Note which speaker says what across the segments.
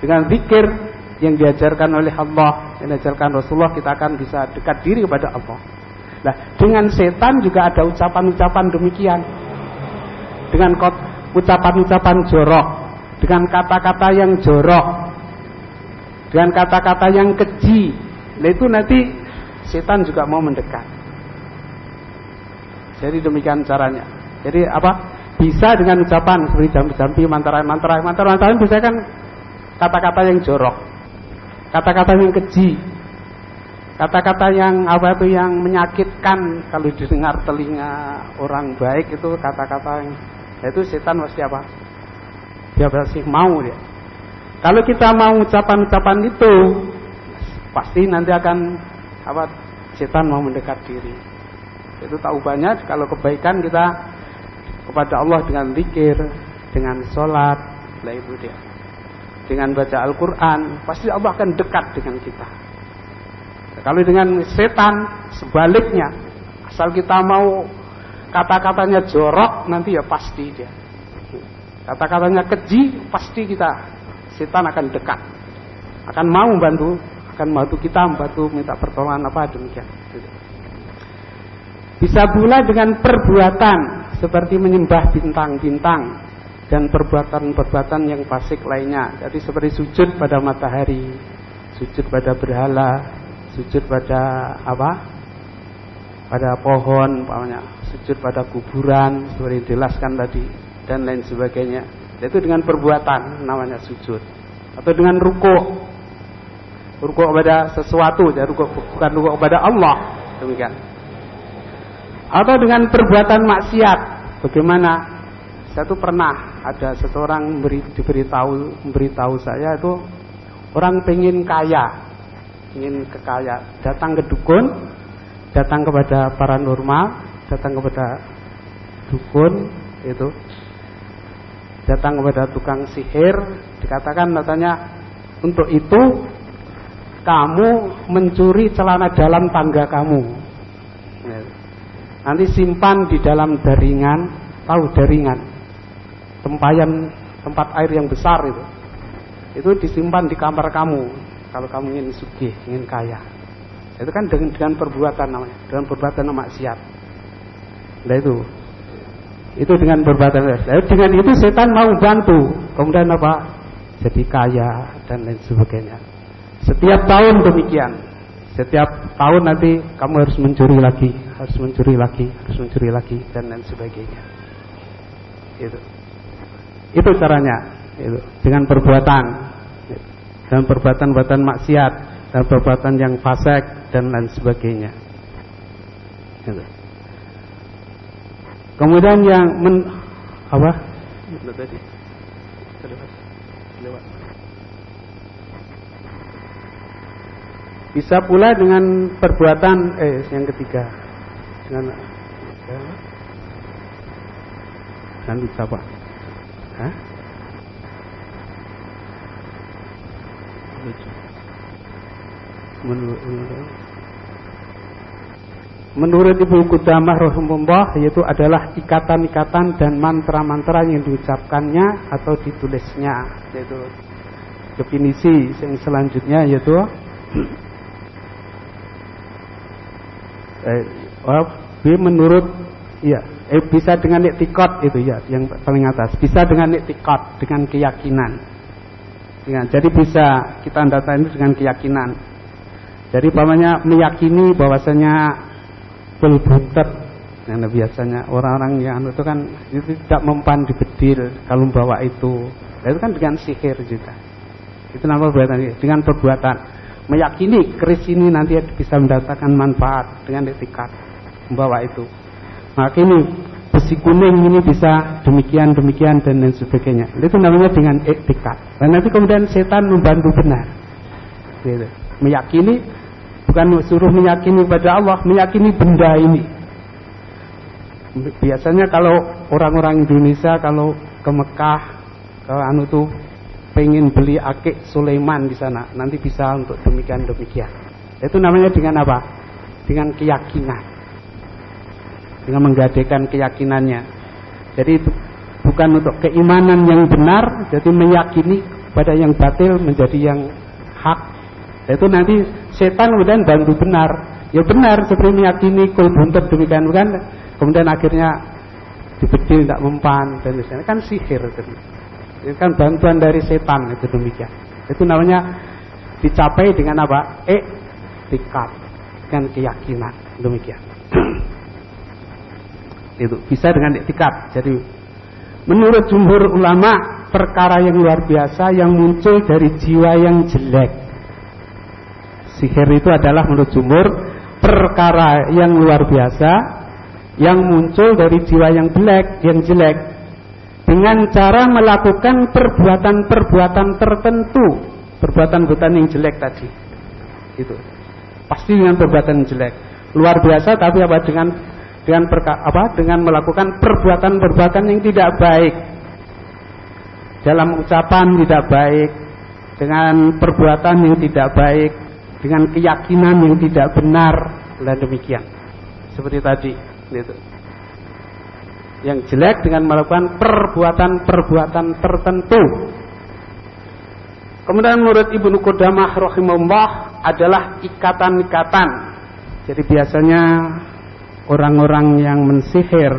Speaker 1: Dengan zikir yang diajarkan oleh Allah, yang diajarkan Rasulullah, kita akan bisa dekat diri kepada Allah. Nah, dengan setan juga ada ucapan-ucapan demikian. Dengan ucapan-ucapan jorok, dengan kata-kata yang jorok, dengan kata-kata yang keji. Nah, itu nanti setan juga mau mendekat. Jadi demikian caranya. Jadi apa? Bisa dengan ucapan seperti jampi-jampi, mantra-mantra, mantra-mantra bisa kan kata-kata yang jorok, kata-kata yang keji, kata-kata yang apa itu yang menyakitkan kalau didengar telinga orang baik itu kata-kata yang ya itu setan pasti apa? Dia pasti mau dia. Kalau kita mau ucapan-ucapan itu pasti nanti akan apa? Setan mau mendekat diri. Itu tahu banyak kalau kebaikan kita kepada Allah dengan zikir, dengan sholat, lah itu dia. Dengan baca Al-Quran, pasti Allah akan dekat dengan kita. Kalau dengan setan, sebaliknya, asal kita mau kata-katanya jorok, nanti ya pasti dia. Kata-katanya keji, pasti kita, setan akan dekat. Akan mau membantu, akan membantu kita, membantu minta pertolongan apa demikian. Bisa pula dengan perbuatan seperti menyembah bintang-bintang dan perbuatan-perbuatan yang fasik lainnya. Jadi seperti sujud pada matahari, sujud pada berhala, sujud pada apa? Pada pohon, umpamanya, sujud pada kuburan, seperti dijelaskan tadi dan lain sebagainya. Itu dengan perbuatan namanya sujud. Atau dengan ruko, ruko kepada sesuatu, jadi ruko, bukan ruko kepada Allah, demikian atau dengan perbuatan maksiat. Bagaimana? Saya tuh pernah ada seseorang beri, diberitahu memberitahu saya itu orang pengen kaya, ingin kekaya, datang ke dukun, datang kepada paranormal, datang kepada dukun itu, datang kepada tukang sihir, dikatakan katanya untuk itu kamu mencuri celana dalam tangga kamu. Nanti simpan di dalam daringan, tahu daringan, tempayan tempat air yang besar itu. Itu disimpan di kamar kamu kalau kamu ingin sugih, ingin kaya. Itu kan dengan, dengan perbuatan namanya, dengan perbuatan maksiat. Nah itu, itu dengan perbuatan maksiat. Dengan itu setan mau bantu, kemudian apa? Jadi kaya dan lain sebagainya. Setiap tahun demikian. Setiap tahun nanti kamu harus mencuri lagi, harus mencuri lagi, harus mencuri lagi dan lain sebagainya. Itu. Itu caranya. Itu. Dengan perbuatan, dengan perbuatan-perbuatan maksiat, dan perbuatan yang fasik dan lain sebagainya. Itu. Kemudian yang men apa? Tadi. Bisa pula dengan perbuatan eh yang ketiga dengan dan bisa pak Hah? Menurut, menurut Ibu Kudamah Rahimullah yaitu adalah ikatan-ikatan dan mantra-mantra yang diucapkannya atau ditulisnya yaitu definisi yang selanjutnya yaitu eh, B menurut ya eh, bisa dengan iktikad itu ya yang paling atas. Bisa dengan iktikad dengan keyakinan. Dengan jadi bisa kita data ini dengan keyakinan. Jadi pamannya meyakini bahwasanya belbutet yang biasanya orang-orang yang itu kan itu tidak mempan di bedil kalau membawa itu. Nah, itu kan dengan sihir juga. Itu nama perbuatan dengan perbuatan. Meyakini keris ini nanti bisa mendatangkan manfaat dengan etikat membawa itu. Maka ini besi kuning ini bisa demikian demikian dan lain sebagainya. Itu namanya dengan etikat. Dan nanti kemudian setan membantu benar. Gitu. Meyakini bukan suruh meyakini pada Allah, meyakini benda ini. Biasanya kalau orang-orang Indonesia kalau ke Mekah, ke anu tuh pengen beli akik Sulaiman di sana, nanti bisa untuk demikian demikian. Itu namanya dengan apa? Dengan keyakinan. Dengan menggadekan keyakinannya. Jadi itu bukan untuk keimanan yang benar, jadi meyakini pada yang batil menjadi yang hak. Itu nanti setan kemudian bantu benar. Ya benar seperti meyakini kul buntut demikian bukan. Kemudian akhirnya dibedil tidak mempan dan misalnya kan sihir itu. Itu kan bantuan dari setan itu demikian. Itu namanya dicapai dengan apa? Eh, tikat dengan keyakinan demikian. Itu bisa dengan etikat. Jadi menurut jumhur ulama perkara yang luar biasa yang muncul dari jiwa yang jelek. Sihir itu adalah menurut jumhur perkara yang luar biasa yang muncul dari jiwa yang jelek, yang jelek dengan cara melakukan perbuatan-perbuatan tertentu, perbuatan-perbuatan yang jelek tadi. Itu. Pasti dengan perbuatan jelek. Luar biasa tapi apa dengan dengan perka, apa? Dengan melakukan perbuatan-perbuatan yang tidak baik. Dalam ucapan tidak baik dengan perbuatan yang tidak baik dengan keyakinan yang tidak benar dan demikian. Seperti tadi gitu. yang jelek dengan melakukan perbuatan-perbuatan tertentu. Kemudian menurut Ibnu Qudamah rahimahullah adalah ikatan-ikatan. Jadi biasanya orang-orang yang mensihir,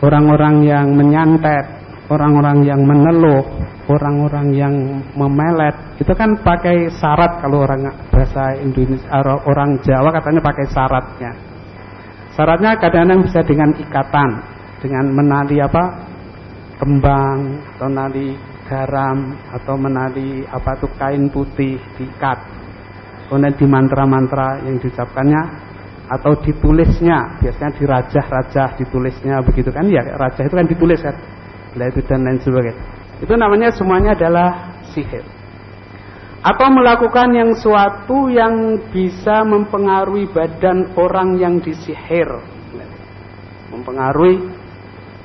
Speaker 1: orang-orang yang menyantet, orang-orang yang meneluh, orang-orang yang memelet, itu kan pakai syarat kalau orang bahasa Indonesia orang Jawa katanya pakai syaratnya. Syaratnya kadang-kadang bisa dengan ikatan, dengan menali apa? kembang atau menali garam atau menali apa tuh kain putih diikat. Kemudian di mantra-mantra yang diucapkannya atau ditulisnya biasanya di rajah-rajah ditulisnya begitu kan? Ya rajah itu kan ditulis kan? Itu dan lain sebagainya. Itu namanya semuanya adalah sihir. Atau melakukan yang suatu yang bisa mempengaruhi badan orang yang disihir. Mempengaruhi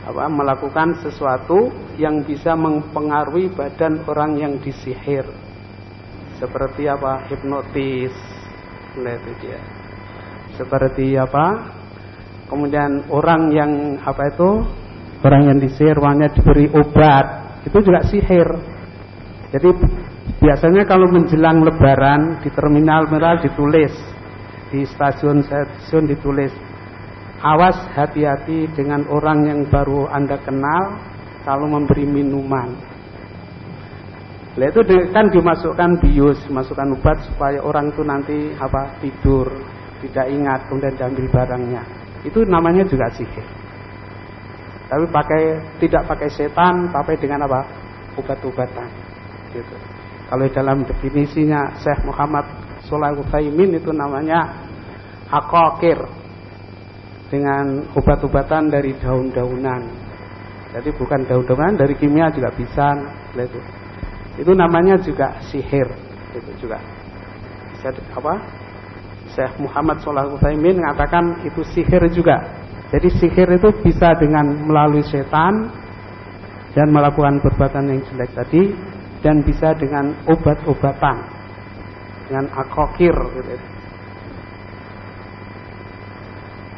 Speaker 1: apa melakukan sesuatu yang bisa mempengaruhi badan orang yang disihir. Seperti apa? Hipnotis. Itu dia seperti apa? Kemudian orang yang apa itu? Orang yang disihir uangnya diberi obat. Itu juga sihir. Jadi biasanya kalau menjelang lebaran di terminal merah ditulis. Di stasiun-stasiun ditulis. Awas hati-hati dengan orang yang baru anda kenal kalau memberi minuman. Nah itu kan dimasukkan bius, masukkan obat supaya orang itu nanti apa tidur tidak ingat kemudian diambil barangnya. Itu namanya juga sihir tapi pakai tidak pakai setan tapi dengan apa? Obat-obatan. Gitu. Kalau dalam definisinya Syekh Muhammad Soleh Utsaimin itu namanya akokir dengan obat-obatan dari daun-daunan. Jadi bukan daun-daunan dari kimia juga bisa. Itu. Namanya juga sihir. Itu juga. Bisa apa Syekh Muhammad Shalih Utsaimin mengatakan itu sihir juga. Jadi sihir itu bisa dengan melalui setan dan melakukan perbuatan yang jelek tadi dan bisa dengan obat-obatan dengan akokir gitu.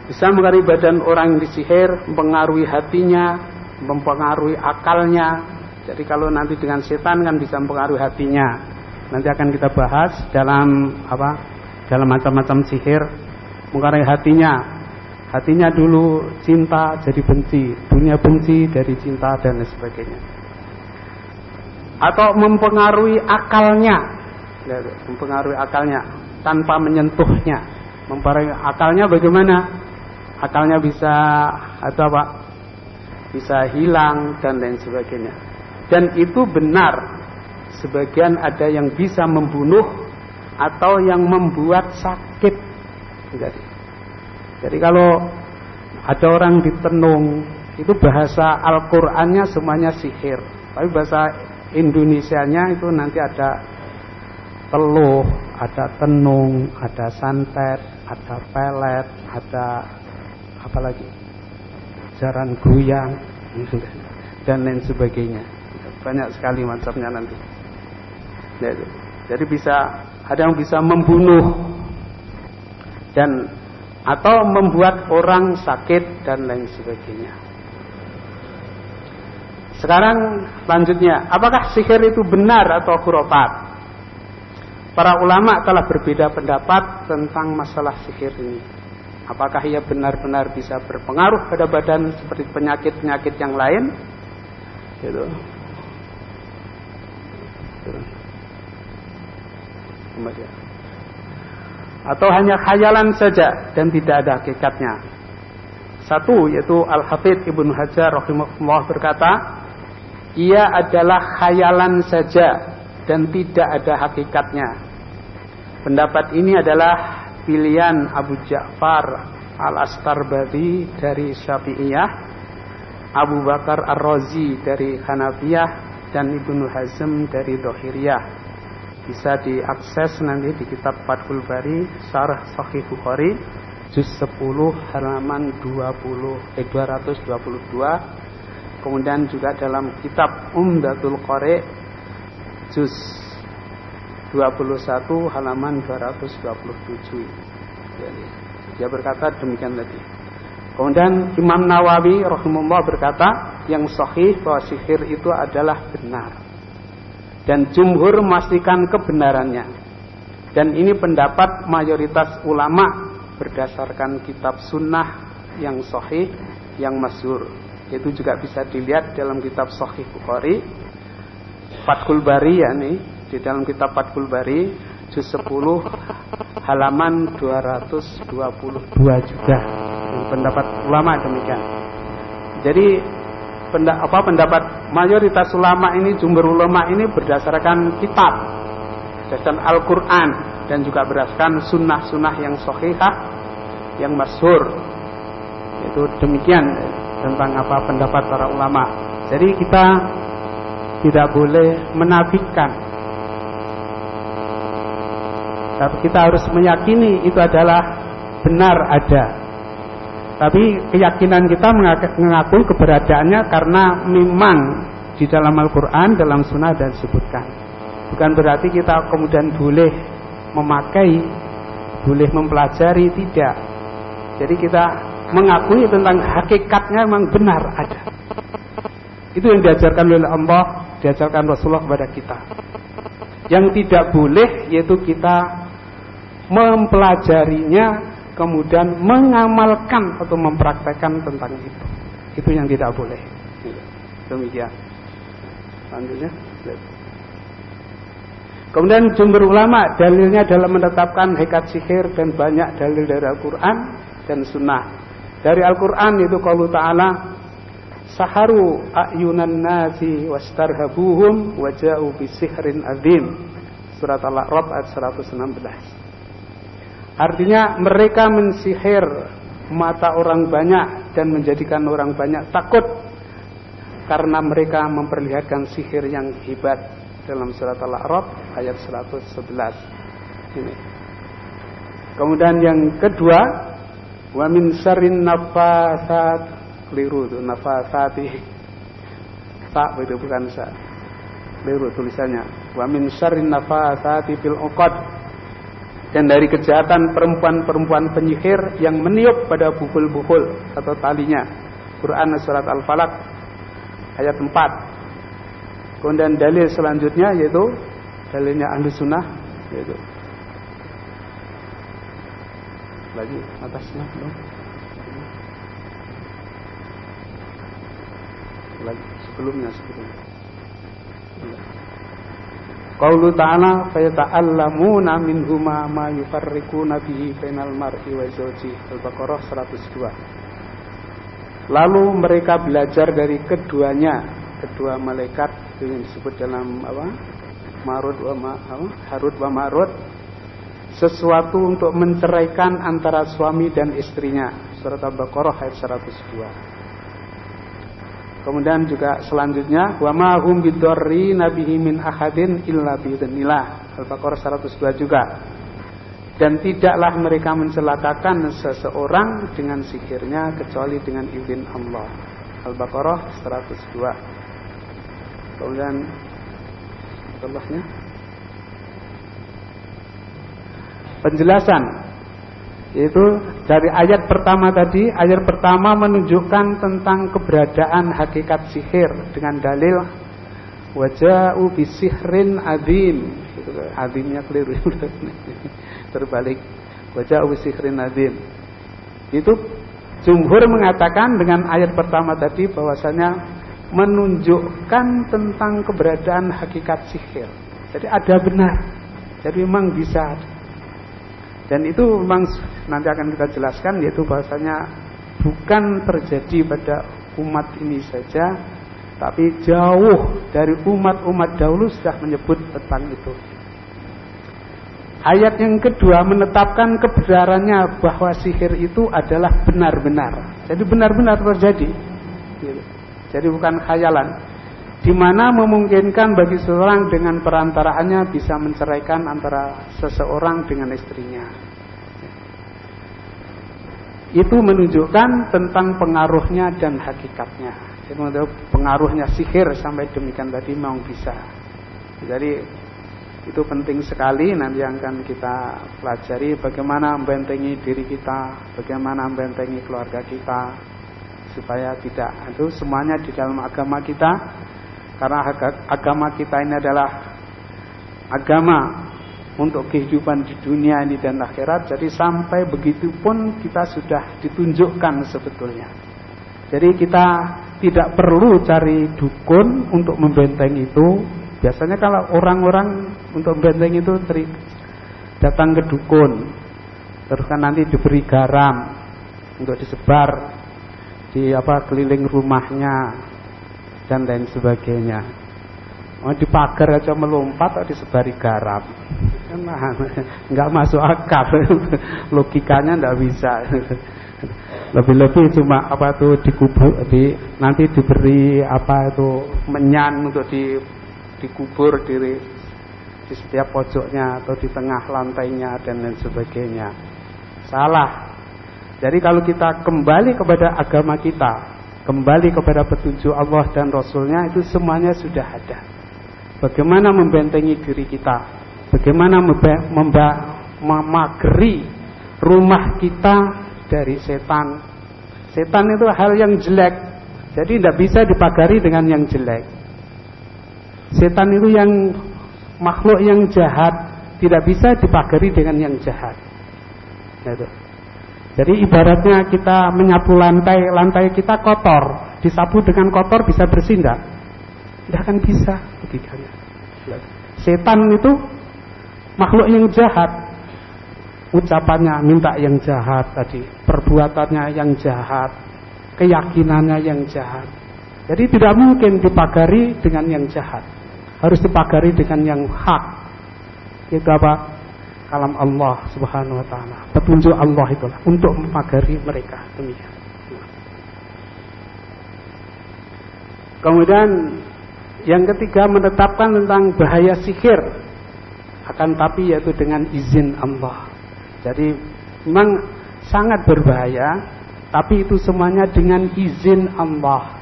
Speaker 1: Bisa mengaruhi badan orang yang disihir, mempengaruhi hatinya, mempengaruhi akalnya. Jadi kalau nanti dengan setan kan bisa mempengaruhi hatinya. Nanti akan kita bahas dalam apa dalam macam-macam sihir. Mengarai hatinya. Hatinya dulu cinta jadi benci. Dunia benci dari cinta dan lain sebagainya. Atau mempengaruhi akalnya. Ya, mempengaruhi akalnya. Tanpa menyentuhnya. Mempengaruhi akalnya bagaimana? Akalnya bisa atau apa? Bisa hilang dan lain sebagainya. Dan itu benar. Sebagian ada yang bisa membunuh atau yang membuat sakit. Jadi, jadi kalau ada orang ditenung, itu bahasa Al-Qur'annya semuanya sihir. Tapi bahasa Indonesianya itu nanti ada teluh, ada tenung, ada santet, ada pelet, ada apa lagi? Jaran goyang dan lain sebagainya. Banyak sekali macamnya nanti. Jadi bisa ada yang bisa membunuh dan atau membuat orang sakit dan lain sebagainya. Sekarang selanjutnya, apakah sihir itu benar atau khurafat? Para ulama telah berbeda pendapat tentang masalah sihir ini. Apakah ia benar-benar bisa berpengaruh pada badan seperti penyakit-penyakit yang lain? Gitu. Atau hanya khayalan saja dan tidak ada hakikatnya. Satu yaitu Al-Hafidh Ibnu Hajar rahimahullah berkata, ia adalah khayalan saja dan tidak ada hakikatnya. Pendapat ini adalah pilihan Abu Ja'far Al-Astarbadi dari Syafi'iyah, Abu Bakar Ar-Razi dari Hanafiyah, dan Ibnu Hazm dari Dohiriyah. Bisa diakses nanti di kitab Fathul Bari, Syarah Sahih Bukhari, juz 10 halaman 20 eh 222. Kemudian juga dalam kitab Umdatul Qari juz 21 halaman 227. Jadi, dia berkata demikian tadi. Kemudian Imam Nawawi rahimahullah berkata yang sahih bahwa sihir itu adalah benar. Dan jumhur memastikan kebenarannya. Dan ini pendapat mayoritas ulama berdasarkan kitab sunnah yang sahih, yang masyhur. Itu juga bisa dilihat dalam kitab Sahih Bukhari, Fathul Bari ya nih, di dalam kitab Fathul Bari juz 10 halaman 222 juga pendapat ulama demikian. Jadi apa pendapat mayoritas ulama ini jumhur ulama ini berdasarkan kitab berdasarkan Al-Qur'an dan juga berdasarkan sunnah-sunnah yang sahihah yang masyhur. Itu demikian tentang apa pendapat para ulama. Jadi kita tidak boleh menafikan tapi kita harus meyakini itu adalah benar ada. Tapi keyakinan kita mengakui keberadaannya karena memang di dalam Al-Quran, dalam Sunnah dan disebutkan. Bukan berarti kita kemudian boleh memakai, boleh mempelajari, tidak. Jadi kita mengakui tentang hakikatnya memang benar ada. Itu yang diajarkan oleh Allah, diajarkan Rasulullah kepada kita. Yang tidak boleh yaitu kita mempelajarinya, kemudian mengamalkan atau mempraktekkan tentang itu. Itu yang tidak boleh. Demikian. Selanjutnya. Kemudian jumhur ulama dalilnya dalam menetapkan hekat sihir dan banyak dalil dari Al-Quran dan Sunnah. Dari Al-Quran itu kalau Ta'ala Saharu ayunan nasi wastarhabuhum waja'u bisihrin azim. Surat Al-A'raf ayat 116. Artinya mereka mensihir mata orang banyak dan menjadikan orang banyak takut karena mereka memperlihatkan sihir yang hebat dalam surat Al-A'raf ayat 111 ini. Kemudian yang kedua, wa min syarrin nafasat keliru itu nafasati. Tak itu bukan sa. Keliru tulisannya. Wa min syarrin nafasati fil uqad dan dari kejahatan perempuan-perempuan penyihir yang meniup pada bukul-bukul atau talinya. Quran surat Al-Falaq ayat 4. Kemudian dalil selanjutnya yaitu dalilnya ahli sunnah yaitu lagi atasnya no? lagi sebelumnya sebelumnya Qaulu ta'ala fayata'allamuna minhuma ma yufarriquna bihi bainal mar'i wa zawji. Al-Baqarah 102. Lalu mereka belajar dari keduanya, kedua malaikat yang disebut dalam apa? Marut wa ma, apa? Harut wa Marut sesuatu untuk menceraikan antara suami dan istrinya. Surat Al-Baqarah ayat 102. Kemudian juga selanjutnya wa ma hum bidarri nabihi min ahadin illa biidznillah. Al-Baqarah 102 juga. Dan tidaklah mereka mencelakakan seseorang dengan sihirnya kecuali dengan izin Allah. Al-Baqarah 102. Kemudian Allahnya penjelasan Yaitu dari ayat pertama tadi, ayat pertama menunjukkan tentang keberadaan hakikat sihir dengan dalil waja'u bisihrin adim. Itu adimnya keliru. Terbalik. Waja'u bisihrin adim. Itu jumhur mengatakan dengan ayat pertama tadi bahwasanya menunjukkan tentang keberadaan hakikat sihir. Jadi ada benar. Jadi memang bisa dan itu memang nanti akan kita jelaskan yaitu bahasanya bukan terjadi pada umat ini saja, tapi jauh dari umat-umat dahulu sudah menyebut tentang itu. Ayat yang kedua menetapkan kebenarannya bahwa sihir itu adalah benar-benar. Jadi benar-benar terjadi. Jadi bukan khayalan di mana memungkinkan bagi seseorang dengan perantaraannya bisa menceraikan antara seseorang dengan istrinya. Itu menunjukkan tentang pengaruhnya dan hakikatnya. Jadi pengaruhnya sihir sampai demikian tadi mau bisa. Jadi itu penting sekali nanti akan kita pelajari bagaimana membentengi diri kita, bagaimana membentengi keluarga kita supaya tidak itu semuanya di dalam agama kita karena agama kita ini adalah agama untuk kehidupan di dunia ini dan akhirat. Jadi sampai begitu pun kita sudah ditunjukkan sebetulnya. Jadi kita tidak perlu cari dukun untuk membenteng itu. Biasanya kalau orang-orang untuk membenteng itu datang ke dukun, terus kan nanti diberi garam untuk disebar di apa keliling rumahnya dan lain sebagainya. Mau di pagar aja melompat atau disebari garam. Enggak masuk akal. Logikanya enggak bisa. Lebih-lebih cuma apa tuh dikubur di nanti diberi apa itu menyan untuk di dikubur di di setiap pojoknya atau di tengah lantainya dan lain sebagainya. Salah. Jadi kalau kita kembali kepada agama kita, kembali kepada petunjuk Allah dan Rasulnya itu semuanya sudah ada. Bagaimana membentengi diri kita, bagaimana memageri rumah kita dari setan. Setan itu hal yang jelek, jadi tidak bisa dipagari dengan yang jelek. Setan itu yang makhluk yang jahat, tidak bisa dipagari dengan yang jahat. Itu. Jadi ibaratnya kita menyapu lantai, lantai kita kotor, disapu dengan kotor bisa bersih enggak? Tidak akan bisa logikanya. Setan itu makhluk yang jahat. Ucapannya minta yang jahat tadi, perbuatannya yang jahat, keyakinannya yang jahat. Jadi tidak mungkin dipagari dengan yang jahat. Harus dipagari dengan yang hak. Itu apa? Kalam Allah Subhanahu wa taala. Petunjuk Allah itulah untuk memagari mereka demikian. Kemudian yang ketiga menetapkan tentang bahaya sihir akan tapi yaitu dengan izin Allah. Jadi memang sangat berbahaya tapi itu semuanya dengan izin Allah.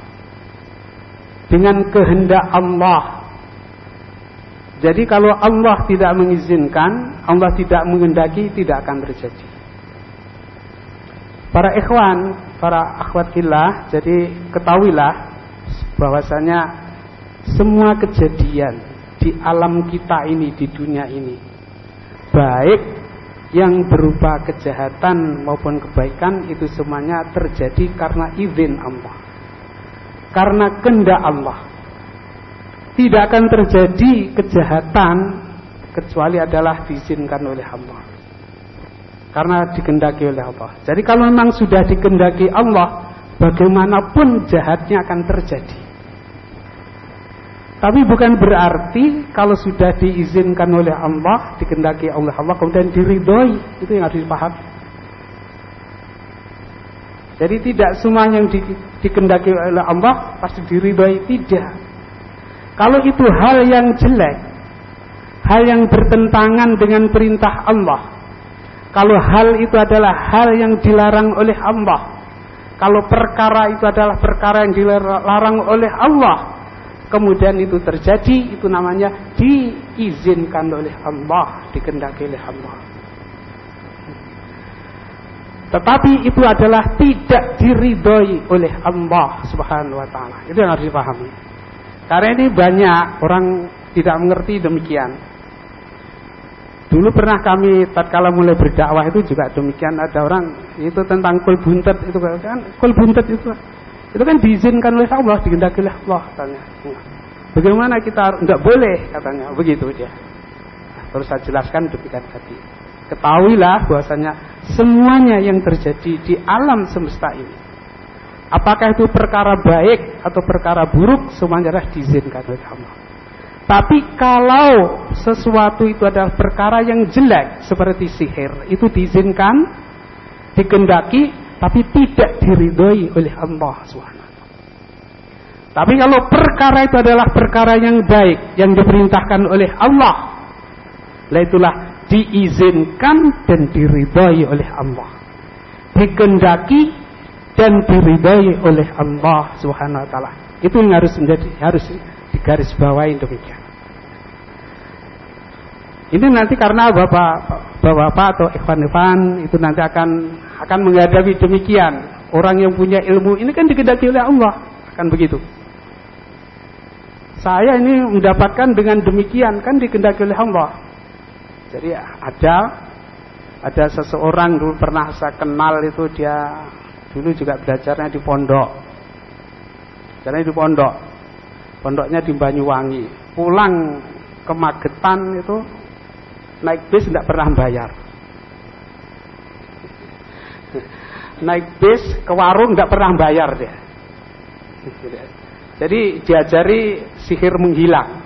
Speaker 1: Dengan kehendak Allah jadi kalau Allah tidak mengizinkan, Allah tidak mengendaki, tidak akan terjadi. Para ikhwan, para akhwat fillah, jadi ketahuilah bahwasanya semua kejadian di alam kita ini, di dunia ini, baik yang berupa kejahatan maupun kebaikan itu semuanya terjadi karena izin Allah. Karena kehendak Allah tidak akan terjadi kejahatan kecuali adalah diizinkan oleh Allah. Karena dikendaki oleh Allah. Jadi kalau memang sudah dikendaki Allah, bagaimanapun jahatnya akan terjadi. Tapi bukan berarti kalau sudah diizinkan oleh Allah, dikendaki oleh Allah, kemudian diridhoi, itu yang harus dipahami. Jadi tidak semua yang di, dikendaki oleh Allah pasti diridhoi, tidak. Kalau itu hal yang jelek, hal yang bertentangan dengan perintah Allah, kalau hal itu adalah hal yang dilarang oleh Allah, kalau perkara itu adalah perkara yang dilarang oleh Allah, kemudian itu terjadi, itu namanya diizinkan oleh Allah, dikendaki oleh Allah. Tetapi itu adalah tidak diridhoi oleh Allah Subhanahu wa taala. Itu yang harus dipahami. Karena ini banyak orang tidak mengerti demikian. Dulu pernah kami tatkala mulai berdakwah itu juga demikian ada orang itu tentang kul buntet itu kan kul buntet itu itu kan diizinkan oleh Allah dikehendaki oleh Allah katanya. Bagaimana kita enggak boleh katanya begitu dia. Terus saya jelaskan demikian tadi. Ketahuilah bahwasanya semuanya yang terjadi di alam semesta ini apakah itu perkara baik atau perkara buruk semuanya adalah diizinkan oleh Allah. Tapi kalau sesuatu itu adalah perkara yang jelek seperti sihir, itu diizinkan, dikendaki, tapi tidak diridhoi oleh Allah SWT. Tapi kalau perkara itu adalah perkara yang baik yang diperintahkan oleh Allah, lah itulah diizinkan dan diridhai oleh Allah. Dikendaki dan diridhai oleh Allah Subhanahu wa taala. Itu yang harus menjadi harus digaris bawahi demikian. Ini nanti karena Bapak Bapak atau Ikhwan-ikhwan itu nanti akan akan menghadapi demikian. Orang yang punya ilmu ini kan dikendaki oleh Allah, akan begitu. Saya ini mendapatkan dengan demikian kan dikendaki oleh Allah. Jadi ada ada seseorang dulu pernah saya kenal itu dia dulu juga belajarnya di pondok. Belajarnya di pondok. Pondoknya di Banyuwangi. Pulang ke Magetan itu naik bis tidak pernah bayar. naik bis ke warung tidak pernah bayar dia. Jadi diajari sihir menghilang.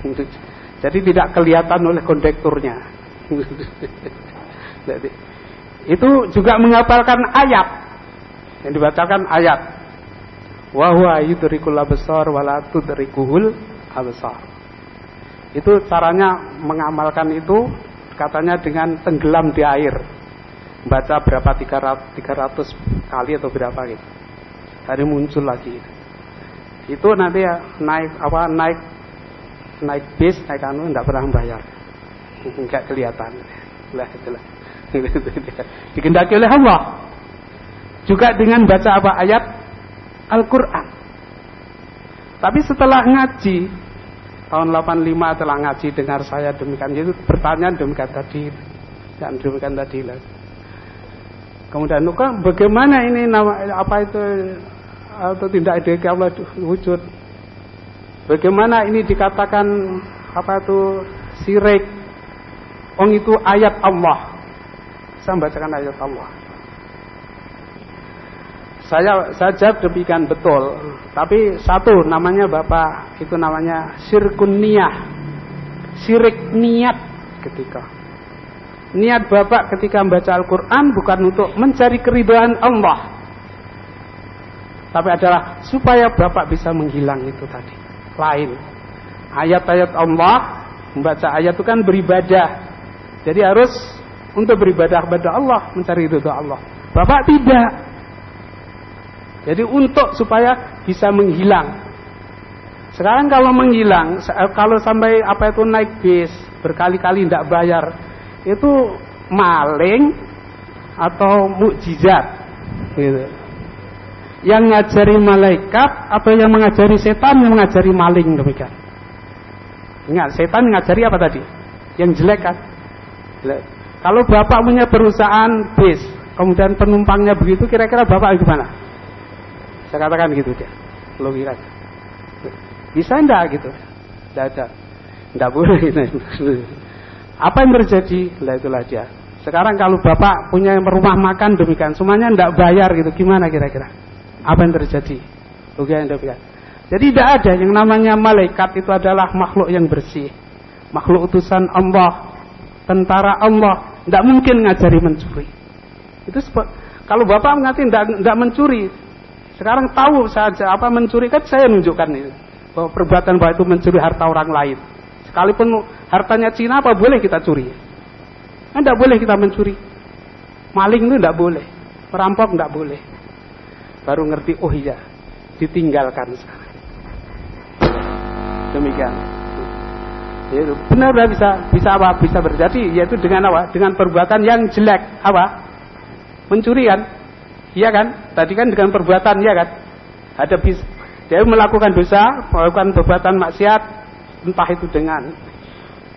Speaker 1: Jadi tidak kelihatan oleh kondekturnya. itu juga menghafalkan ayat yang dibacakan ayat. Wa huwa yudrikul absar wa la tudrikuhul. Itu caranya mengamalkan itu katanya dengan tenggelam di air. Baca berapa 300, 300 kali atau berapa gitu. Tadi muncul lagi. Itu nanti ya naik apa naik naik bis naik anu tidak pernah bayar nggak kelihatan lah itulah dikendaki oleh Allah juga dengan baca apa ayat Al-Quran tapi setelah ngaji tahun 85 telah ngaji dengar saya demikian itu pertanyaan demikian tadi dan demikian tadi lah kemudian nuka bagaimana ini nama apa itu atau tidak ada Allah wujud Bagaimana ini dikatakan apa itu sirik? Ong itu ayat Allah. Saya membacakan ayat Allah. Saya saya jawab demikian betul. Tapi satu namanya Bapak itu namanya sirkun. Sirik niat ketika Niat Bapak ketika membaca Al-Quran bukan untuk mencari keridhaan Allah. Tapi adalah supaya Bapak bisa menghilang itu tadi lain. Ayat-ayat Allah, membaca ayat itu kan beribadah. Jadi harus untuk beribadah kepada Allah, mencari ridho Allah. Bapak tidak. Jadi untuk supaya bisa menghilang. Sekarang kalau menghilang, kalau sampai apa itu naik bis berkali-kali tidak bayar, itu maling atau mukjizat. Gitu yang ngajari malaikat atau yang mengajari setan yang mengajari maling demikian. Ingat, setan ngajari apa tadi? Yang jelek kan? Kalau bapak punya perusahaan bis, kemudian penumpangnya begitu, kira-kira bapak gimana? Saya katakan gitu dia, logika. Bisa enggak gitu? Tidak ada. Tidak boleh. Apa yang terjadi? Lah itulah dia. Sekarang kalau bapak punya rumah makan demikian, semuanya tidak bayar gitu, gimana kira-kira? apa yang terjadi? Bukan demikian. Jadi tidak ada yang namanya malaikat itu adalah makhluk yang bersih. Makhluk utusan Allah, tentara Allah, tidak mungkin ngajari mencuri. Itu kalau Bapak mengatakan tidak mencuri, sekarang tahu saja apa mencuri kan saya nunjukkan itu. Bahwa perbuatan bahwa itu mencuri harta orang lain. Sekalipun hartanya Cina apa boleh kita curi? Kan tidak boleh kita mencuri. Maling itu tidak boleh. Perampok tidak boleh baru ngerti oh iya ditinggalkan sekarang demikian ya, benar-benar bisa bisa apa bisa terjadi yaitu dengan apa dengan perbuatan yang jelek apa mencuri kan iya kan? Tadi kan dengan perbuatan ya kan? Ada bis dia melakukan dosa melakukan perbuatan maksiat entah itu dengan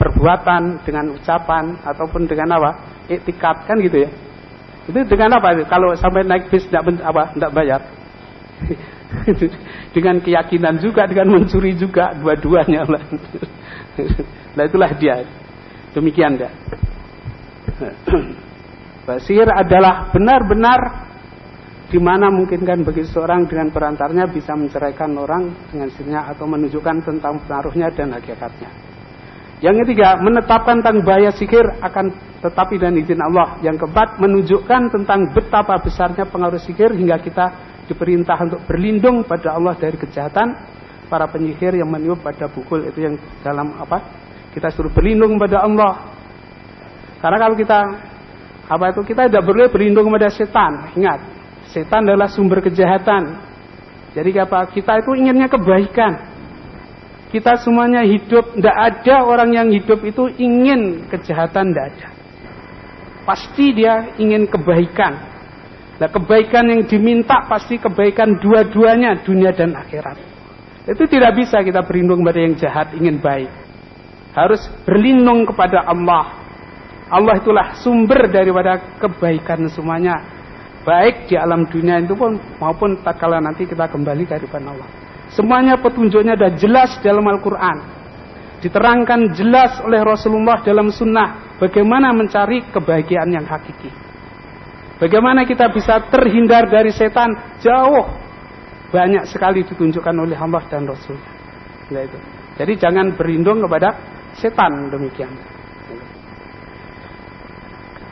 Speaker 1: perbuatan dengan ucapan ataupun dengan apa? Iktikat kan gitu ya? Itu dengan apa? Kalau sampai naik bis tidak apa? Tidak bayar. Dengan keyakinan juga dengan mencuri juga dua-duanya. Lah nah itulah dia. Demikian dia Basir adalah benar-benar di mana mungkin kan bagi seorang dengan perantarnya bisa menceraikan orang dengan sirnya atau menunjukkan tentang pengaruhnya dan hakikatnya. Yang ketiga, menetapkan tentang bahaya sihir akan tetapi dan izin Allah. Yang keempat, menunjukkan tentang betapa besarnya pengaruh sihir hingga kita diperintah untuk berlindung pada Allah dari kejahatan para penyihir yang meniup pada pukul itu yang dalam apa? Kita suruh berlindung pada Allah. Karena kalau kita apa itu kita tidak boleh berlindung pada setan. Ingat, setan adalah sumber kejahatan. Jadi apa? Kita itu inginnya kebaikan. Kita semuanya hidup, tidak ada orang yang hidup itu ingin kejahatan, tidak ada. Pasti dia ingin kebaikan. Nah kebaikan yang diminta pasti kebaikan dua-duanya, dunia dan akhirat. Itu tidak bisa kita berlindung pada yang jahat, ingin baik. Harus berlindung kepada Allah. Allah itulah sumber daripada kebaikan semuanya. Baik di alam dunia itu pun maupun tak kala nanti kita kembali ke hadapan Allah. Semuanya petunjuknya sudah jelas dalam Al-Quran. Diterangkan jelas oleh Rasulullah dalam sunnah. Bagaimana mencari kebahagiaan yang hakiki. Bagaimana kita bisa terhindar dari setan jauh. Banyak sekali ditunjukkan oleh Allah dan Rasul. Nah. Jadi jangan berlindung kepada setan demikian.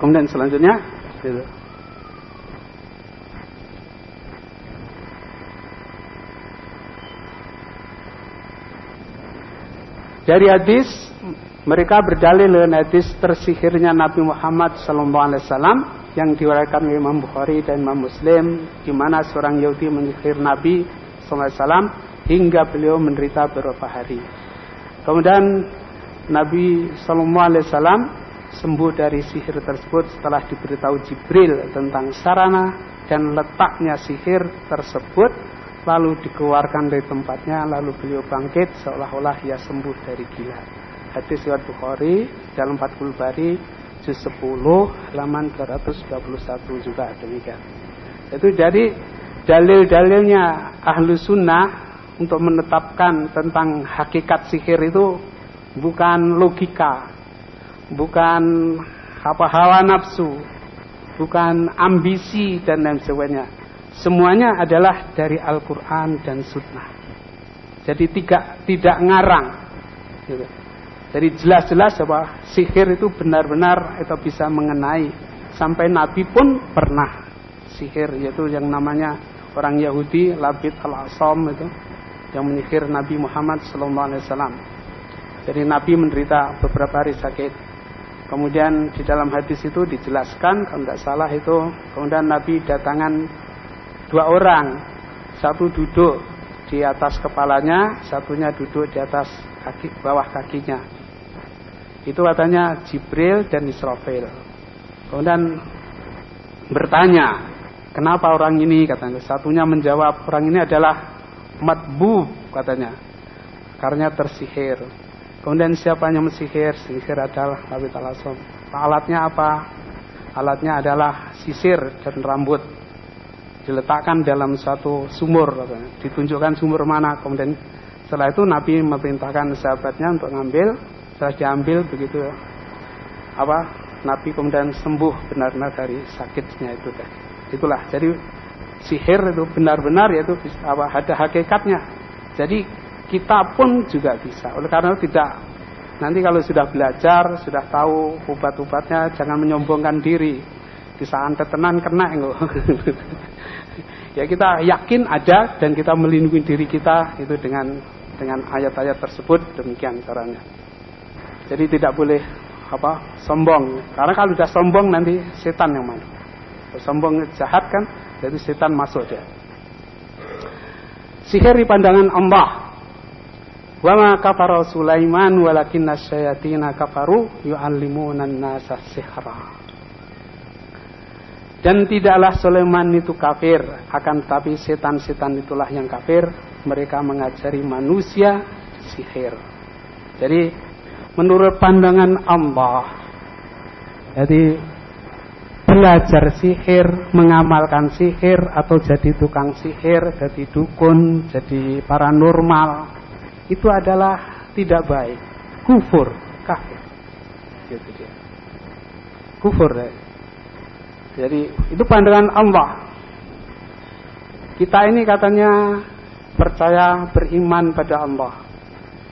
Speaker 1: Kemudian selanjutnya. Gitu. Dari hadis mereka berdalil dengan hadis tersihirnya Nabi Muhammad SAW yang diriwayatkan oleh Imam Bukhari dan Imam Muslim di mana seorang Yahudi menyihir Nabi SAW hingga beliau menderita beberapa hari. Kemudian Nabi SAW sembuh dari sihir tersebut setelah diberitahu Jibril tentang sarana dan letaknya sihir tersebut lalu dikeluarkan dari tempatnya lalu beliau bangkit seolah-olah ia sembuh dari gila. Hadis riwayat Bukhari dalam 40 bari juz 10 halaman 221 juga demikian. Itu jadi dalil-dalilnya ahlu sunnah untuk menetapkan tentang hakikat sihir itu bukan logika bukan apa hawa nafsu bukan ambisi dan lain sebagainya Semuanya adalah dari Al-Quran dan Sunnah. Jadi tidak tidak ngarang. Gitu. Jadi jelas-jelas bahwa sihir itu benar-benar itu bisa mengenai sampai Nabi pun pernah sihir yaitu yang namanya orang Yahudi Labid al-Asam itu yang menyihir Nabi Muhammad SAW. Jadi Nabi menderita beberapa hari sakit. Kemudian di dalam hadis itu dijelaskan kalau tidak salah itu kemudian Nabi datangan dua orang. Satu duduk di atas kepalanya satunya duduk di atas kaki bawah kakinya. Itu katanya Jibril dan Israfil. Kemudian bertanya kenapa orang ini? katanya. Satunya menjawab orang ini adalah matbu katanya. Karena tersihir. Kemudian siapa yang mensihir sihir adalah Nabi Talasom alatnya apa? Alatnya adalah sisir dan rambut diletakkan dalam satu sumur ditunjukkan sumur mana. Kemudian setelah itu Nabi memerintahkan sahabatnya untuk ngambil setelah diambil begitu. Apa? Nabi kemudian sembuh benar-benar dari sakitnya itu itulah. Jadi sihir itu benar-benar yaitu apa ada hakikatnya. Jadi kita pun juga bisa. Oleh karena itu tidak nanti kalau sudah belajar sudah tahu obat-obatnya jangan menyombongkan diri bisa antet tenan kena enggak ya kita yakin ada dan kita melindungi diri kita itu dengan dengan ayat-ayat tersebut demikian caranya. Jadi tidak boleh apa sombong karena kalau sudah sombong nanti setan yang masuk. Sombong jahat kan, jadi setan masuk dia. Sihir di pandangan Allah. Wa ma kafara Sulaiman walakinna syayatina kafaru yu'allimuna an-nasa sihra. Dan tidaklah Sulaiman itu kafir, akan tetapi setan-setan itulah yang kafir. Mereka mengajari manusia sihir. Jadi menurut pandangan Allah, jadi belajar sihir, mengamalkan sihir atau jadi tukang sihir, jadi dukun, jadi paranormal itu adalah tidak baik, kufur, kafir. Gitu dia. Kufur ya. Jadi itu pandangan Allah. Kita ini katanya percaya beriman pada Allah.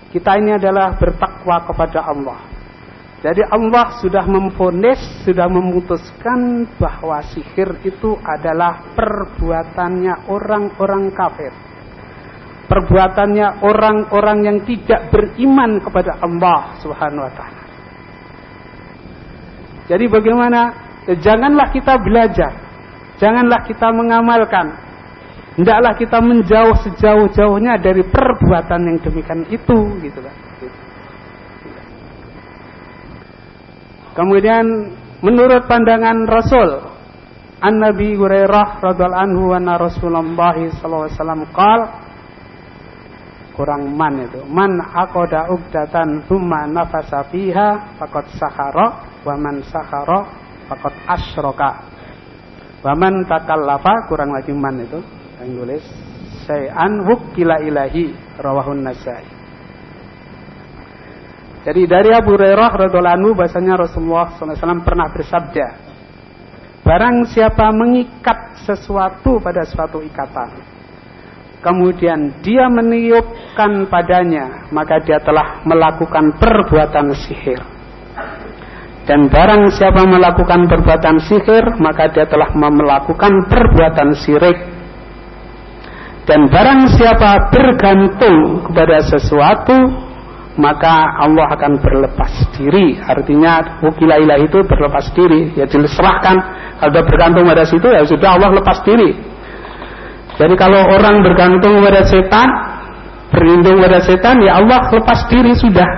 Speaker 1: Kita ini adalah bertakwa kepada Allah. Jadi Allah sudah memfonis, sudah memutuskan bahwa sihir itu adalah perbuatannya orang-orang kafir. Perbuatannya orang-orang yang tidak beriman kepada Allah Subhanahu wa taala. Jadi bagaimana janganlah kita belajar, janganlah kita mengamalkan, hendaklah kita menjauh sejauh-jauhnya dari perbuatan yang demikian itu, gitu kan. Kemudian menurut pandangan Rasul An Nabi Hurairah radhiallahu anhu wa Rasulullah sallallahu alaihi wasallam kurang man itu man aqada ugdatan thumma nafasa fiha faqad sahara wa man sahara fakot asroka Waman takallafa kurang lagi man itu yang tulis sayan kila ilahi rawahun nasai. Jadi dari Abu Hurairah radhiallahu bahasanya Rasulullah SAW pernah bersabda, barang siapa mengikat sesuatu pada suatu ikatan, kemudian dia meniupkan padanya, maka dia telah melakukan perbuatan sihir. Dan barang siapa melakukan perbuatan sihir, maka dia telah melakukan perbuatan syirik. Dan barang siapa bergantung kepada sesuatu, maka Allah akan berlepas diri. Artinya wukilailah itu berlepas diri. Ya diserahkan. Kalau bergantung pada situ ya sudah Allah lepas diri. Jadi kalau orang bergantung pada setan, berlindung pada setan, ya Allah lepas diri sudah.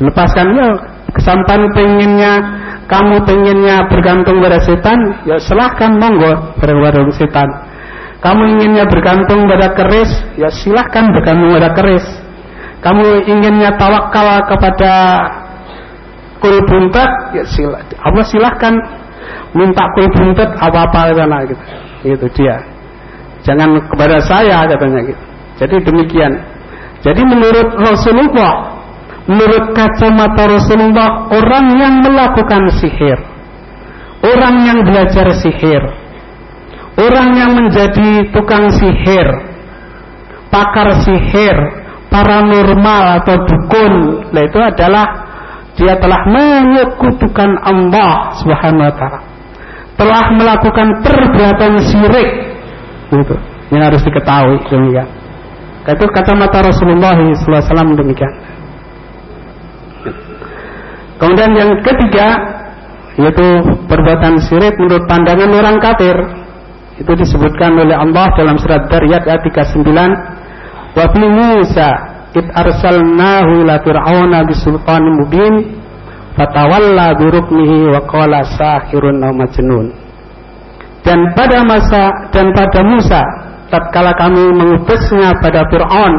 Speaker 1: Lepaskan ya kesampan pengennya kamu pengennya bergantung pada setan ya silahkan monggo bergantung setan. Kamu inginnya bergantung pada keris ya silahkan bergantung pada keris. Kamu inginnya tawakal kepada kul buntet ya silah, Allah silahkan minta kul buntet apa-apa sana gitu. Itu dia. Jangan kepada saya katanya gitu. Jadi demikian. Jadi menurut Rasulullah menurut kacamata Rasulullah orang yang melakukan sihir orang yang belajar sihir orang yang menjadi tukang sihir pakar sihir paranormal atau dukun nah itu adalah dia telah menyekutukan Allah subhanahu wa ta'ala. Telah melakukan perbuatan syirik. Itu yang harus diketahui demikian. Itu kacamata Rasulullah SAW demikian Kemudian yang ketiga yaitu perbuatan syirik menurut pandangan orang kafir. Itu disebutkan oleh Allah dalam surat Dariyat ayat 39. Wa fi Musa id arsalnahu ila fir'auna mubin fatawalla biruknihi wa qala sahirun aw majnun. Dan pada masa dan pada Musa tatkala kami mengutusnya pada Fir'aun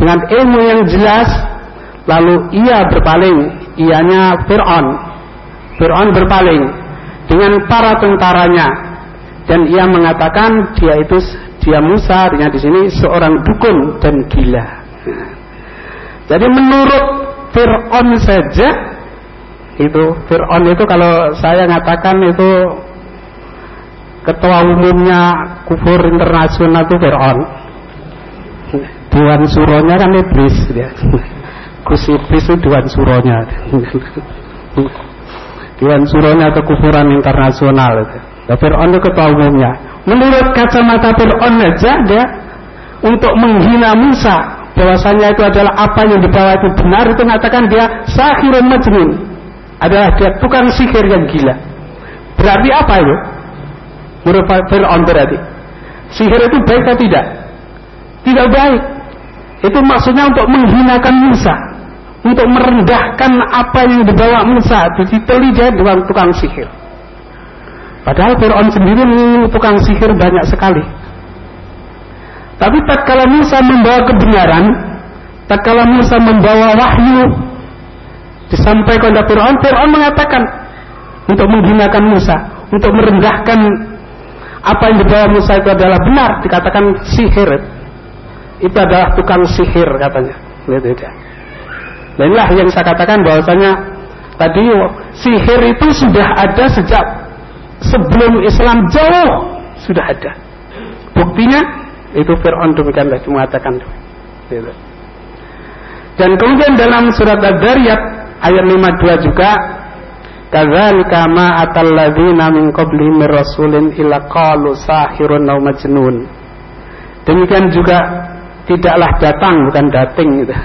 Speaker 1: dengan ilmu yang jelas lalu ia berpaling ianya Fir'aun. Fir'aun berpaling dengan para tentaranya dan ia mengatakan dia itu dia Musa dengan di sini seorang dukun dan gila. Jadi menurut Fir'aun saja itu Fir'aun itu kalau saya ngatakan itu ketua umumnya kufur internasional itu Fir'aun. Dewan suronya kan iblis dia. Gus Iblis itu Dewan Suronya. Dewan Suronya kekufuran internasional. Itu. Fir'aun itu ketua umumnya. Menurut kacamata Fir'aun aja dia untuk menghina Musa bahwasanya itu adalah apa yang dibawa itu benar itu mengatakan dia sahirun majnun. Adalah dia tukang sihir yang gila. Berarti apa itu? Menurut Fir'aun berarti. Sihir itu baik atau tidak? Tidak baik. Itu maksudnya untuk menghinakan Musa untuk merendahkan apa yang dibawa Musa diteli dia dengan tukang sihir Padahal Fir'aun sendiri tukang sihir banyak sekali. Tapi tak kala Musa membawa kebenaran, tak kala Musa membawa wahyu, disampaikan kepada Fir'aun, Fir'aun mengatakan untuk menghinakan Musa, untuk merendahkan apa yang dibawa Musa itu adalah benar, dikatakan sihir. Itu adalah tukang sihir katanya. Lihat, lihat. Dan inilah yang saya katakan bahwasanya tadi sihir itu sudah ada sejak sebelum Islam jauh sudah ada. Buktinya itu Fir'aun demikianlah mengatakan gitu. Dan kemudian dalam surat Ad-Dariyat ayat 52 juga kadzalika ma atalladzina min qablihim rasulin illa qalu sahirun aw majnun. Demikian juga tidaklah datang bukan dating gitu.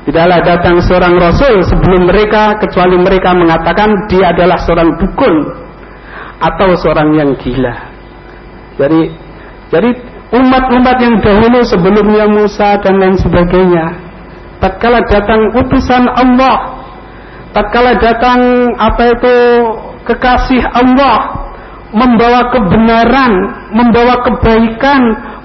Speaker 1: Tidaklah datang seorang rasul sebelum mereka kecuali mereka mengatakan dia adalah seorang dukun atau seorang yang gila. Jadi jadi umat-umat yang dahulu sebelumnya Musa dan lain sebagainya tatkala datang utusan Allah tatkala datang apa itu kekasih Allah membawa kebenaran membawa kebaikan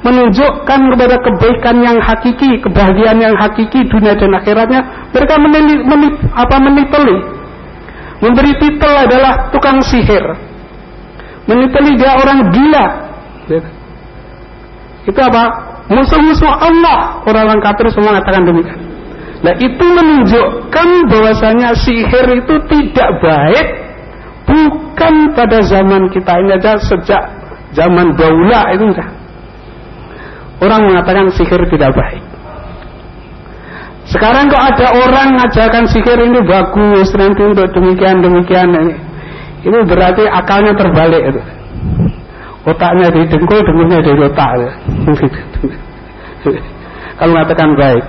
Speaker 1: menunjukkan kepada kebaikan yang hakiki, kebahagiaan yang hakiki dunia dan akhiratnya, mereka menili, menit, apa meniteli. Memberi titel adalah tukang sihir. Meniteli dia orang gila. Itu apa? Musuh-musuh Allah. Orang-orang kafir semua mengatakan demikian. Nah itu menunjukkan bahwasanya sihir itu tidak baik bukan pada zaman kita ini aja sejak zaman daula itu sudah orang mengatakan sihir tidak baik. Sekarang kok ada orang ngajarkan sihir ini bagus nanti untuk demikian demikian ini. Ini berarti akalnya terbalik itu. Otaknya di dengkul, dengkulnya di otak. Kalau mengatakan baik.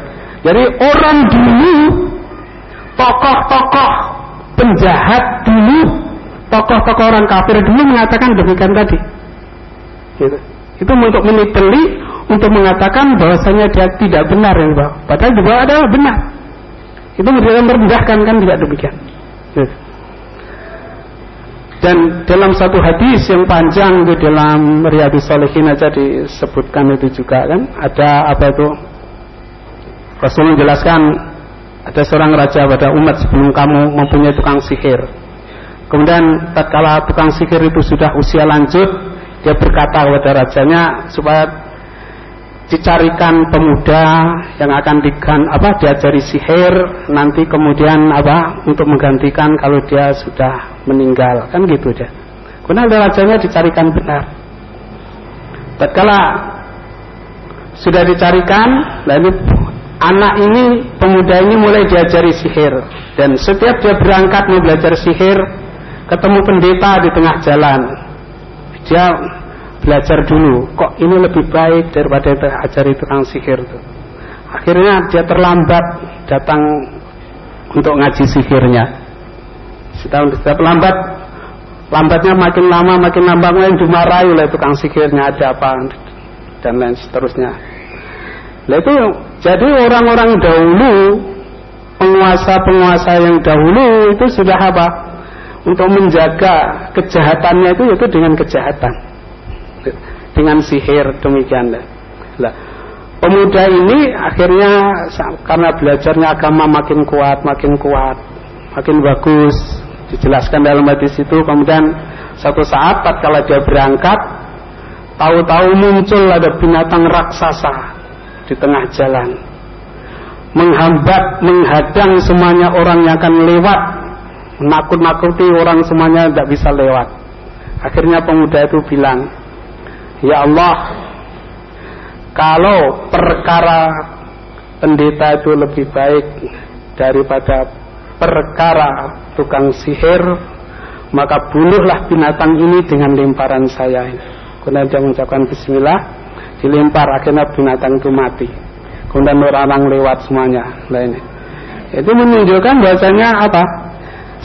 Speaker 1: Jadi orang dulu tokoh-tokoh penjahat dulu, tokoh-tokoh orang kafir dulu mengatakan demikian tadi. Gitu. Itu untuk meniteli untuk mengatakan bahwasanya dia tidak benar yang bawah. Padahal di bawah adalah benar. Itu merendahkan kan tidak demikian. Dan dalam satu hadis yang panjang di dalam Riyadhus Shalihin aja disebutkan itu juga kan ada apa itu Rasul menjelaskan ada seorang raja pada umat sebelum kamu mempunyai tukang sihir. Kemudian tatkala tukang sihir itu sudah usia lanjut, dia berkata kepada rajanya supaya dicarikan pemuda yang akan digan apa diajari sihir nanti kemudian apa untuk menggantikan kalau dia sudah meninggal kan gitu aja. Kemudian ada rajanya dicarikan benar. Tatkala sudah dicarikan, lalu anak ini pemuda ini mulai diajari sihir dan setiap dia berangkat mau belajar sihir ketemu pendeta di tengah jalan. Dia belajar dulu kok ini lebih baik daripada ajari tukang sihir tuh akhirnya dia terlambat datang untuk ngaji sihirnya. Setahun setiap lambat lambatnya makin lama makin lama makin dimarahi oleh tukang sihirnya ada apa? dan lain seterusnya. Nah itu jadi orang-orang dahulu penguasa-penguasa yang dahulu itu sudah apa untuk menjaga kejahatannya itu itu dengan kejahatan. Dengan sihir demikian. Lah pemuda ini akhirnya karena belajarnya agama makin kuat makin kuat makin bagus. Dijelaskan dalam hadis itu. Kemudian satu saat tatkala dia berangkat tahu-tahu muncul ada binatang raksasa di tengah jalan. Menghambat menghadang semuanya orang yang akan lewat menakut-nakuti orang semuanya tidak bisa lewat akhirnya pemuda itu bilang Ya Allah, kalau perkara pendeta itu lebih baik daripada perkara tukang sihir, maka bunuhlah binatang ini dengan lemparan saya. Kemudian dia mengucapkan Bismillah, dilempar akhirnya binatang itu mati. Kemudian orang-orang lewat semuanya. Lainnya. Itu menunjukkan bahasanya apa?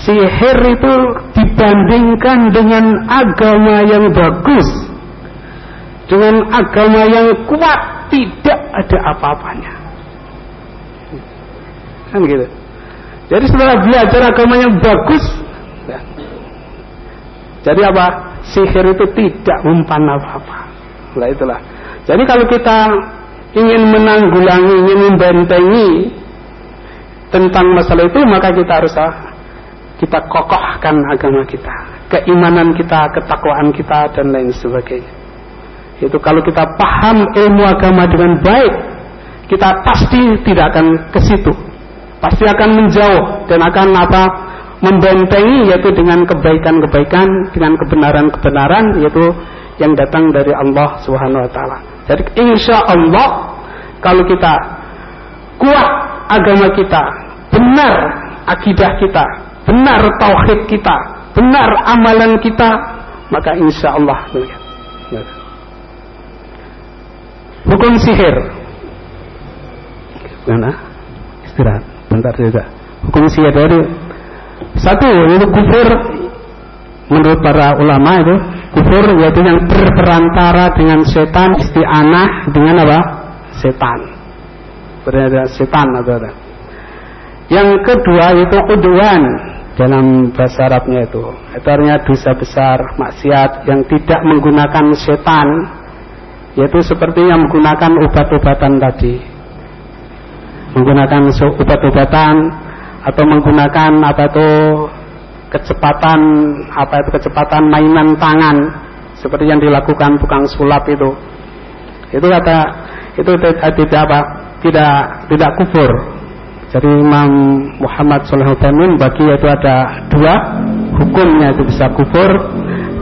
Speaker 1: Sihir itu dibandingkan dengan agama yang bagus dengan agama yang kuat tidak ada apa-apanya. Kan gitu. Jadi setelah belajar agama yang bagus, ya. jadi apa? sihir itu tidak mempan apa-apa. Nah itulah. Jadi kalau kita ingin menanggulangi, ingin membentengi tentang masalah itu, maka kita harus kita kokohkan agama kita, keimanan kita, ketakwaan kita dan lain sebagainya. Itu kalau kita paham ilmu agama dengan baik, kita pasti tidak akan ke situ. Pasti akan menjauh dan akan apa? membentengi yaitu dengan kebaikan-kebaikan, dengan kebenaran-kebenaran yaitu yang datang dari Allah Subhanahu wa taala. Jadi insya Allah kalau kita kuat agama kita, benar akidah kita, benar tauhid kita, benar amalan kita, maka insya Allah Hukum sihir. Mana? Istirahat. Bentar juga. Hukum sihir dari satu itu kufur menurut para ulama itu kufur yaitu yang berperantara dengan setan isti'anah dengan apa? Setan. Berada setan atau ada. Yang kedua itu udwan dalam bahasa Arabnya itu. Itu artinya dosa besar, maksiat yang tidak menggunakan setan yaitu seperti yang menggunakan obat-obatan tadi. Menggunakan obat-obatan atau menggunakan apa itu kecepatan apa itu kecepatan mainan tangan seperti yang dilakukan tukang sulap itu itu kata itu tidak apa tidak tidak kufur jadi Imam Muhammad Sallallahu Alaihi bagi itu ada dua hukumnya itu bisa kufur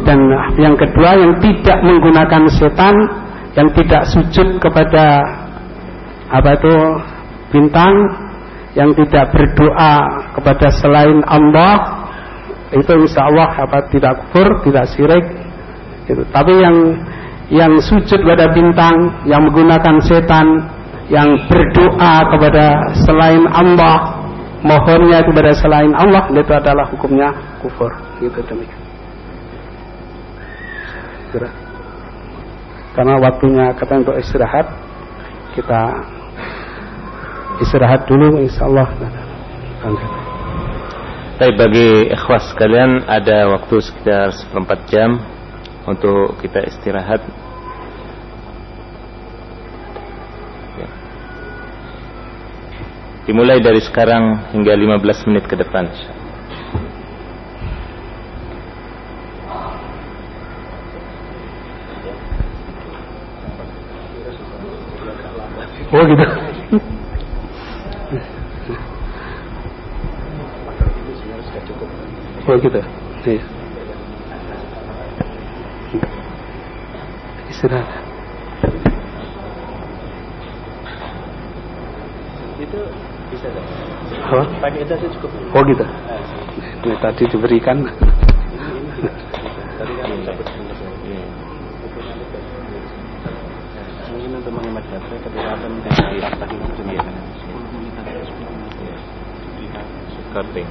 Speaker 1: dan yang kedua yang tidak menggunakan setan yang tidak sujud kepada apa itu bintang yang tidak berdoa kepada selain Allah itu insya Allah apa tidak kufur, tidak syirik. Itu. Tapi yang yang sujud pada bintang, yang menggunakan setan, yang berdoa kepada selain Allah, mohonnya kepada selain Allah, itu adalah hukumnya kufur. Gitu demikian. Karena waktunya kata untuk istirahat, kita istirahat dulu insya Allah.
Speaker 2: Tapi bagi ikhwas sekalian ada waktu sekitar seperempat jam untuk kita istirahat. Dimulai dari sekarang hingga 15 menit ke depan.
Speaker 1: Oh gitu. Oh gitu. Iya. Istirahat. Itu bisa? Pakai itu cukup. Oh gitu. Tadi diberikan. Tadi kan dapat Mungkin untuk menghemat baterai ketika akan mengenai tadi itu ya.
Speaker 2: Karting.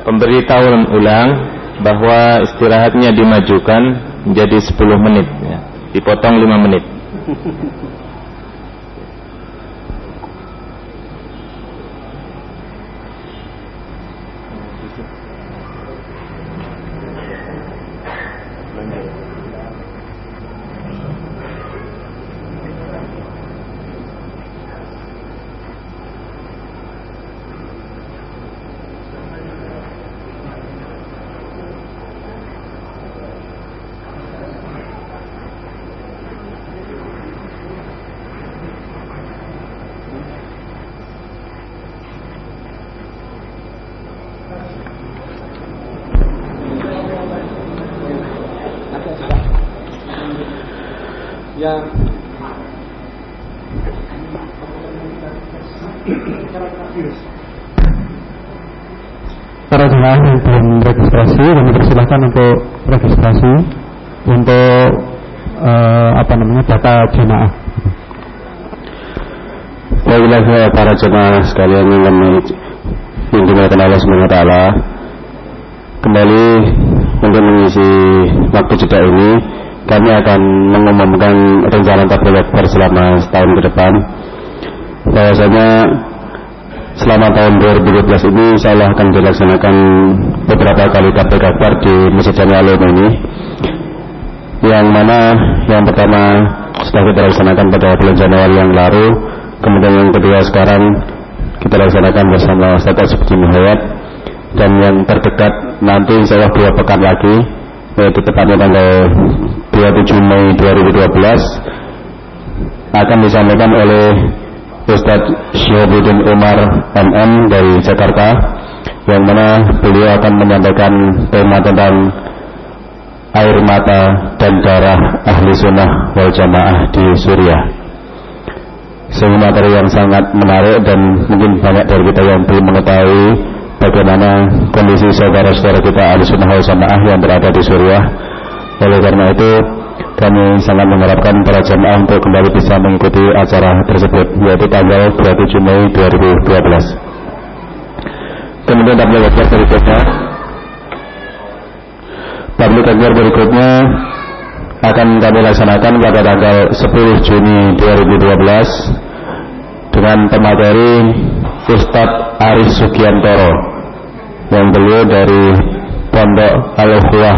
Speaker 2: Pemberitahuan ulang bahwa istirahatnya dimajukan menjadi 10 menit ya. Dipotong 5 menit.
Speaker 3: silakan untuk registrasi untuk uh, apa namanya data jemaah.
Speaker 4: Baiklah para jemaah sekalian yang yang dimuliakan Allah taala. Kembali untuk mengisi waktu jeda ini kami akan mengumumkan rencana tabligh selama setahun ke depan bahwasanya selama tahun 2012 ini Allah akan dilaksanakan beberapa kali tablik akbar di Masjid Jami ini yang mana yang pertama sudah kita laksanakan pada bulan Januari yang lalu kemudian yang kedua sekarang kita laksanakan bersama Ustaz seperti Muhammad dan yang terdekat nanti insya Allah dua pekan lagi yaitu tepatnya tanggal 27 Mei 2012 akan disampaikan oleh Ustadz Syihabuddin Umar MM dari Jakarta yang mana beliau akan menyampaikan tema tentang air mata dan darah ahli sunnah wal jamaah di Suriah materi yang sangat menarik dan mungkin banyak dari kita yang belum mengetahui bagaimana kondisi saudara-saudara kita ahli sunnah jamaah yang berada di Suriah. Oleh karena itu kami sangat mengharapkan para jemaah untuk kembali bisa mengikuti acara tersebut yaitu tanggal 27 Mei 2012 kemudian akbar berikutnya. Akbar berikutnya akan kami laksanakan pada tanggal 10 Juni 2012 dengan pemateri Ustadz Aris Sugiantoro yang beliau dari Pondok Al-Ukhwah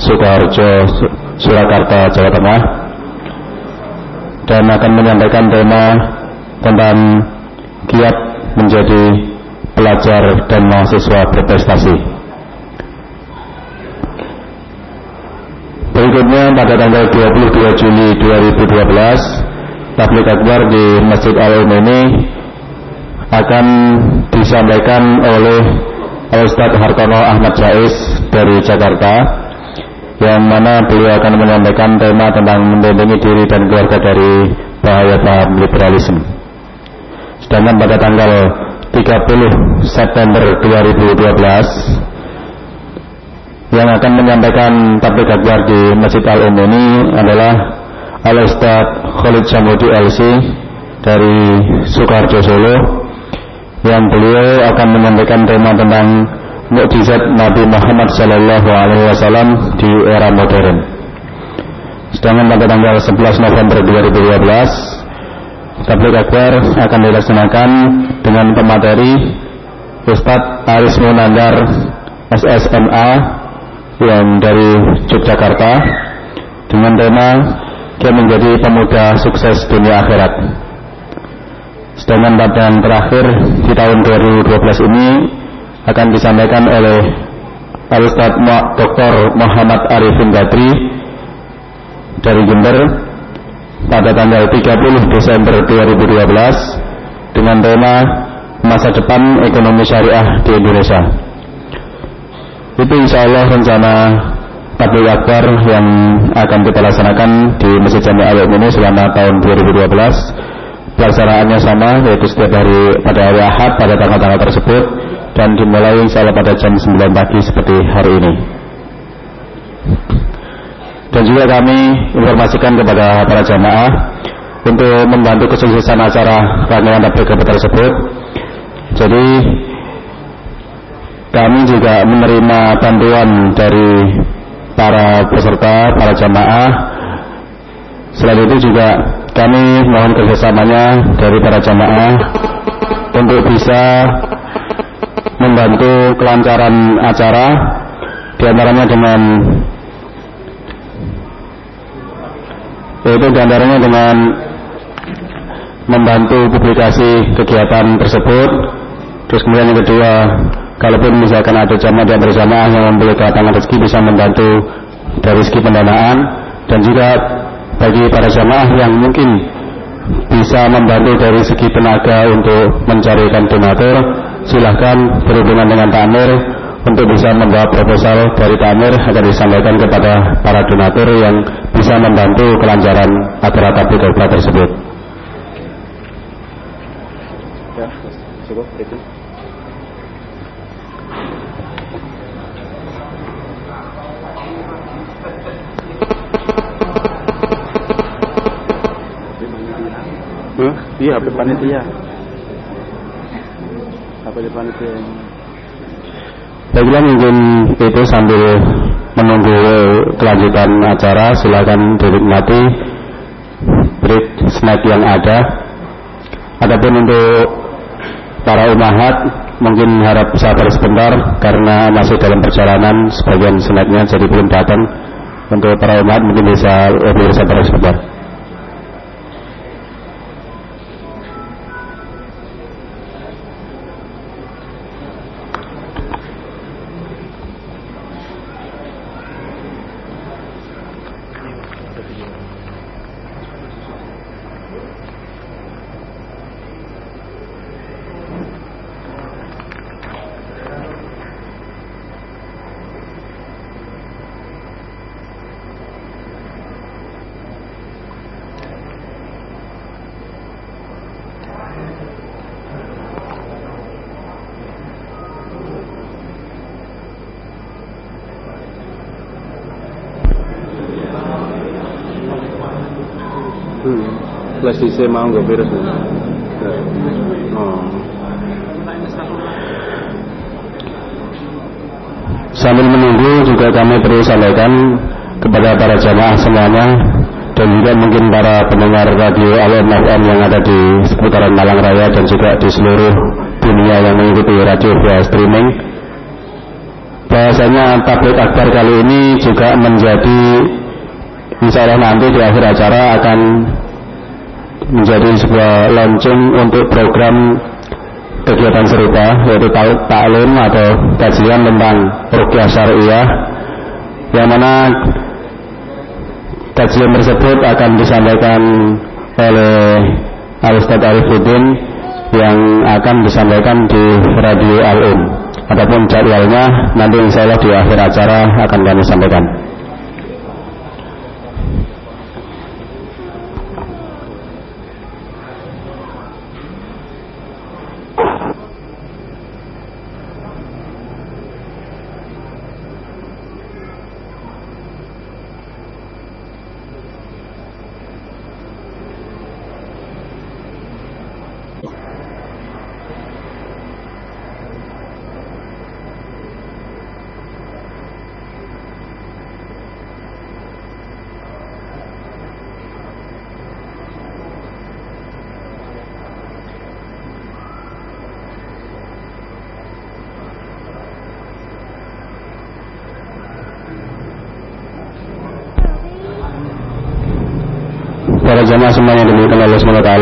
Speaker 4: Sukoharjo Surakarta, Jawa Tengah dan akan menyampaikan tema tentang kiat menjadi pelajar dan mahasiswa berprestasi. Berikutnya pada tanggal 22 Juli 2012, tablik akbar di Masjid Al ini akan disampaikan oleh Ustadz Hartono Ahmad Jais dari Jakarta yang mana beliau akan menyampaikan tema tentang melindungi diri dan keluarga dari bahaya paham liberalisme. Sedangkan pada tanggal 30 September 2012 yang akan menyampaikan tablik akbar di Masjid Al-Um ini adalah Al Ustaz Khalid Samudi LC dari Soekarjo Solo yang beliau akan menyampaikan tema tentang mukjizat Nabi Muhammad Sallallahu Alaihi Wasallam di era modern. Sedangkan pada tanggal 11 November 2012, tablik akbar akan dilaksanakan dengan pemateri Ustadz Aris Munandar SSMA yang dari Yogyakarta dengan tema dia menjadi pemuda sukses dunia akhirat. Sedangkan yang terakhir di tahun 2012 ini akan disampaikan oleh Al-Ustaz Dr. Muhammad Arifin Badri dari Jember pada tanggal 30 Desember 2012 dengan tema masa depan ekonomi syariah di Indonesia. Itu insya Allah rencana tabligh akbar yang akan kita laksanakan di Masjid Jami Al ini selama tahun 2012. Pelaksanaannya sama yaitu setiap hari pada hari Ahad pada tanggal-tanggal tersebut dan dimulai insya Allah pada jam 9 pagi seperti hari ini. Dan juga kami informasikan kepada para jamaah untuk membantu kesuksesan acara rangkaian tabligh tersebut. Jadi kami juga menerima bantuan dari para peserta, para jamaah. Selain itu juga kami mohon kerjasamanya dari para jamaah untuk bisa membantu kelancaran acara di antaranya dengan yaitu di antaranya dengan membantu publikasi kegiatan tersebut terus kemudian yang kedua kalaupun misalkan ada jamaah yang bersama yang membeli kedatangan rezeki bisa membantu dari segi pendanaan dan juga bagi para jamaah yang mungkin bisa membantu dari segi tenaga untuk mencarikan donatur silahkan berhubungan dengan Tamir untuk bisa membawa proposal dari Tamir agar disampaikan kepada para donatur yang bisa membantu kelancaran acara tabligh akbar tersebut. Ya, cukup itu.
Speaker 1: Huh? Iya, panitia sebagai panitia
Speaker 4: Baiklah mungkin itu sambil menunggu kelanjutan acara silakan dinikmati break snack yang ada. Adapun untuk para umahat mungkin harap sabar sebentar karena masih dalam perjalanan sebagian senatnya jadi belum datang untuk para umat mungkin bisa lebih sabar sebentar.
Speaker 3: Disk mau nggak virus oh.
Speaker 4: Sambil menunggu juga kami perlu sampaikan kepada para jamaah semuanya dan juga mungkin para pendengar radio Al FM yang ada di seputaran Malang Raya dan juga di seluruh dunia yang mengikuti radio via streaming. Bahasanya tablet akbar kali ini juga menjadi insya Allah nanti di akhir acara akan menjadi sebuah launching untuk program kegiatan serupa yaitu taklim atau kajian tentang rukyah syariah yang mana kajian tersebut akan disampaikan oleh Al-Ustadz Arifuddin yang akan disampaikan di Radio Al-Um. Adapun jadwalnya nanti insya Allah di akhir acara akan kami sampaikan. Para jamaah semuanya dimuliakan Allah SWT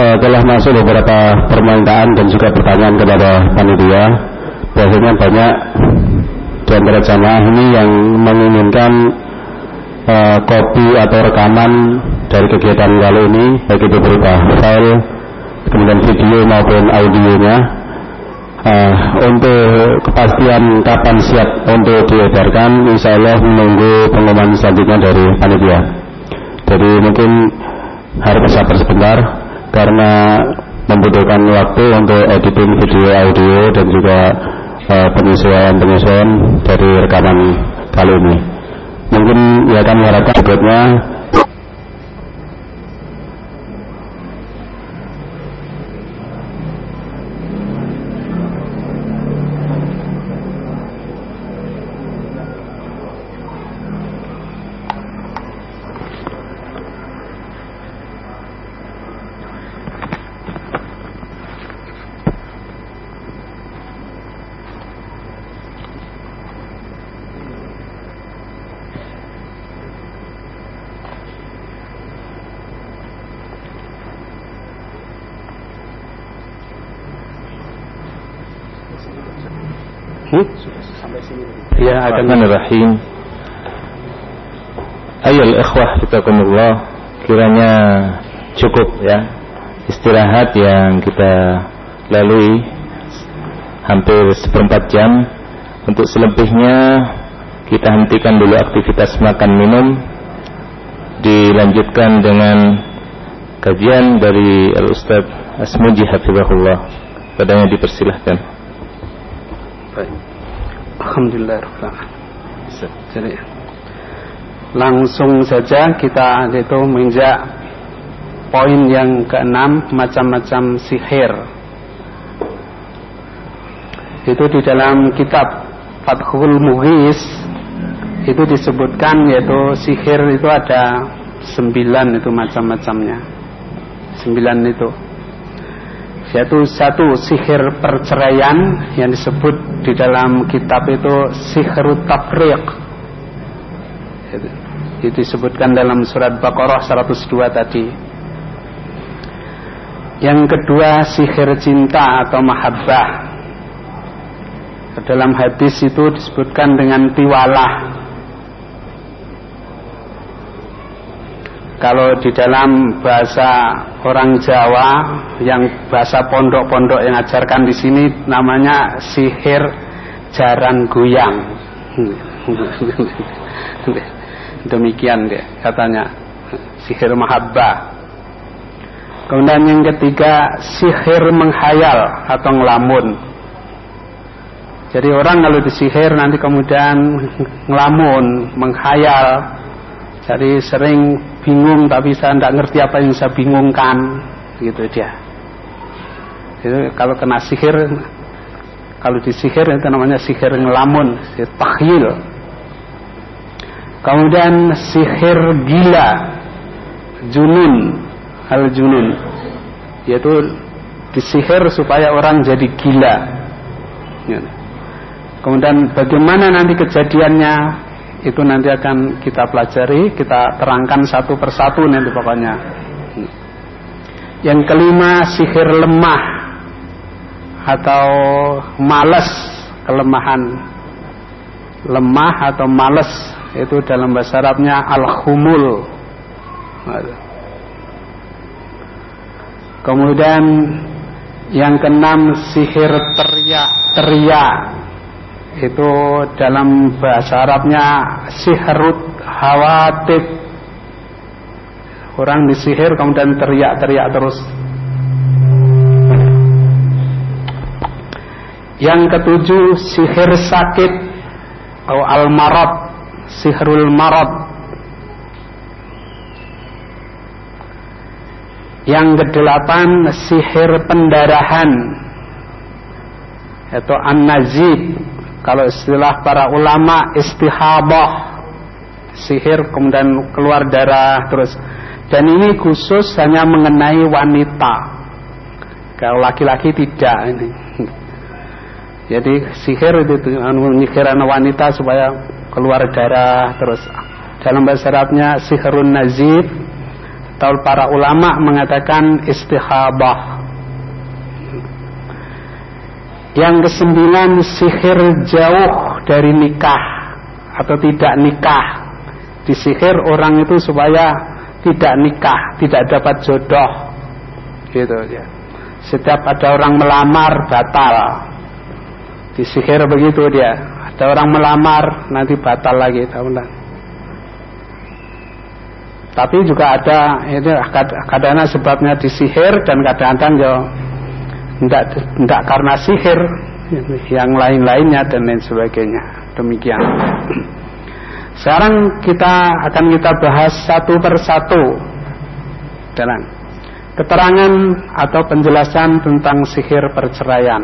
Speaker 4: uh, telah masuk beberapa permintaan dan juga pertanyaan kepada panitia. Biasanya banyak di antara jamaah ini yang menginginkan uh, kopi atau rekaman dari kegiatan kali ini baik itu berupa file kemudian video maupun audionya. Uh, untuk kepastian kapan siap untuk diedarkan insya Allah menunggu pengumuman selanjutnya dari panitia jadi mungkin harus bersabar sebentar karena membutuhkan waktu untuk editing video audio dan juga uh, penyesuaian-penyesuaian dari rekaman kali ini. Mungkin ya kami harapkan berikutnya
Speaker 2: Ya, akan Rahim. Ayo ikhwah fitakumullah. Kiranya cukup ya istirahat yang kita lalui hampir seperempat jam. Untuk selebihnya kita hentikan dulu aktivitas makan minum. Dilanjutkan dengan kajian dari Al Ustaz Asmuji Hafizahullah. Padanya dipersilahkan.
Speaker 1: Baik. Alhamdulillah Jadi langsung saja kita itu menginjak poin yang keenam macam-macam sihir. Itu di dalam kitab Fathul Mughis itu disebutkan yaitu sihir itu ada sembilan itu macam-macamnya. Sembilan itu. Yaitu satu sihir perceraian yang disebut di dalam kitab itu sihir tafriq itu disebutkan dalam surat Baqarah 102 tadi. Yang kedua sihir cinta atau mahabbah. Dalam hadis itu disebutkan dengan tiwalah. Kalau di dalam bahasa orang Jawa yang bahasa pondok-pondok yang ajarkan di sini namanya sihir jaran guyang. Demikian deh katanya sihir mahabbah. Kemudian yang ketiga sihir menghayal atau ngelamun. Jadi orang kalau disihir nanti kemudian ngelamun, menghayal. Jadi sering bingung tapi saya tidak ngerti apa yang saya bingungkan. Gitu dia. Itu kalau kena sihir kalau disihir itu namanya sihir ngelamun sihir takhil. Kemudian sihir gila junun al junun yaitu disihir supaya orang jadi gila. Kemudian bagaimana nanti kejadiannya itu nanti akan kita pelajari, kita terangkan satu persatu nanti pokoknya. Yang kelima sihir lemah atau males kelemahan. Lemah atau males itu dalam bahasa Arabnya al-humul. Kemudian yang keenam sihir teriak teriak itu dalam bahasa Arabnya sihrut hawatib orang disihir kemudian teriak-teriak terus. Yang ketujuh sihir sakit atau al-marad sihrul marad. Yang kedelapan sihir pendarahan atau an-nazib kalau istilah para ulama istihabah sihir kemudian keluar darah terus. Dan ini khusus hanya mengenai wanita. Kalau laki-laki tidak ini. Jadi sihir itu menyihir anak wanita supaya keluar darah terus. Dalam bahasa Arabnya sihirun nazib. Atau para ulama mengatakan istihabah yang kesembilan sihir jauh dari nikah atau tidak nikah. Disihir orang itu supaya tidak nikah, tidak dapat jodoh. Gitu ya. Setiap ada orang melamar batal. Disihir begitu dia. Ada orang melamar nanti batal lagi tahunan. Tapi juga ada ini kadang-kadang sebabnya disihir dan kadang-kadang ya tidak tidak karena sihir yang lain-lainnya dan lain sebagainya. Demikian. Sekarang kita akan kita bahas satu persatu. Dalam keterangan atau penjelasan tentang sihir perceraian.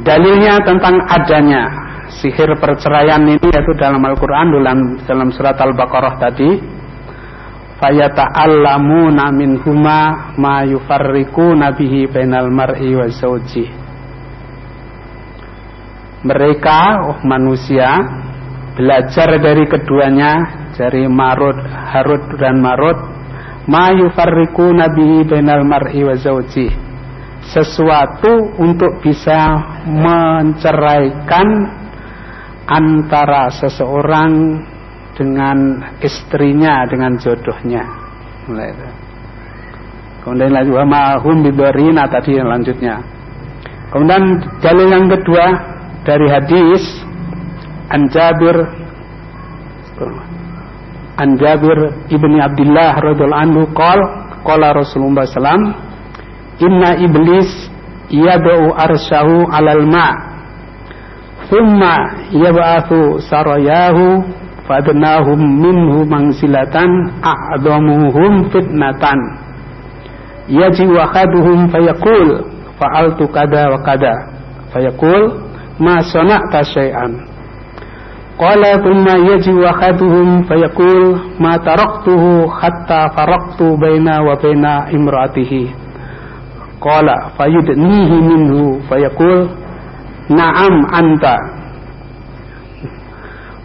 Speaker 1: Dalilnya tentang adanya sihir perceraian ini yaitu dalam Al-Quran dalam, dalam surat Al-Baqarah tadi fayata'allamuna minhuma ma yufarriquna bihi bainal mar'i wa zawji. Mereka oh manusia belajar dari keduanya dari Marut Harut dan Marut ma yufarriquna bihi bainal mar'i wa zawji. Sesuatu untuk bisa menceraikan antara seseorang dengan istrinya dengan jodohnya. Mulai itu. Kemudian lagi wa mahum bidarina tadi yang lanjutnya. Kemudian dalil yang kedua dari hadis An Jabir An Jabir ibni Abdullah radhiallahu anhu qol qala Rasulullah sallam inna iblis yad'u arsyahu alal ma' thumma yab'athu sarayahu fadnahum minhu mangsilatan a'damuhum fitnatan. Yaji wakaduhum fayaqul fa'altu kada wa kada. Fayaqul ma sana'ta syai'an. Qala thumma yaji wakaduhum fayaqul ma taraktuhu hatta faraqtu baina wa baina imra'atihi qala fayudnihi minhu. Fayaqul na'am anta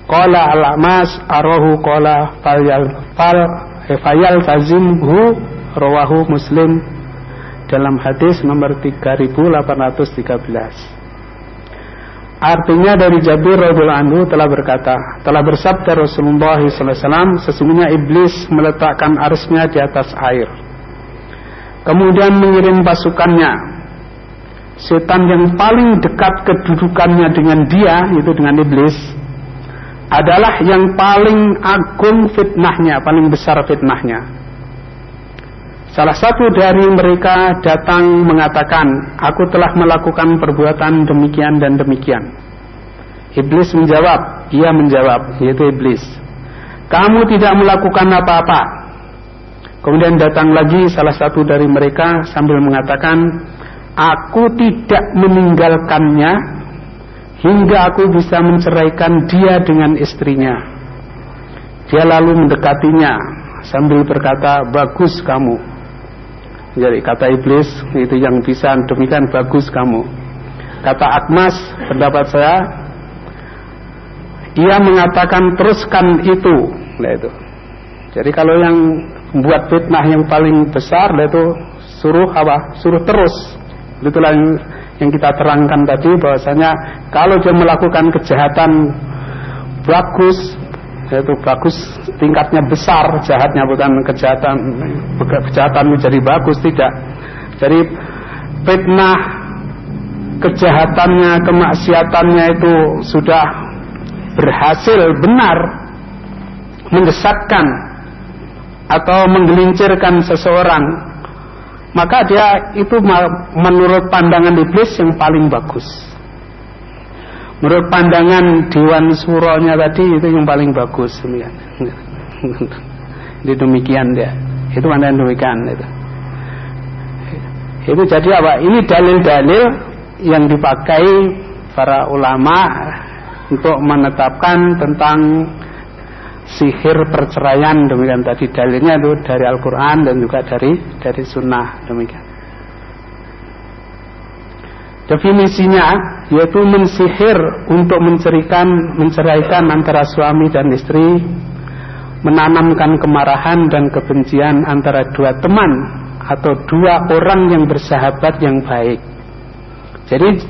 Speaker 1: qala al-amas arahu qala fayal fal fayal tazimhu rawahu muslim dalam hadis nomor 3813 Artinya dari Jabir radhiyallahu anhu telah berkata, telah bersabda Rasulullah SAW, sesungguhnya iblis meletakkan arsnya di atas air. Kemudian mengirim pasukannya. Setan yang paling dekat kedudukannya dengan dia, itu dengan iblis, adalah yang paling agung fitnahnya, paling besar fitnahnya. Salah satu dari mereka datang mengatakan, "Aku telah melakukan perbuatan demikian dan demikian." Iblis menjawab, ia menjawab, yaitu iblis. "Kamu tidak melakukan apa-apa." Kemudian datang lagi salah satu dari mereka sambil mengatakan, "Aku tidak meninggalkannya hingga aku bisa menceraikan dia dengan istrinya." Dia lalu mendekatinya sambil berkata, "Bagus kamu." Jadi kata iblis itu yang bisa demikian bagus kamu. Kata Akmas pendapat saya ia mengatakan teruskan itu. Nah itu. Jadi kalau yang membuat fitnah yang paling besar itu suruh apa? Suruh terus. Itulah yang, yang kita terangkan tadi bahwasanya kalau dia melakukan kejahatan bagus itu bagus tingkatnya besar jahatnya bukan kejahatan kejahatan menjadi bagus tidak. Jadi fitnah kejahatannya kemaksiatannya itu sudah berhasil benar menyesatkan atau menggelincirkan seseorang maka dia itu menurut pandangan iblis yang paling bagus Menurut pandangan Dewan Suronya tadi itu yang paling bagus demikian. Itu demikian dia. Itu pandangan demikian itu. Itu jadi apa? Ini dalil-dalil yang dipakai para ulama untuk menetapkan tentang sihir perceraian demikian tadi dalilnya itu dari Al-Quran dan juga dari dari Sunnah demikian. Definisinya yaitu mensihir untuk menceraikan menceraikan antara suami dan istri, menanamkan kemarahan dan kebencian antara dua teman atau dua orang yang bersahabat yang baik. Jadi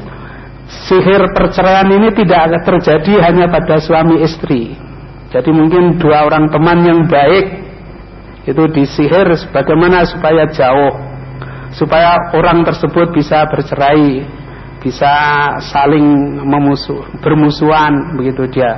Speaker 1: sihir perceraian ini tidak akan terjadi hanya pada suami istri. Jadi mungkin dua orang teman yang baik itu disihir bagaimana supaya jauh supaya orang tersebut bisa bercerai bisa saling memusuh, bermusuhan begitu dia.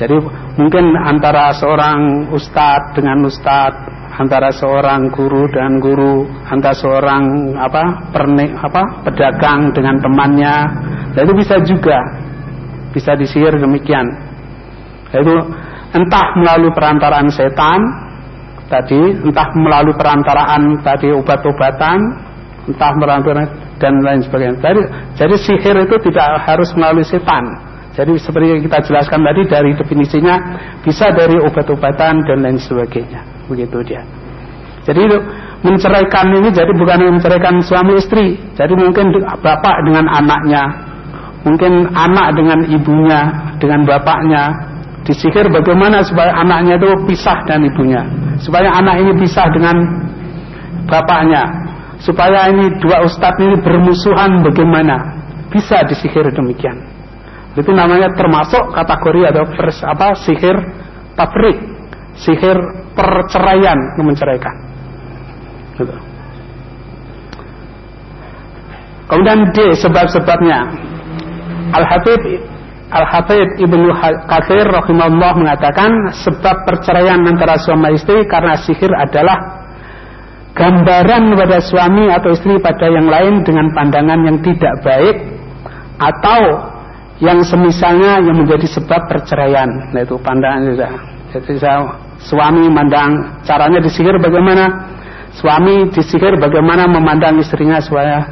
Speaker 1: Jadi mungkin antara seorang ustadz dengan ustadz, antara seorang guru dengan guru, antara seorang apa pernik apa pedagang dengan temannya, itu bisa juga bisa disihir demikian. Itu entah melalui perantaraan setan tadi, entah melalui perantaraan tadi obat-obatan, entah melalui dan lain sebagainya. Jadi, jadi sihir itu tidak harus melalui setan. Jadi seperti yang kita jelaskan tadi dari definisinya bisa dari obat-obatan dan lain sebagainya. Begitu dia. Jadi menceraikan ini jadi bukan menceraikan suami istri. Jadi mungkin bapak dengan anaknya, mungkin anak dengan ibunya, dengan bapaknya. Disihir bagaimana supaya anaknya itu pisah dan ibunya, supaya anak ini pisah dengan bapaknya, supaya ini dua ustadz ini bermusuhan bagaimana. Bisa disihir demikian. Itu namanya termasuk kategori atau pers, apa sihir tafrik sihir perceraian menceraikan. Gitu. kemudian D sebab-sebabnya. Al-Habib Al-Hafidh Ibnu Katsir rahimahullah mengatakan sebab perceraian antara suami istri karena sihir adalah gambaran kepada suami atau istri pada yang lain dengan pandangan yang tidak baik atau yang semisalnya yang menjadi sebab perceraian. Nah itu pandangan juga. Jadi suami memandang caranya disihir bagaimana? Suami disihir bagaimana memandang istrinya supaya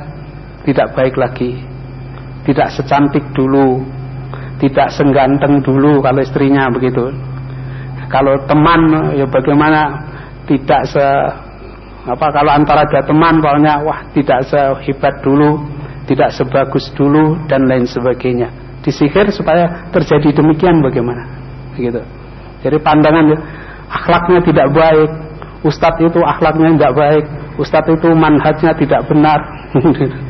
Speaker 1: tidak baik lagi, tidak secantik dulu, tidak sengganteng dulu kalau istrinya begitu. Kalau teman ya bagaimana tidak se apa kalau antara dua teman pokoknya wah tidak sehebat dulu, tidak sebagus dulu dan lain sebagainya. Disihir supaya terjadi demikian bagaimana? Begitu. Jadi pandangan ya, akhlaknya tidak baik, ustadz itu akhlaknya tidak baik, ustadz itu manhajnya tidak benar,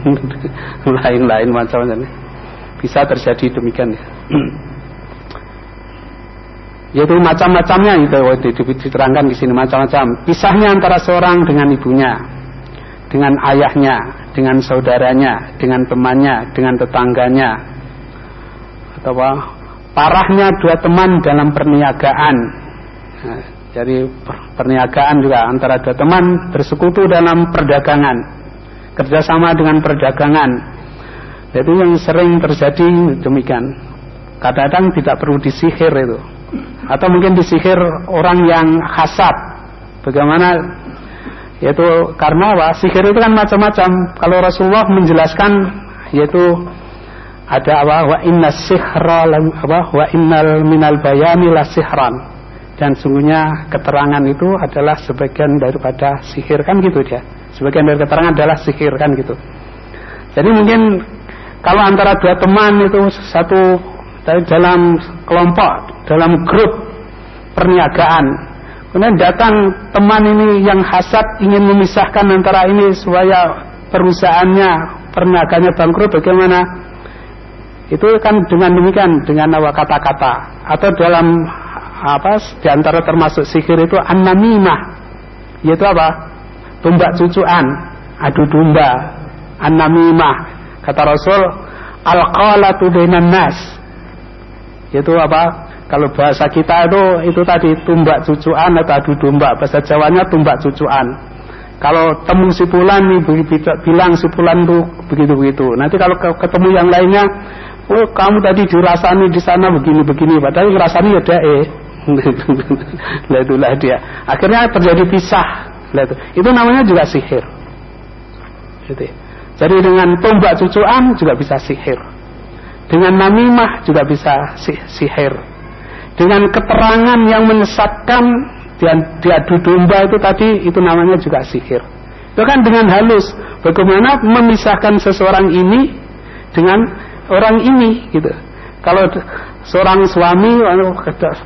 Speaker 1: lain-lain macamnya. Bisa terjadi demikian ya. Yaitu macam-macamnya itu diterangkan di sini macam-macam. Pisahnya antara seorang dengan ibunya dengan ayahnya dengan saudaranya dengan temannya dengan tetangganya. Atau apa? Parahnya dua teman dalam perniagaan. Nah, jadi perniagaan juga antara dua teman bersekutu dalam perdagangan kerjasama dengan perdagangan. Itu yang sering terjadi demikian kadang-kadang tidak perlu disihir itu. Atau mungkin disihir orang yang hasad. Bagaimana? Yaitu karena apa? Sihir itu kan macam-macam. Kalau Rasulullah menjelaskan yaitu ada apa? Wa inna sihra apa? Wa innal minal bayani la sihran. Dan sungguhnya keterangan itu adalah sebagian daripada sihir. Kan gitu dia. Sebagian dari keterangan adalah sihir kan gitu. Jadi mungkin kalau antara dua teman itu satu dalam kelompok dalam grup perniagaan. Kemudian datang teman ini yang hasad ingin memisahkan antara ini supaya perusahaannya, perniagaannya bangkrut bagaimana? Itu kan dengan demikian dengan awal kata-kata atau dalam apa di antara termasuk sihir itu an-namimah yaitu apa? Tumbak cucuan, adu domba, an-namimah. Kata Rasul, al-qalatu bainan nas. Yaitu apa? Kalau bahasa kita itu itu tadi tumbak cucuan atau adu domba. Bahasa Jawanya tumbak cucuan. Kalau temu si Pulan nih bilang si Pulan tuh begitu-begitu. Nanti kalau ketemu yang lainnya, oh kamu tadi dirasani di sana begini-begini. Padahal ngerasani ya dia eh. Lah itulah dia. Akhirnya terjadi pisah. Itu. itu namanya juga sihir. Gitu. Jadi dengan tumbak cucuan juga bisa sihir. Dengan namimah juga bisa sihir dengan keterangan yang menyesatkan dan diadu domba itu tadi itu namanya juga sihir. Itu kan dengan halus bagaimana memisahkan seseorang ini dengan orang ini gitu. Kalau seorang suami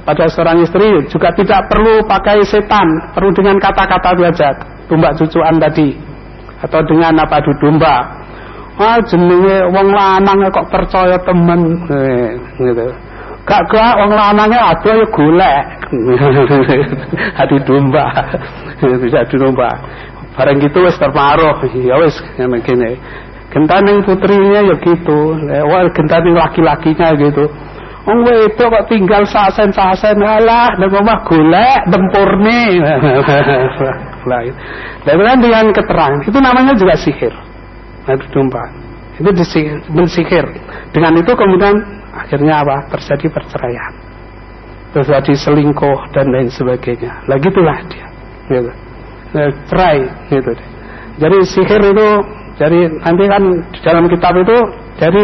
Speaker 1: pada seorang istri juga tidak perlu pakai setan, perlu dengan kata-kata saja, tumbak cucuan tadi atau dengan apa domba. Ah jenenge wong lanang kok percaya temen eh, gitu. Gak gak wong lanange ada ya golek. Adu domba. Bisa domba. Bareng gitu wis terparuh. Ya wis ngene. Gentaning putrinya ya gitu. Wah gentaning laki-lakinya gitu. Wong itu kok tinggal sasen-sasen alah nang omah golek tempurne. Lah. Dengan keterangan itu namanya juga sihir. Adu domba. Itu disihir. Dengan itu kemudian akhirnya apa terjadi perceraian terjadi selingkuh dan lain sebagainya lah gitulah dia gitu. nah, cerai gitu deh. jadi sihir itu jadi nanti kan di dalam kitab itu jadi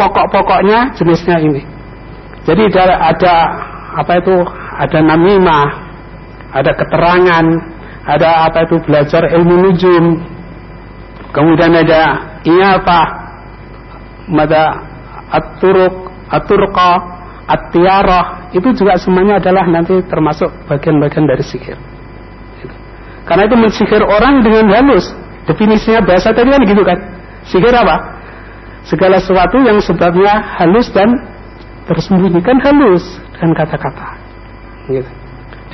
Speaker 1: pokok-pokoknya jenisnya ini jadi ada, ada apa itu ada namimah ada keterangan ada apa itu belajar ilmu nujum kemudian ada ini apa ada aturuk aturqa, at-tiarah, itu juga semuanya adalah nanti termasuk bagian-bagian dari sihir. Gitu. Karena itu mensihir orang dengan halus. Definisinya bahasa tadi kan gitu kan. Sihir apa? Segala sesuatu yang sebabnya halus dan tersembunyikan halus dengan kata-kata. Gitu.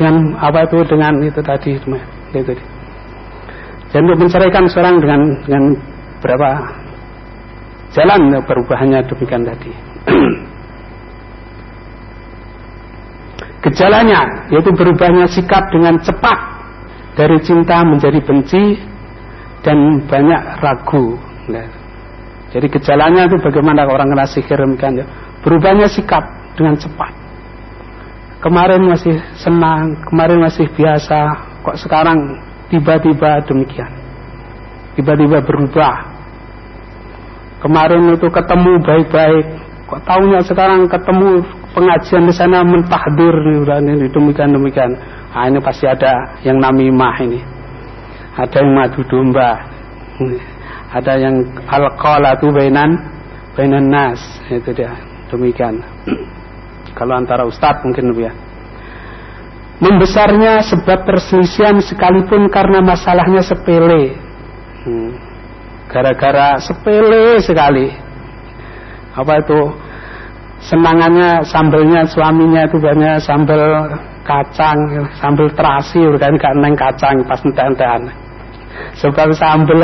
Speaker 1: Dengan apa itu dengan itu tadi gitu. Dan untuk menceraikan seorang dengan dengan berapa jalan perubahannya demikian tadi. Gejalanya yaitu berubahnya sikap dengan cepat dari cinta menjadi benci dan banyak ragu. Nah, jadi gejalanya itu bagaimana orang kena sihir ya. Berubahnya sikap dengan cepat. Kemarin masih senang, kemarin masih biasa, kok sekarang tiba-tiba demikian. Tiba-tiba berubah. Kemarin itu ketemu baik-baik, kok tahunya sekarang ketemu pengajian di sana mentahdir ini demikian demikian. Ah ini pasti ada yang namimah ini. ada yang madu domba ada yang alqalatu bainan bainan nas itu dia demikian kalau antara ustadz mungkin lebih ya membesarnya sebab perselisihan sekalipun karena masalahnya sepele. Hmm. gara-gara sepele sekali. Apa itu? Senangannya sambelnya suaminya itu banyak sambel kacang sambel terasi kan gak neng kacang pas entek sebab sambel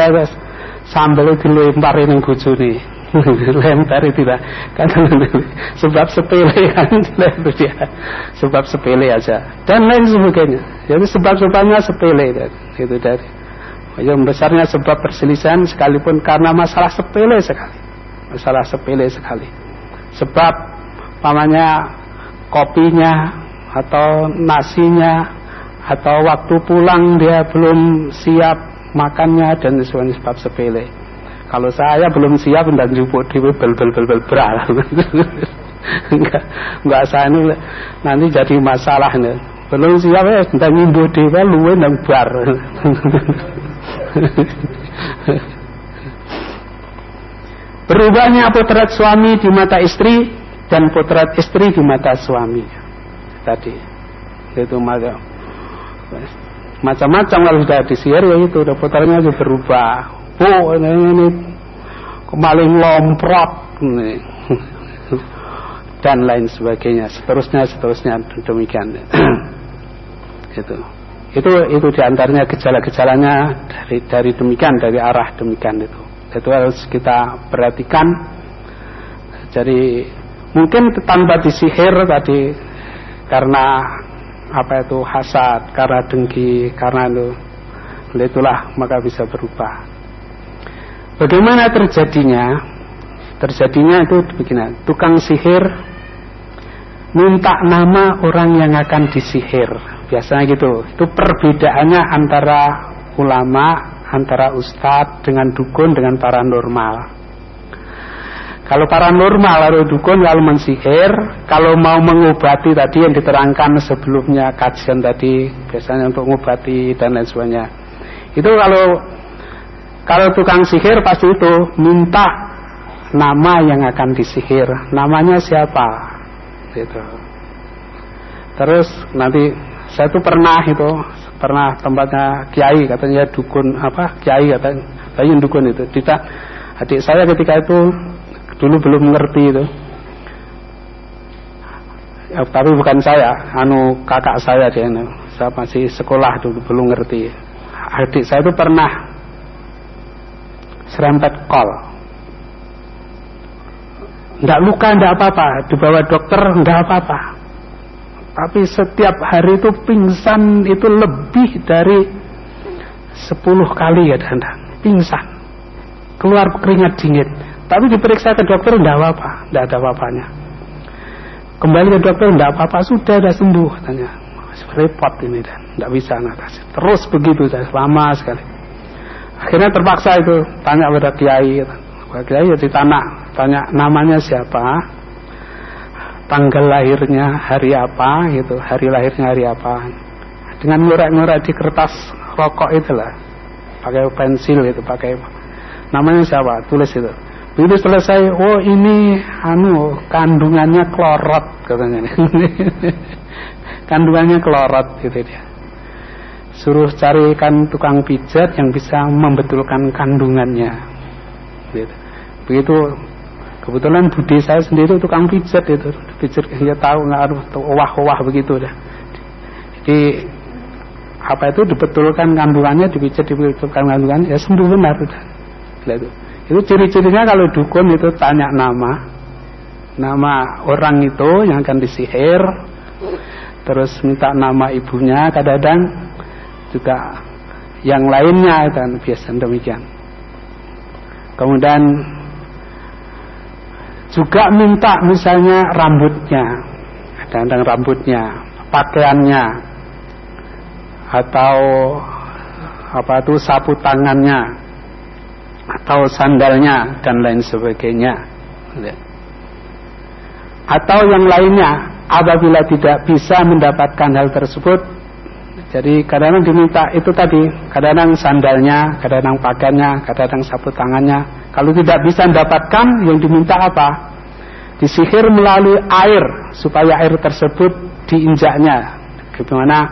Speaker 1: sambel dilempar ning bojone lempar lah kan sebab sepele kan. Itu dia. Sebab sepele aja. Dan lain sebagainya. Jadi sebab-sebabnya sepele itu dari yang besarnya sebab perselisihan sekalipun karena masalah sepele sekali. Masalah sepele sekali. Sebab pamannya kopinya atau nasinya atau waktu pulang dia belum siap makannya dan sebab sepele kalau saya belum siap dan jupuk di bel bel bel bel beral. enggak enggak saya ini nanti jadi masalah nih. Belum siap ya dan ngimbu dewa luwe nang bar. Berubahnya potret suami di mata istri dan potret istri di mata suami. Tadi itu macam-macam kalau sudah disihir ya itu potretnya juga berubah bu ini, kemaling lomprot dan lain sebagainya seterusnya seterusnya demikian itu. Itu itu di antaranya gejala-gejalanya dari dari demikian dari arah demikian itu. Itu harus kita perhatikan. Jadi mungkin tanpa disihir tadi karena apa itu hasad karena dengki karena itu. Itulah maka bisa berubah Bagaimana terjadinya? Terjadinya itu begini, tukang sihir minta nama orang yang akan disihir. Biasanya gitu. Itu perbedaannya antara ulama, antara ustadz dengan dukun dengan paranormal. Kalau paranormal lalu dukun lalu mensihir, kalau mau mengobati tadi yang diterangkan sebelumnya kajian tadi biasanya untuk mengobati dan lain sebagainya. Itu kalau kalau tukang sihir pasti itu minta nama yang akan disihir. Namanya siapa? Gitu. Terus nanti saya tuh pernah itu pernah tempatnya kiai katanya dukun apa kiai katanya kiai dukun itu kita adik saya ketika itu dulu belum mengerti itu ya, tapi bukan saya anu kakak saya dia saya masih sekolah dulu belum ngerti adik saya itu pernah serempet kol. Tidak luka, tidak apa-apa. Dibawa dokter, tidak apa-apa. Tapi setiap hari itu pingsan itu lebih dari 10 kali ya dandang. Pingsan. Keluar keringat dingin. Tapi diperiksa ke dokter tidak apa-apa. Tidak ada apa-apanya. Kembali ke dokter tidak apa-apa. Sudah, sudah sembuh. Tanya. Repot ini dan tidak bisa ngatasi. Terus begitu saya lama sekali akhirnya terpaksa itu tanya pada kiai pada kiai ya ditanya tanya namanya siapa? Tanggal lahirnya hari apa? Gitu hari lahirnya hari apa? Dengan ngurek-ngurek di kertas rokok itulah pakai pensil itu pakai namanya siapa? Tulis itu. Begitu selesai oh ini anu kandungannya klorot katanya. Kandungannya klorot gitu dia suruh carikan tukang pijat yang bisa membetulkan kandungannya. Gitu. begitu kebetulan budi saya sendiri tukang pijat itu. Pijat dia tahu nggak harus wah-wah begitu dah. Jadi apa itu dibetulkan kandungannya dipijat dibetulkan kandungannya ya sembuh benar udah itu ciri-cirinya kalau dukun itu tanya nama. Nama orang itu yang akan disihir terus minta nama ibunya kadang-kadang juga yang lainnya dan biasa demikian. Kemudian juga minta misalnya rambutnya, kadang rambutnya, pakaiannya, atau apa itu sapu tangannya, atau sandalnya dan lain sebagainya. Atau yang lainnya, apabila tidak bisa mendapatkan hal tersebut, Jadi kadang-kadang diminta itu tadi, kadang-kadang sandalnya, kadang-kadang pakaiannya, kadang-kadang sapu tangannya. Kalau tidak bisa mendapatkan, yang diminta apa? Disihir melalui air supaya air tersebut diinjaknya. Gimana?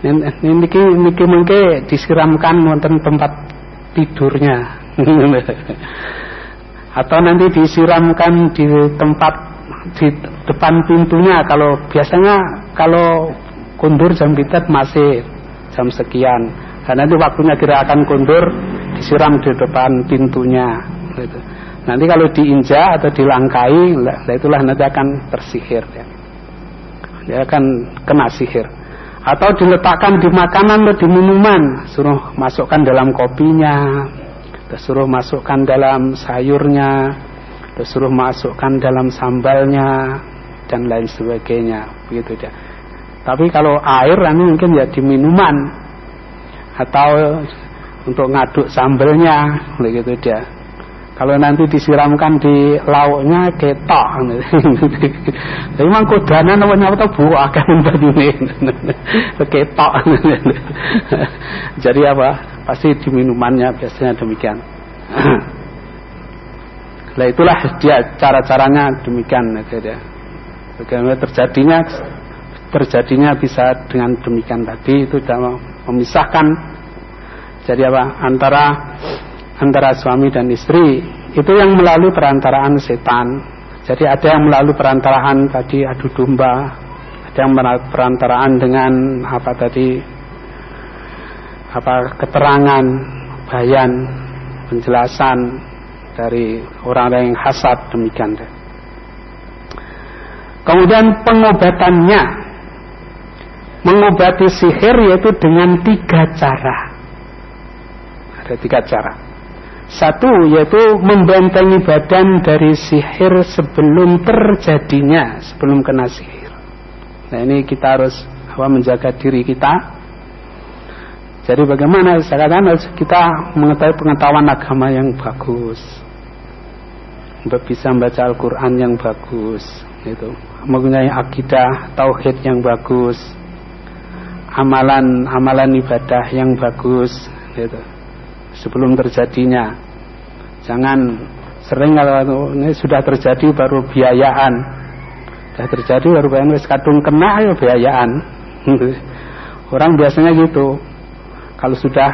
Speaker 1: Ini niki mungkin disiramkan wonten tempat tidurnya. Atau nanti disiramkan di tempat di depan pintunya kalau biasanya kalau kundur jam pitet masih jam sekian karena itu waktunya kira akan kundur disiram di depan pintunya gitu. nanti kalau diinjak atau dilangkai lah itulah nanti akan tersihir ya. dia akan kena sihir atau diletakkan di makanan atau di minuman suruh masukkan dalam kopinya suruh masukkan dalam sayurnya suruh masukkan dalam sambalnya dan lain sebagainya begitu dia tapi kalau air ini mungkin ya di minuman atau untuk ngaduk sambelnya, begitu dia. Kalau nanti disiramkan di lauknya ketok. Tapi memang kodana namanya apa tuh buah kan ini ketok. Jadi apa? Pasti di minumannya biasanya demikian. Nah itulah dia cara-caranya demikian dia. Bagaimana terjadinya terjadinya bisa dengan demikian tadi itu dalam memisahkan. Jadi apa? Antara antara suami dan istri. Itu yang melalui perantaraan setan. Jadi ada yang melalui perantaraan tadi adu domba. Ada yang melalui perantaraan dengan apa tadi? Apa? Keterangan bayan penjelasan dari orang-orang yang hasad demikian kemudian pengobatannya mengobati sihir yaitu dengan tiga cara. Ada tiga cara. Satu yaitu membentengi badan dari sihir sebelum terjadinya, sebelum kena sihir. Nah ini kita harus apa, menjaga diri kita. Jadi bagaimana saya katakan kita mengetahui pengetahuan agama yang bagus, bisa membaca Al-Quran yang bagus, itu mempunyai akidah tauhid yang bagus, amalan-amalan ibadah yang bagus gitu. Sebelum terjadinya. Jangan sering kalau ini sudah terjadi baru biayaan. Sudah terjadi baru bayang wis kadung kena ya biayaan. Orang biasanya gitu. Kalau sudah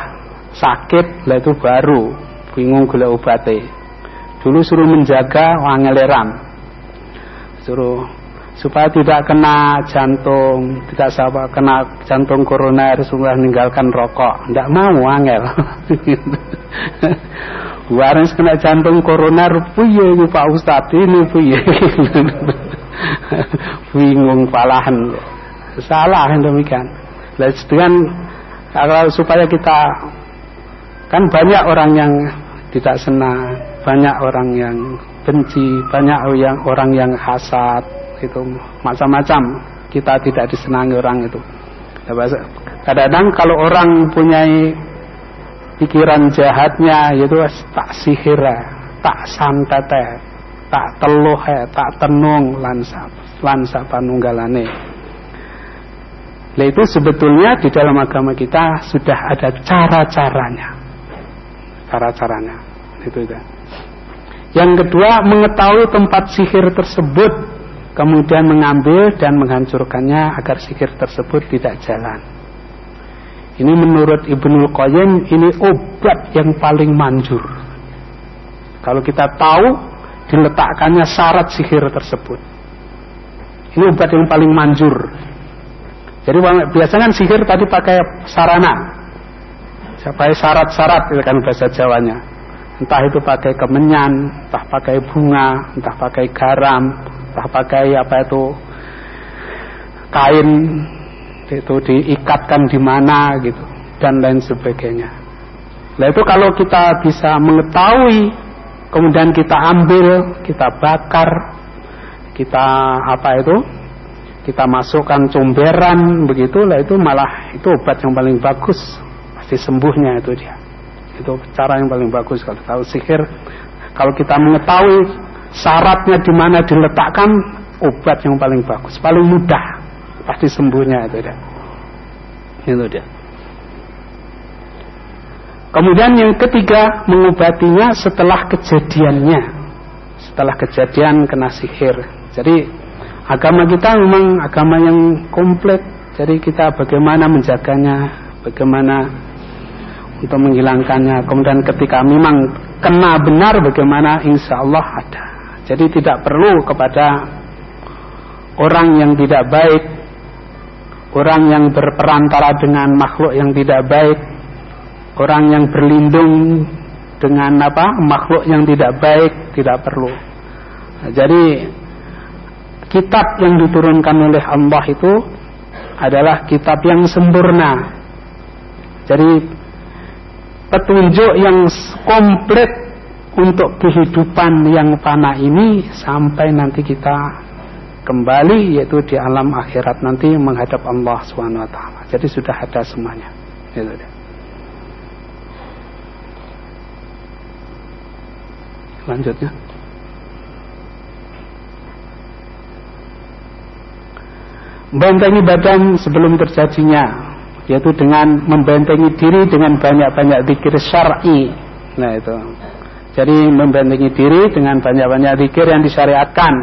Speaker 1: sakit lah itu baru bingung gula obatnya. Dulu suruh menjaga wangeleram. Suruh supaya tidak kena jantung, tidak sama kena jantung koroner, supaya meninggalkan rokok. Tidak mau angel. Waris kena jantung koroner, puye ini Pak Ustadz ini puye. Bingung palahan. Salah yang demikian. Dengan kalau supaya kita kan banyak orang yang tidak senang, banyak orang yang benci, banyak orang yang hasad, itu macam-macam. Kita tidak disenangi orang itu. Kadang-kadang kalau orang punya pikiran jahatnya yaitu tak sihir tak santete tak teluh tak tenung lansa lansa panunggalane. Itu sebetulnya di dalam agama kita sudah ada cara-caranya. Cara-caranya. Itu itu. Yang kedua, mengetahui tempat sihir tersebut kemudian mengambil dan menghancurkannya agar sihir tersebut tidak jalan. Ini menurut Ibnu Qayyim ini obat yang paling manjur. Kalau kita tahu diletakkannya syarat sihir tersebut. Ini obat yang paling manjur. Jadi biasanya kan sihir tadi pakai sarana. Pakai syarat-syarat itu kan bahasa Jawanya. Entah itu pakai kemenyan, entah pakai bunga, entah pakai garam, pakai apa itu kain itu diikatkan di mana gitu dan lain sebagainya. Nah itu kalau kita bisa mengetahui kemudian kita ambil, kita bakar, kita apa itu? Kita masukkan comberan begitu lah itu malah itu obat yang paling bagus pasti sembuhnya itu dia. Itu cara yang paling bagus kalau tahu sihir. Kalau kita mengetahui syaratnya di mana diletakkan obat yang paling bagus, paling mudah pasti sembuhnya itu ya. Itu dia. Kemudian yang ketiga mengobatinya setelah kejadiannya. Setelah kejadian kena sihir. Jadi agama kita memang agama yang komplit. Jadi kita bagaimana menjaganya, bagaimana untuk menghilangkannya. Kemudian ketika memang kena benar bagaimana insya Allah ada. Jadi tidak perlu kepada orang yang tidak baik, orang yang berperantara dengan makhluk yang tidak baik, orang yang berlindung dengan apa makhluk yang tidak baik tidak perlu. Nah, jadi kitab yang diturunkan oleh Allah itu adalah kitab yang sempurna. Jadi petunjuk yang komplit untuk kehidupan yang fana ini sampai nanti kita kembali yaitu di alam akhirat nanti menghadap Allah Subhanahu wa taala. Jadi sudah ada semuanya. Gitu. Lanjutnya. Membentengi badan sebelum terjadinya yaitu dengan membentengi diri dengan banyak-banyak zikir syar'i. Nah itu. Jadi membentengi diri dengan banyak-banyak zikir yang disyariatkan.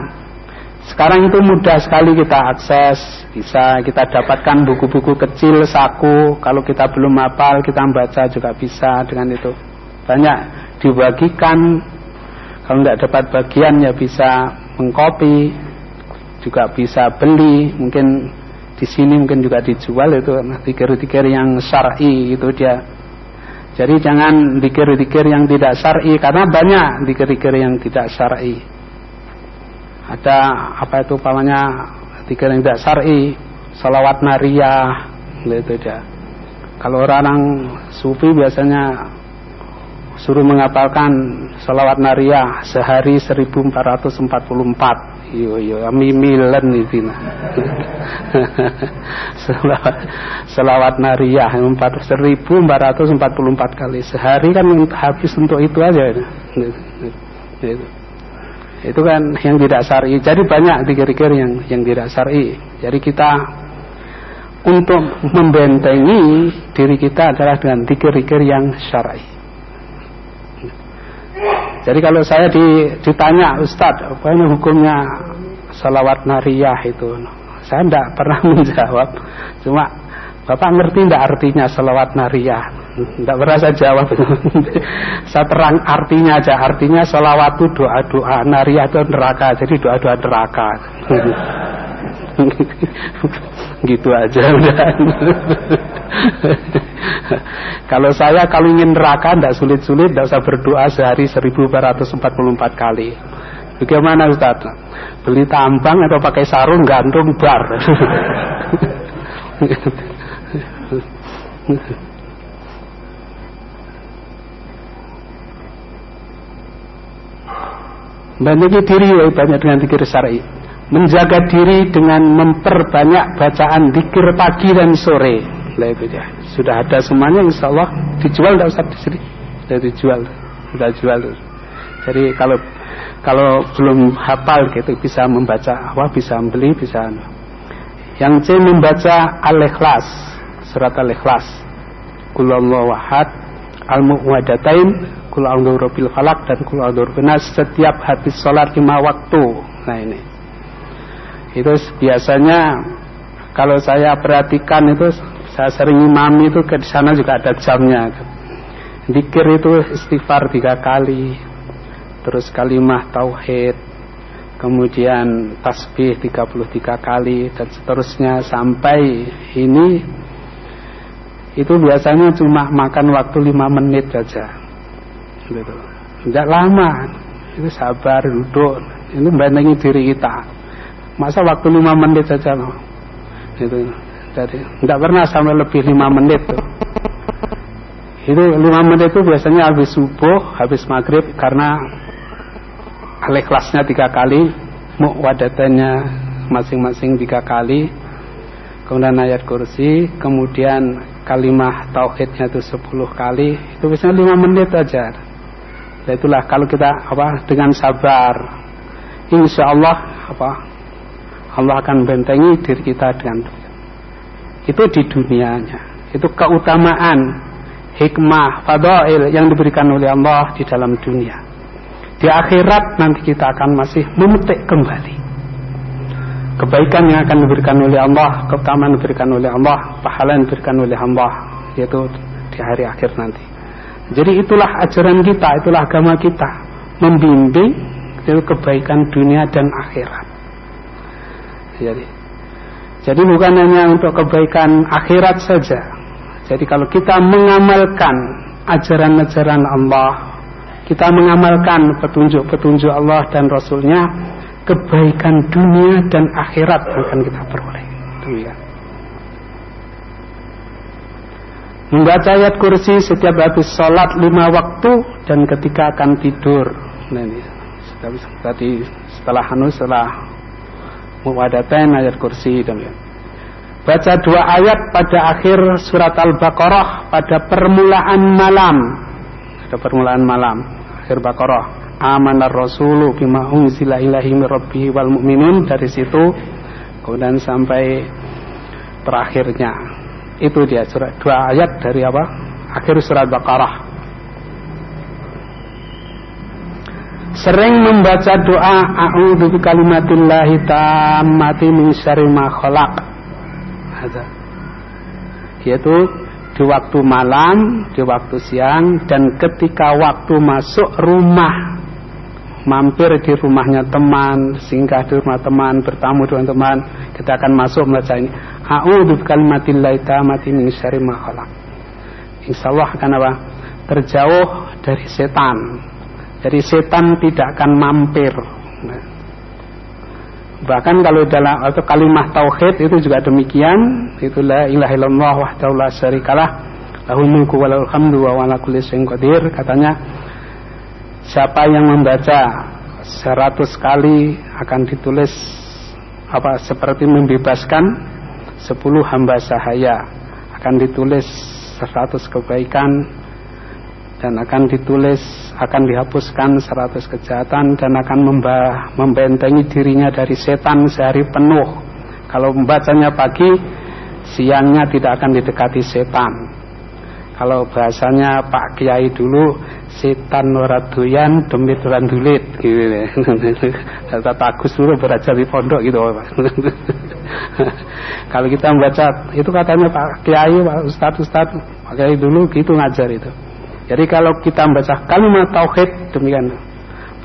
Speaker 1: Sekarang itu mudah sekali kita akses, bisa kita dapatkan buku-buku kecil, saku. Kalau kita belum hafal, kita baca juga bisa dengan itu. Banyak dibagikan kalau nggak dapat bagian ya bisa mengcopy, juga bisa beli, mungkin di sini mungkin juga dijual itu dikir-dikir yang syar'i itu dia. Jadi jangan dikir-dikir yang tidak syar'i karena banyak dikir-dikir yang tidak syar'i. Ada apa itu pamannya dikir yang tidak syar'i, salawat nariyah, itu dia. Kalau orang sufi biasanya suruh menghafalkan salawat nariyah sehari 1444 iyo iyo mimilen itu. Selawat selawat nariyah 1444 kali. Sehari kan habis untuk itu aja. Itu, itu kan yang tidak syar'i. Jadi banyak dikir-dikir yang yang tidak syar'i. Jadi kita untuk membentengi diri kita adalah dengan dikir-dikir yang syar'i jadi kalau saya ditanya Ustadz, apa ini hukumnya salawat nariyah itu? Saya tidak pernah menjawab. Cuma Bapak ngerti tidak artinya salawat nariyah? Tidak pernah saya jawab. saya terang artinya aja. Artinya salawat itu doa-doa. Nariyah itu neraka. Jadi doa-doa neraka. gitu aja udah. kalau saya kalau ingin neraka tidak sulit-sulit, tidak usah berdoa sehari 1444 kali. Bagaimana Ustaz? Beli tambang atau pakai sarung gantung bar? banyak diri banyak dengan dikir syar'i menjaga diri dengan memperbanyak bacaan dikir pagi dan sore. Sudah ada semuanya insya Allah. Dijual tidak usah di sini. Sudah dijual, sudah jual. Jadi kalau kalau belum hafal gitu bisa membaca apa bisa beli bisa yang C membaca al-ikhlas surat al-ikhlas. Kullallahu wahad al-mu'wadatain kul falak dan kul setiap habis sholat lima waktu. Nah ini itu biasanya kalau saya perhatikan itu saya sering imam itu ke sana juga ada jamnya. Dikir itu istighfar tiga kali terus kalimah tauhid kemudian tasbih 33 kali dan seterusnya. Sampai ini itu biasanya cuma makan waktu lima menit saja. Gitu. Tidak lama. Itu sabar duduk. Itu membantengi diri kita masa waktu lima menit saja loh itu jadi tidak pernah sampai lebih lima menit tuh. Itu lima menit itu biasanya habis subuh habis maghrib karena alih kelasnya tiga kali wadatannya masing-masing tiga kali kemudian ayat kursi kemudian kalimah tauhidnya itu sepuluh kali itu biasanya lima menit aja. Ya itulah kalau kita apa dengan sabar insya Allah apa Allah akan bentengi diri kita dengan itu di dunianya Itu keutamaan, hikmah, fadail yang diberikan oleh Allah di dalam dunia. Di akhirat nanti kita akan masih memetik kembali kebaikan yang akan diberikan oleh Allah, keutamaan diberikan oleh Allah, pahala yang diberikan oleh Allah, yaitu di hari akhir nanti. Jadi itulah ajaran kita, itulah agama kita, membimbing itu kebaikan dunia dan akhirat. Jadi, jadi bukan hanya untuk kebaikan akhirat saja. Jadi kalau kita mengamalkan ajaran-ajaran Allah, kita mengamalkan petunjuk-petunjuk Allah dan Rasulnya, kebaikan dunia dan akhirat akan kita peroleh. Demikian. Membaca ayat kursi setiap habis sholat lima waktu dan ketika akan tidur. Nah ini tadi setelah anu setelah muwadatain ayat kursi demikian. Baca dua ayat pada akhir surat Al-Baqarah pada permulaan malam. Pada permulaan malam akhir Baqarah. Amanar rasulu bima unzila ilahi rabbihi wal mu'minun. Dari situ kemudian sampai terakhirnya. Itu dia surat dua ayat dari apa? Akhir surat Baqarah sering membaca doa a'udzu bikalimatillahi tammati min syarri ma khalaq yaitu di waktu malam, di waktu siang, dan ketika waktu masuk rumah mampir di rumahnya teman, singgah di rumah teman, bertamu dengan teman, kita akan masuk membaca ini. A'udzu bikalimatillahi tammati min syarri ma khalaq. Insyaallah akan apa? Terjauh dari setan. Jadi setan tidak akan mampir. Nah. Bahkan kalau dalam atau kalimat tauhid itu juga demikian, itulah ilaha illallah wahdahu la syarikalah. Lahul mulku wa hamdu wa ala katanya Siapa yang membaca seratus kali akan ditulis apa seperti membebaskan sepuluh hamba sahaya. Akan ditulis seratus kebaikan dan akan ditulis akan dihapuskan seratus kejahatan dan akan membentengi dirinya dari setan sehari penuh. Kalau membacanya pagi siangnya tidak akan didekati setan. Kalau bahasanya Pak Kiai dulu setan ora doyan demit ora dulit gitu kata Agus dulu belajar di pondok gitu kalau kita membaca itu katanya Pak Kiai Pak Ustadz Ustadz Pak Kiai dulu gitu ngajar itu jadi kalau kita membaca kalimat tauhid demikian.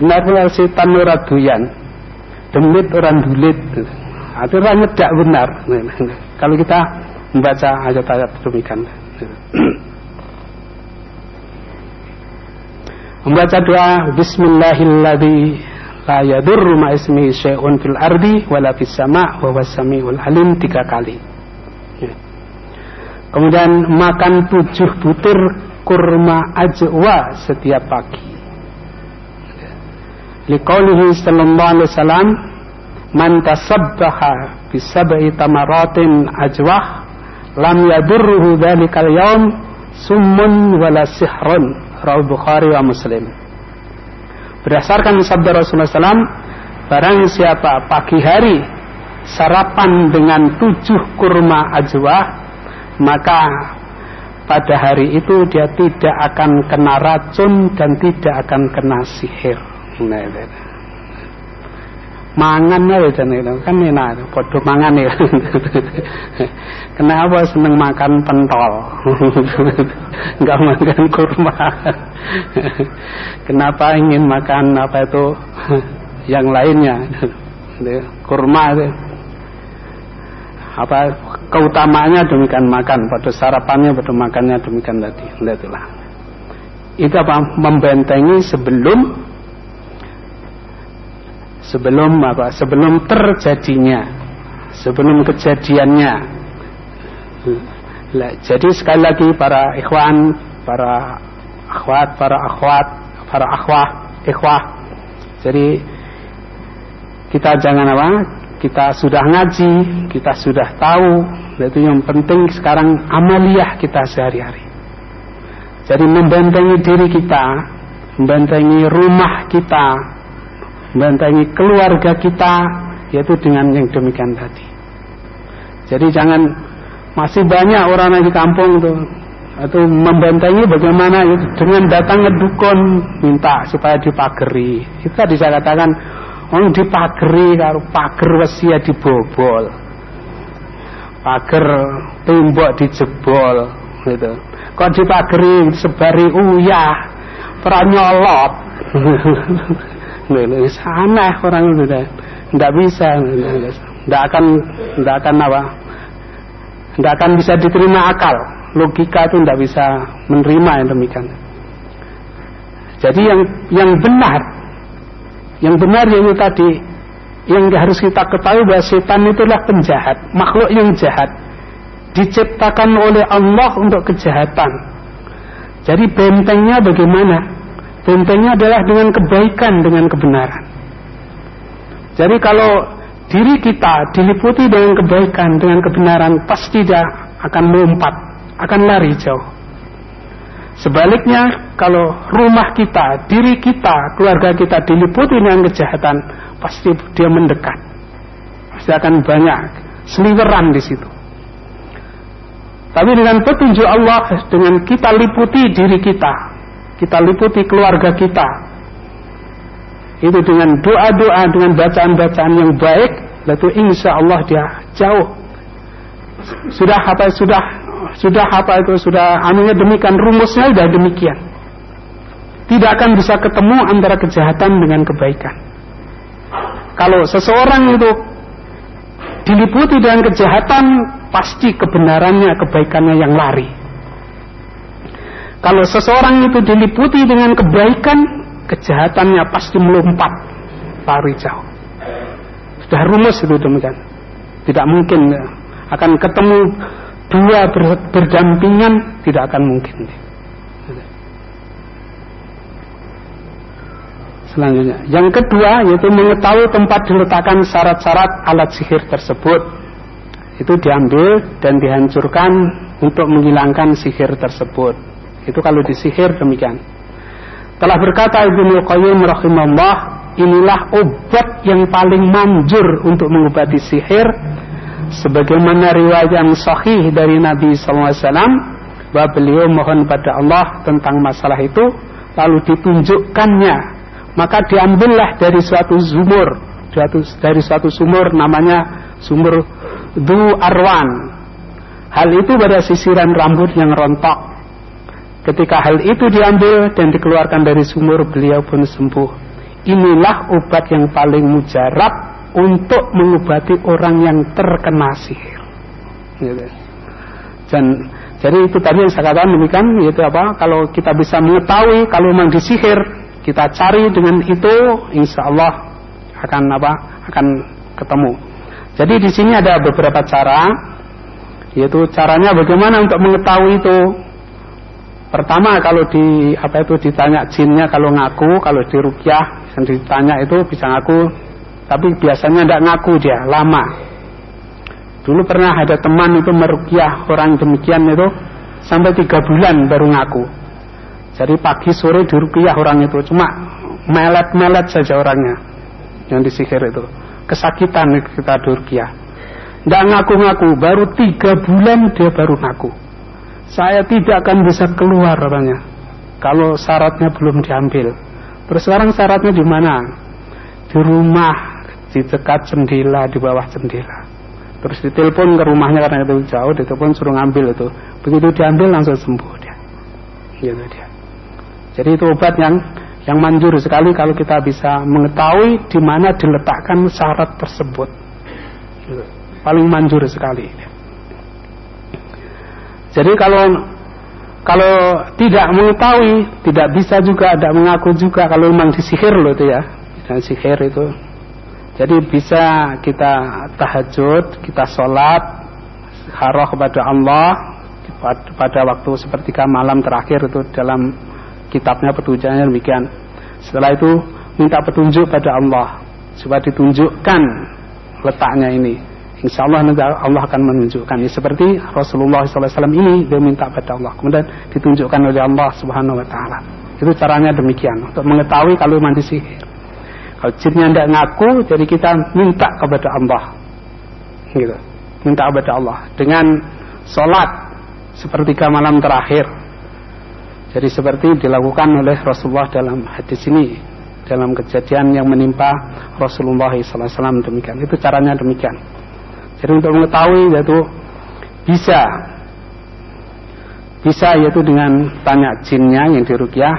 Speaker 1: Benar-benar setan ora doyan. Demit ora dulit. Artinya nyedak benar. Kalau kita membaca ayat-ayat demikian. Membaca doa Bismillahilladzi la yadurru ma ismihi syai'un fil ardi wala fis sama' wa huwas samiul alim tiga kali. Ya. Kemudian makan tujuh butir kurma ajwa setiap pagi. Liqaulihi sallallahu alaihi wasallam man tasabbaha bi sab'i tamaratin ajwah lam yadurruhu dzalikal yawm summun wala sihrun Rawal Bukhari wa Muslim. Berdasarkan sabda Rasulullah SAW, barang siapa pagi hari sarapan dengan tujuh kurma ajwa, maka pada hari itu dia tidak akan kena racun dan tidak akan kena sihir. Nah, itu. Mangan aja itu. Kan enak podo mangan ya. Kenapa seneng makan pentol. Nggak makan kurma. Kenapa ingin makan apa itu? Yang lainnya. Kurma apa keutamaannya demikian makan pada sarapannya pada makannya demikian tadi. Itulah itu apa? Membentengi sebelum sebelum apa? Sebelum terjadinya sebelum kejadiannya. Jadi sekali lagi para ikhwan para akhwat para akhwat para akhwah ikhwah. Jadi kita jangan apa kita sudah ngaji kita sudah tahu itu yang penting sekarang amaliyah kita sehari-hari jadi membentengi diri kita membentengi rumah kita membentengi keluarga kita yaitu dengan yang demikian tadi. Jadi jangan Masih banyak orang di kampung tuh atau membentengi bagaimana itu dengan datang dukun minta supaya dipageri. Itu tadi saya katakan orang dipageri kalau pager wesia dibobol. Pager tembok dijebol gitu. Kok dipageri sebari uyah, peranyolot. Lho, aneh orang itu deh. Tidak bisa, tidak akan, tidak akan apa? Tidak akan bisa diterima akal logika itu tidak bisa menerima yang demikian. Jadi yang yang benar, yang benar yaitu tadi yang harus kita ketahui bahwa setan itulah penjahat, makhluk yang jahat, diciptakan oleh Allah untuk kejahatan. Jadi bentengnya bagaimana? Bentengnya adalah dengan kebaikan, dengan kebenaran. Jadi kalau diri kita diliputi dengan kebaikan, dengan kebenaran, pasti dia akan melompat akan lari jauh. Sebaliknya, kalau rumah kita, diri kita, keluarga kita diliputi dengan kejahatan, pasti dia mendekat. Pasti akan banyak seliweran di situ. Tapi dengan petunjuk Allah, dengan kita liputi diri kita, kita liputi keluarga kita, itu dengan doa-doa, dengan bacaan-bacaan yang baik, lalu insya Allah dia jauh. Sudah apa sudah sudah apa itu? Sudah anunya demikian rumusnya sudah demikian. Tidak akan bisa ketemu antara kejahatan dengan kebaikan. Kalau seseorang itu diliputi dengan kejahatan pasti kebenarannya kebaikannya yang lari. Kalau seseorang itu diliputi dengan kebaikan kejahatannya pasti melompat lari jauh. Sudah rumus itu demikian. Tidak mungkin akan ketemu dua ber, berdampingan tidak akan mungkin. Selanjutnya, yang kedua yaitu mengetahui tempat diletakkan syarat-syarat alat sihir tersebut. Itu diambil dan dihancurkan untuk menghilangkan sihir tersebut. Itu kalau disihir demikian. Telah berkata Ibnu Qayyim rahimahullah, inilah obat yang paling manjur untuk mengobati sihir sebagaimana riwayat yang sahih dari Nabi SAW bahwa beliau mohon pada Allah tentang masalah itu lalu ditunjukkannya. Maka diambillah dari suatu sumur dari suatu sumur namanya sumur Du Arwan. Hal itu pada sisiran rambut yang rontok. Ketika hal itu diambil dan dikeluarkan dari sumur beliau pun sembuh. Inilah obat yang paling mujarab untuk mengobati orang yang terkena sihir. Gitu. Dan jadi itu tadi yang saya katakan demikian yaitu apa? Kalau kita bisa mengetahui kalau memang disihir, kita cari dengan itu, insya Allah akan apa? Akan ketemu. Jadi di sini ada beberapa cara, yaitu caranya bagaimana untuk mengetahui itu. Pertama kalau di apa itu ditanya jinnya kalau ngaku, kalau di rukyah yang ditanya itu bisa ngaku tapi biasanya tidak ngaku dia lama. Dulu pernah ada teman itu merukyah orang demikian itu sampai tiga bulan baru ngaku. Jadi pagi sore dirukyah orang itu cuma melet-melet saja orangnya yang disihir itu. Kesakitan kita dirukyah tidak ngaku-ngaku baru tiga bulan dia baru ngaku. Saya tidak akan bisa keluar orangnya kalau syaratnya belum diambil. Terus sekarang syaratnya di mana? Di rumah di dekat jendela di bawah jendela. Terus ditelepon ke rumahnya karena itu jauh ditelepon suruh ngambil itu. Begitu diambil langsung sembuh dia. Gitu dia. Jadi itu obat yang yang manjur sekali kalau kita bisa mengetahui di mana diletakkan syarat tersebut. Gitu. paling manjur sekali jadi kalau kalau tidak mengetahui tidak bisa juga tidak mengaku juga kalau memang disihir loh itu ya. Dan sihir itu jadi bisa kita tahajud, kita sholat, haroh kepada Allah pada waktu sepertiga malam terakhir itu dalam kitabnya petunjuknya demikian. Setelah itu minta petunjuk pada Allah supaya ditunjukkan letaknya ini. Insya Allah Allah akan menunjukkan. Ya, seperti Rasulullah SAW ini dia minta pada Allah, kemudian ditunjukkan oleh Allah Subhanahu Wa Taala. Itu caranya demikian untuk mengetahui kalau mandi sihir. Kalau jinnya tidak ngaku, jadi kita minta kepada Allah. Gitu. Minta kepada Allah. Dengan sholat sepertiga malam terakhir. Jadi seperti dilakukan oleh Rasulullah dalam hadis ini, dalam kejadian yang menimpa Rasulullah SAW demikian. Itu caranya demikian. Jadi untuk mengetahui yaitu bisa bisa yaitu dengan tanya jinnya yang dirukyah.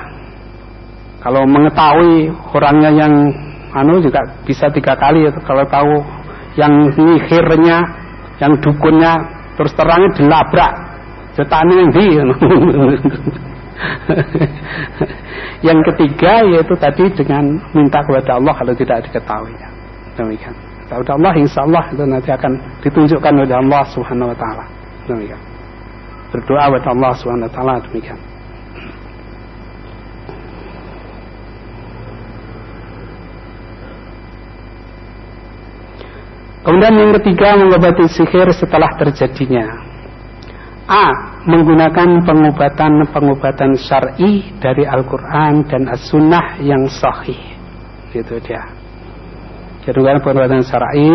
Speaker 1: Kalau mengetahui orangnya yang anu juga bisa tiga kali yaitu kalau tahu yang nyihirnya, yang dukunnya terus terangnya dilabrak. Setane yang di. yang ketiga yaitu tadi dengan minta kepada Allah kalau tidak diketahui. Demikian. Kepada Allah insya Allah itu nanti akan ditunjukkan oleh Allah Subhanahu Wa Taala. Demikian. Berdoa kepada Allah Subhanahu Wa Taala demikian. Kemudian yang ketiga mengobati sihir setelah terjadinya. A. Menggunakan pengobatan-pengobatan syar'i dari Al-Quran dan As-Sunnah yang sahih. Itu dia. Jadi pengobatan syar'i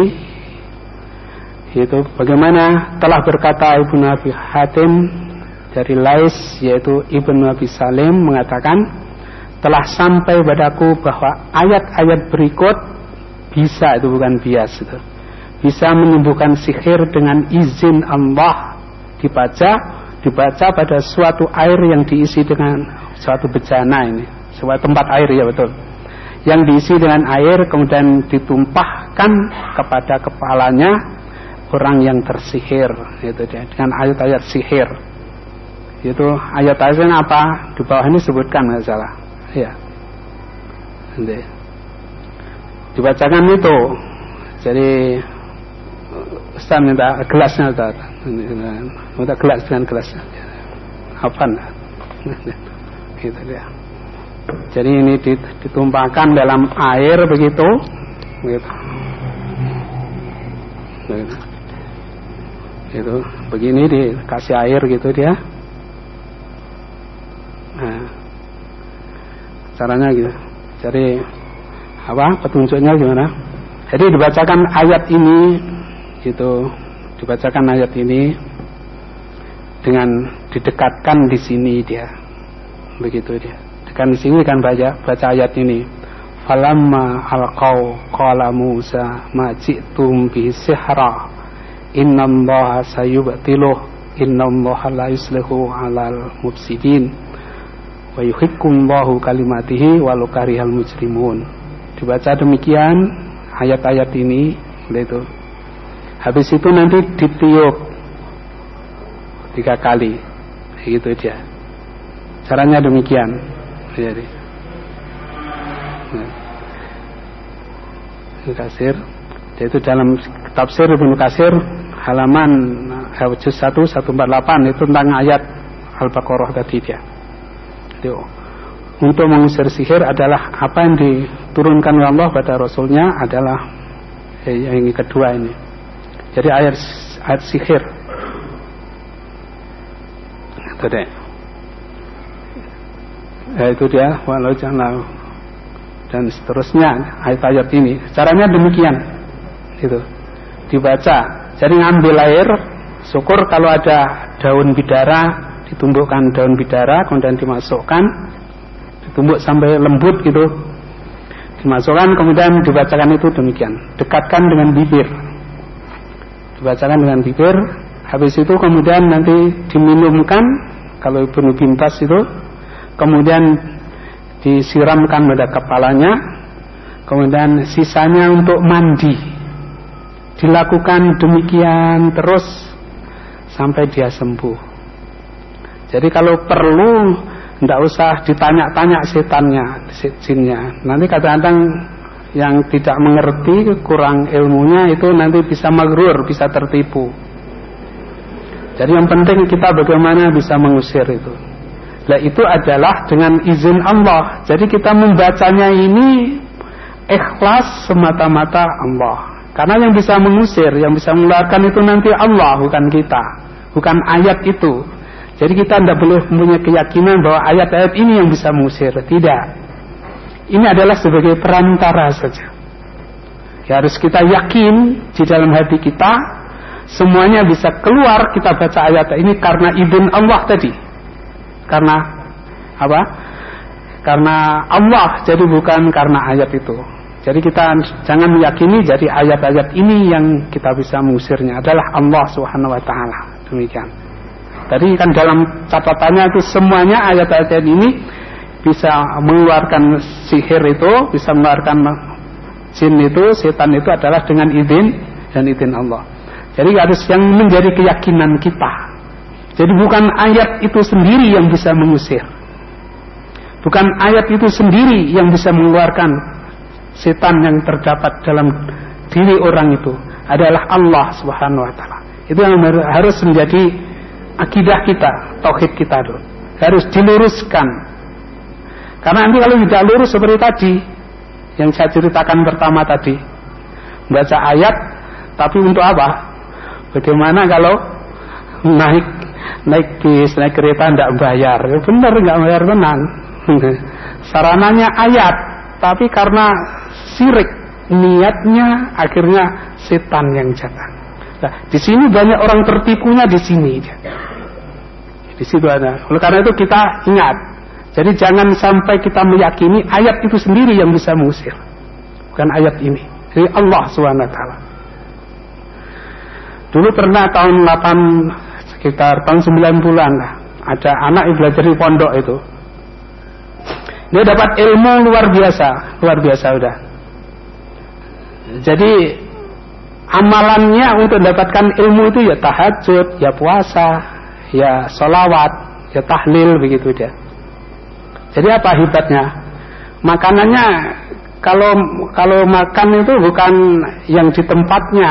Speaker 1: itu bagaimana telah berkata Ibnu Abi Hatim dari Lais yaitu Ibnu Abi Salim mengatakan telah sampai padaku bahwa ayat-ayat berikut bisa itu bukan bias itu bisa menyembuhkan sihir dengan izin Allah. Dibaca dibaca pada suatu air yang diisi dengan suatu bejana ini. Suatu tempat air ya betul. Yang diisi dengan air kemudian ditumpahkan kepada kepalanya orang yang tersihir itu dia dengan ayat-ayat sihir. Itu ayat-ayatnya apa? Di bawah ini sebutkan nggak salah. Ya dibacakan itu. Jadi Ustaz minta gelasnya Ustaz. Minta gelas dengan gelasnya. Apa Gitu dia. Jadi ini ditumpahkan dalam air begitu. Gitu. Gitu. Gitu. Begini dikasih air gitu dia. Nah, caranya gitu. Jadi apa petunjuknya gimana? Jadi dibacakan ayat ini itu dibacakan ayat ini dengan didekatkan di sini dia. Begitu dia. Dekat di sini kan baca baca ayat ini. Falamma alqau qala Musa ma ji'tum bi sihra? Innallaha sayubtiluh innallaha la yuslihu alal mufsidin. Wa yuhikkumullahu kalimatihi walau karihal mujrimun. Dibaca demikian ayat-ayat ini itu Habis itu nanti ditiup tiga kali, gitu dia. Caranya demikian. Jadi, nah. Kasir, yaitu dalam tafsir Ibnu Kasir halaman eh, juz 1 148 itu tentang ayat Al-Baqarah tadi dia. Jadi, untuk mengusir sihir adalah apa yang diturunkan oleh Allah pada Rasulnya adalah eh, yang kedua ini jadi ayat ayat sihir. Itu. Ya, itu dia walau jangan dan seterusnya ayat-ayat ini. Caranya demikian. Itu. Dibaca. Jadi ngambil air, syukur kalau ada daun bidara, ditumbuhkan daun bidara, kemudian dimasukkan, ditumbuk sampai lembut gitu, dimasukkan kemudian dibacakan itu demikian dekatkan dengan bibir dibacakan dengan bibir habis itu kemudian nanti diminumkan kalau Ibnu Bintas itu kemudian disiramkan pada kepalanya kemudian sisanya untuk mandi. Dilakukan demikian terus sampai dia sembuh. Jadi kalau perlu tidak usah ditanya-tanya setannya jinnya. Nanti kadang-kadang yang tidak mengerti kurang ilmunya itu nanti bisa magrur bisa tertipu. Jadi yang penting kita bagaimana bisa mengusir itu. Nah itu adalah dengan izin Allah. Jadi kita membacanya ini Ikhlas semata-mata Allah. Karena yang bisa mengusir Yang bisa mengeluarkan itu nanti Allah Bukan kita. Bukan ayat itu. Jadi kita tidak boleh punya keyakinan bahwa ayat-ayat ini yang bisa mengusir. Tidak ini adalah sebagai perantara saja. Ya, harus kita yakin di dalam hati kita semuanya bisa keluar kita baca ayat ini karena izin Allah tadi. Karena apa? Karena Allah jadi bukan karena ayat itu. Jadi kita jangan meyakini jadi ayat-ayat ini yang kita bisa mengusirnya adalah Allah Subhanahu wa taala. Demikian. Tadi kan dalam catatannya itu semuanya ayat-ayat ini bisa mengeluarkan sihir itu, bisa mengeluarkan jin itu, setan itu adalah dengan izin dan izin Allah. Jadi harus yang menjadi keyakinan kita. Jadi bukan ayat itu sendiri yang bisa mengusir. Bukan ayat itu sendiri yang bisa mengeluarkan setan yang terdapat dalam diri orang itu adalah Allah Subhanahu wa taala. Itu yang harus menjadi akidah kita, tauhid kita dulu. Harus diluruskan. Karena nanti kalau tidak lurus seperti tadi yang saya ceritakan pertama tadi, baca ayat tapi untuk apa? Bagaimana kalau naik naik bis, naik kereta tidak bayar? Benar nggak bayar tenang. Sarananya ayat, tapi karena sirik niatnya akhirnya setan yang jatah. Nah, di sini banyak orang tertipunya di sini. Di situ ada. Oleh karena itu kita ingat. Jadi jangan sampai kita meyakini ayat itu sendiri yang bisa mengusir. Bukan ayat ini. Jadi Allah SWT. Dulu pernah tahun 8 sekitar tahun 90-an lah. Ada anak yang belajar di pondok itu. Dia dapat ilmu luar biasa, luar biasa udah. Jadi amalannya untuk mendapatkan ilmu itu ya tahajud, ya puasa, ya solawat, ya tahlil begitu dia. Jadi apa hebatnya? Makanannya kalau kalau makan itu bukan yang di tempatnya,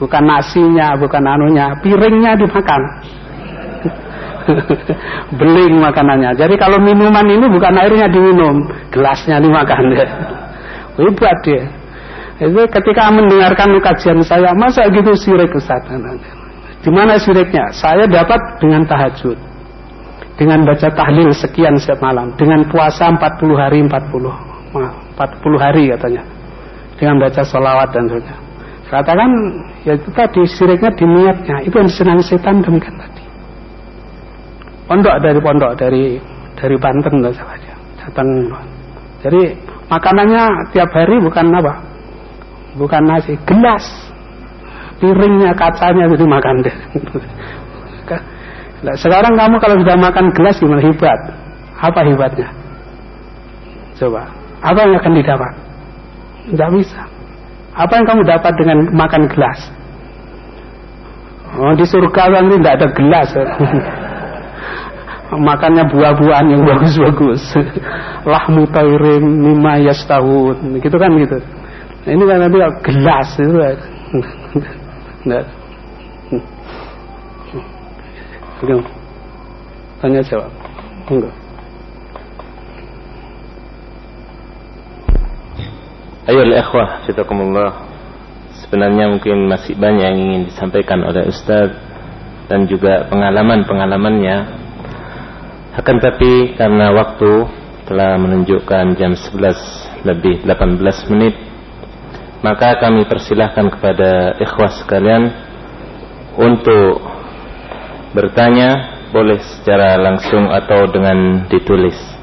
Speaker 1: bukan nasinya, bukan anunya, piringnya dimakan. Beling makanannya. Jadi kalau minuman ini bukan airnya diminum, gelasnya dimakan. Hebat dia. Itu ketika mendengarkan kajian saya, masa gitu sirik Ustaz? Di mana siriknya? Saya dapat dengan tahajud. Dengan baca tahlil sekian setiap malam. Dengan puasa 40 hari 40. 40 hari katanya. Dengan baca sholawat dan sebagainya. Katakan ya itu tadi siriknya di niatnya. Itu yang disenangi setan demikian tadi. Pondok dari pondok dari dari Banten saja. Datang. Jadi makanannya tiap hari bukan apa? Bukan nasi, gelas. Piringnya kacanya itu makan deh. Nah, sekarang kamu kalau sudah makan gelas gimana hebat? Apa hebatnya? Coba, apa yang akan didapat? Tidak bisa. Apa yang kamu dapat dengan makan gelas? Oh, di surga kan tidak ada gelas. Makannya buah-buahan yang bagus-bagus. Lahmu tairin mimma yastahun. Gitu kan gitu. Nah, ini kan nanti gelas itu. Enggak. Tanya jawab. Enggak.
Speaker 2: Ayo ikhwah, fitakumullah. Sebenarnya mungkin masih banyak yang ingin disampaikan oleh Ustaz dan juga pengalaman-pengalamannya. Akan tapi karena waktu telah menunjukkan jam 11 lebih 18 menit, maka kami persilahkan kepada ikhwah sekalian untuk bertanya boleh secara langsung atau dengan ditulis.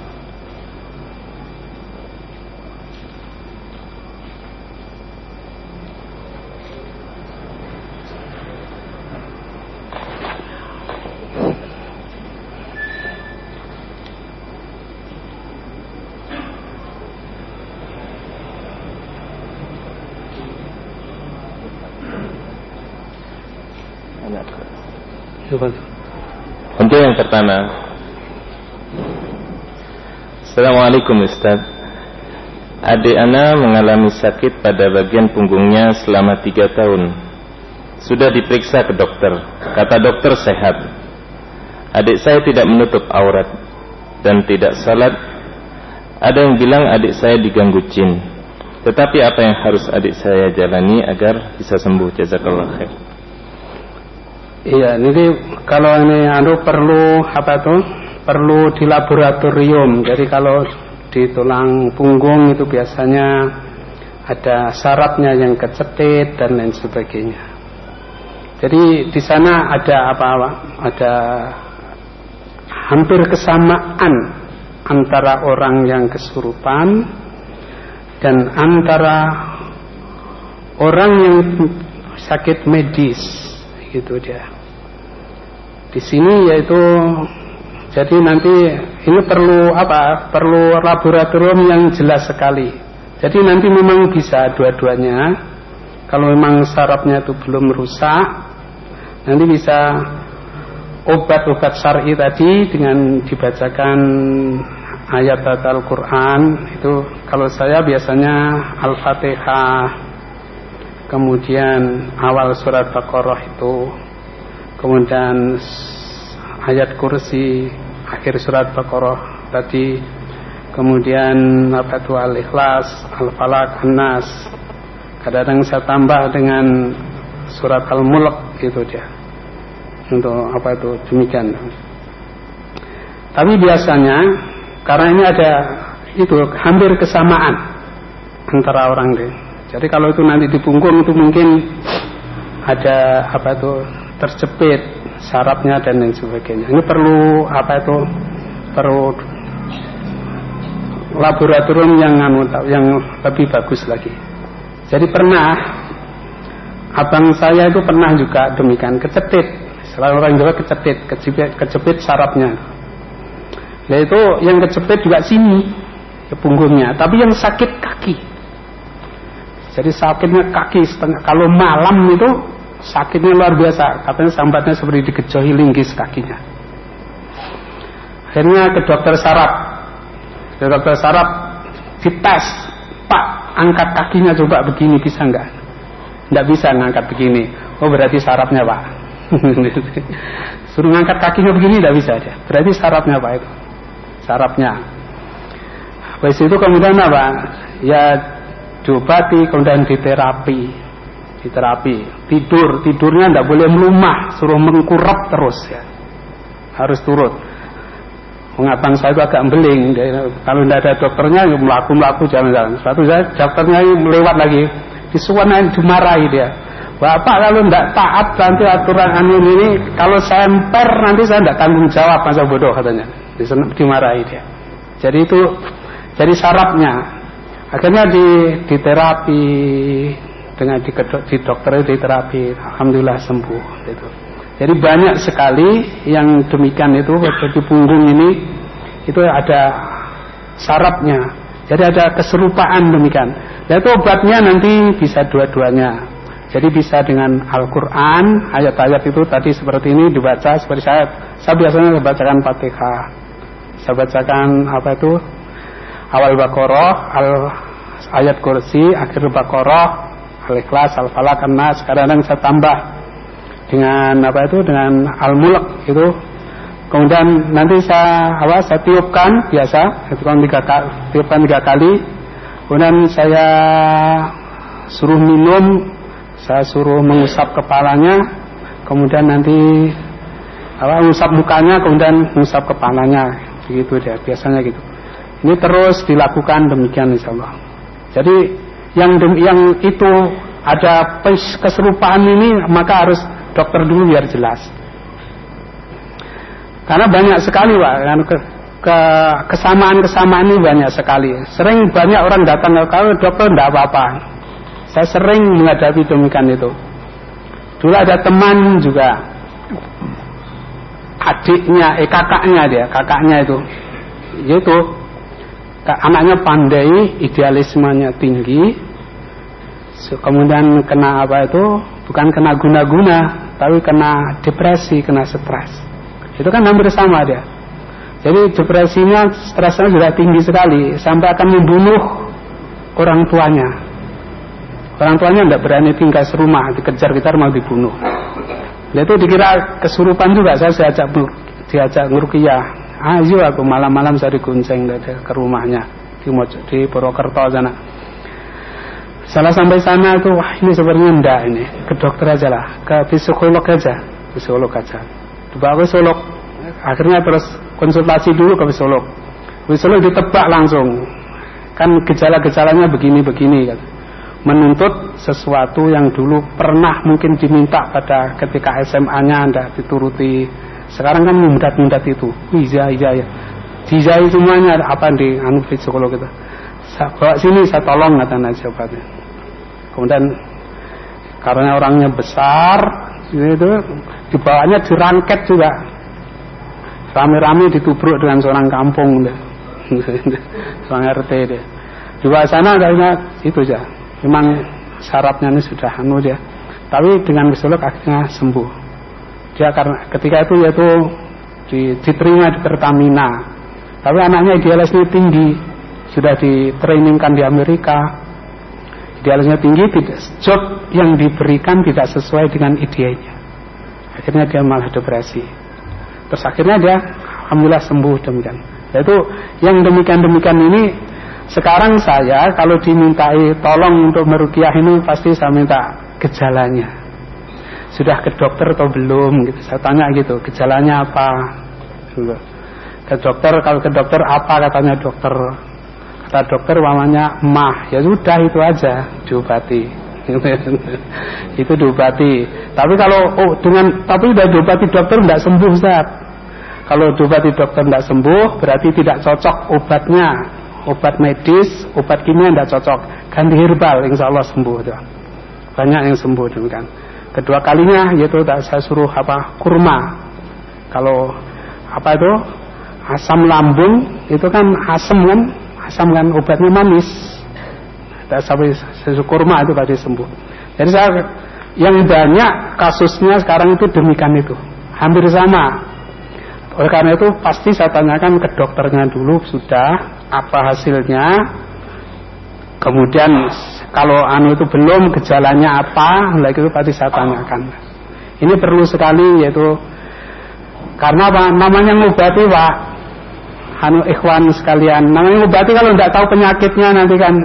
Speaker 2: Untuk yang pertama. Assalamualaikum Ustaz. Adik Ana mengalami sakit pada bagian punggungnya selama tiga tahun. Sudah diperiksa ke dokter. Kata dokter sehat. Adik saya tidak menutup aurat Dan tidak salat. Ada yang bilang adik saya diganggu jin. Tetapi apa yang harus adik saya jalani agar bisa sembuh? Jazakallah khair
Speaker 1: Iya, ini kalau ini anu perlu apa tuh? Perlu di laboratorium. Jadi kalau di tulang punggung itu biasanya ada syaratnya yang kecetit dan lain sebagainya. Jadi di sana ada apa-apa? Ada hampir kesamaan antara orang yang kesurupan dan antara orang yang sakit medis gitu dia. Di sini yaitu jadi nanti ini perlu apa? Perlu laboratorium yang jelas sekali. Jadi nanti memang bisa dua-duanya. Kalau memang sarafnya itu belum rusak, nanti bisa obat-obat syar'i tadi dengan dibacakan ayat Al-Quran itu kalau saya biasanya Al-Fatihah kemudian awal surat Baqarah itu kemudian ayat kursi akhir surat Baqarah tadi. Kemudian apa itu Al-Ikhlas Al-Falaq An-Nas. Kadang-kadang saya tambah dengan surat Al-Mulk itu dia. Untuk apa itu? Demikian. Tapi biasanya karena ini ada itu hampir kesamaan antara orang deh. Jadi kalau itu nanti di punggung itu mungkin ada apa itu terjepit sarafnya dan lain sebagainya ini perlu apa itu perlu laboratorium yang yang lebih bagus lagi jadi pernah abang saya itu pernah juga demikian kecetit. Selalu orang Jawa kecetit, kejepit, kejepit sarafnya. Nah itu yang kejepit juga sini ke punggungnya, tapi yang sakit kaki. Jadi sakitnya kaki setengah. Kalau malam itu sakitnya luar biasa. Katanya sambatnya seperti dikejohi linggis kakinya. Akhirnya ke dokter saraf. Ke dokter saraf dites. Pak, angkat kakinya coba begini bisa nggak? Nggak bisa ngangkat begini. Oh berarti sarafnya pak. Suruh ngangkat kakinya begini nggak bisa dia. Berarti sarafnya pak itu. Sarafnya. Habis itu kemudian apa? Ya diobati kemudian diterapi. Diterapi. Tidur. Tidurnya nggak boleh melumah. Suruh mengkurap terus ya. Harus turut Pengabang saya itu agak beling. Kalau tidak ada dokternya, ya melaku-melaku jalan-jalan. Suatu saat dokternya lewat lagi. Disuanain dimarahi dia. Bapak kalau tidak taat nanti aturan anu ini, kalau saya emper nanti saya tidak tanggung jawab masa bodoh katanya. Dimarahi dia. Jadi itu jadi syaratnya. Akhirnya di, di terapi dengan di, di dokter di terapi, alhamdulillah sembuh. Itu. Jadi banyak sekali yang demikian itu di punggung ini itu ada sarapnya. Jadi ada keserupaan demikian. Dan itu obatnya nanti bisa dua-duanya. Jadi bisa dengan Al-Quran, ayat-ayat itu tadi seperti ini dibaca seperti saya. Saya biasanya membacakan Fatihah. Saya bacakan apa itu? Awal Baqarah, al ayat kursi, akhir Baqarah, Al-Ikhlas, Al-Falaq, An-Nas. Kadang-kadang saya tambah dengan apa itu dengan al-mulk itu. Kemudian nanti saya apa saya tiupkan biasa. Tiupkan tiga kali tiupkan tiga kali. Kemudian saya suruh minum saya suruh mengusap kepalanya. Kemudian nanti apa mengusap mukanya kemudian mengusap kepalanya. Begitu dia biasanya gitu. Ini terus dilakukan demikian insya Allah. Jadi yang yang itu ada keserupaan ini maka harus dokter dulu biar jelas. Karena banyak sekali pak, kan, ke, ke kesamaan-kesamaan ini banyak sekali. Sering banyak orang datang ke kalau dokter tidak apa-apa. Saya sering menghadapi demikian itu. Dulu ada teman juga, adiknya, eh kakaknya dia, kakaknya itu, yaitu anaknya pandai, idealismenya tinggi, kemudian kena apa itu, bukan kena guna-guna, tapi kena depresi, kena stres. Itu kan hampir sama dia. Jadi depresinya, stresnya sudah tinggi sekali sampai akan membunuh orang tuanya. Orang tuanya tidak berani tinggal serumah, dikejar-kejar mau dibunuh. Dia itu dikira kesurupan juga, saya diajak diajak ngerukiah. Ayo aku malam-malam saya digunceng ke rumahnya di, di Purwokerto sana Salah sampai sana tuh, wah ini sebenarnya enggak ini, ke dokter aja lah, ke psikolog aja, psikolog aja. Coba psikolog, akhirnya terus konsultasi dulu ke psikolog. Psikolog ditebak langsung, kan gejala-gejalanya begini-begini kan. menuntut sesuatu yang dulu pernah mungkin diminta pada ketika SMA-nya Anda dituruti. Sekarang kan mundat-mundat itu. Iya, iya, iya. Dijai semuanya apa di anu psikolog itu. Saya bawa sini saya tolong kata nasabahnya. Kemudian karena orangnya besar itu dibawanya dirangket juga. Rame-rame ditubruk dengan seorang kampung seorang RT deh di bawah sana kayaknya itu aja memang syaratnya ini sudah anu dia tapi dengan psikolog akhirnya sembuh. Dia karena ketika itu yaitu diterima di Pertamina. Tapi anaknya idealisnya tinggi sudah ditrainingkan di Amerika idealisnya tinggi tidak job yang diberikan tidak sesuai dengan idenya akhirnya dia malah depresi terus akhirnya dia alhamdulillah sembuh demikian yaitu yang demikian-demikian ini sekarang saya kalau dimintai tolong untuk merukiah ini pasti saya minta gejalanya. Sudah ke dokter atau belum gitu. Saya tanya gitu, gejalanya apa? Gitu. Ke dokter kalau ke dokter apa katanya dokter? Kata dokter namanya mah. Ya sudah itu aja diobati. itu diobati. Tapi kalau oh dengan tapi udah diobati dokter tidak sembuh Ustaz. Kalau diobati dokter tidak sembuh berarti tidak cocok obatnya obat medis, obat kimia tidak cocok, ganti herbal, insya Allah sembuh. Tuh. Banyak yang sembuh demikian. Kedua kalinya yaitu saya suruh apa kurma. Kalau apa itu asam lambung itu kan asam kan, asam kan obatnya manis. Tidak sampai susu kurma itu pasti sembuh. Jadi saya yang banyak kasusnya sekarang itu demikian itu, hampir sama. Oleh karena itu pasti saya tanyakan ke dokternya dulu sudah apa hasilnya kemudian kalau anu itu belum gejalanya apa lagi itu pasti saya tanyakan ini perlu sekali yaitu karena apa namanya ngobati pak anu ikhwan sekalian namanya ngobati kalau tidak tahu penyakitnya nanti kan.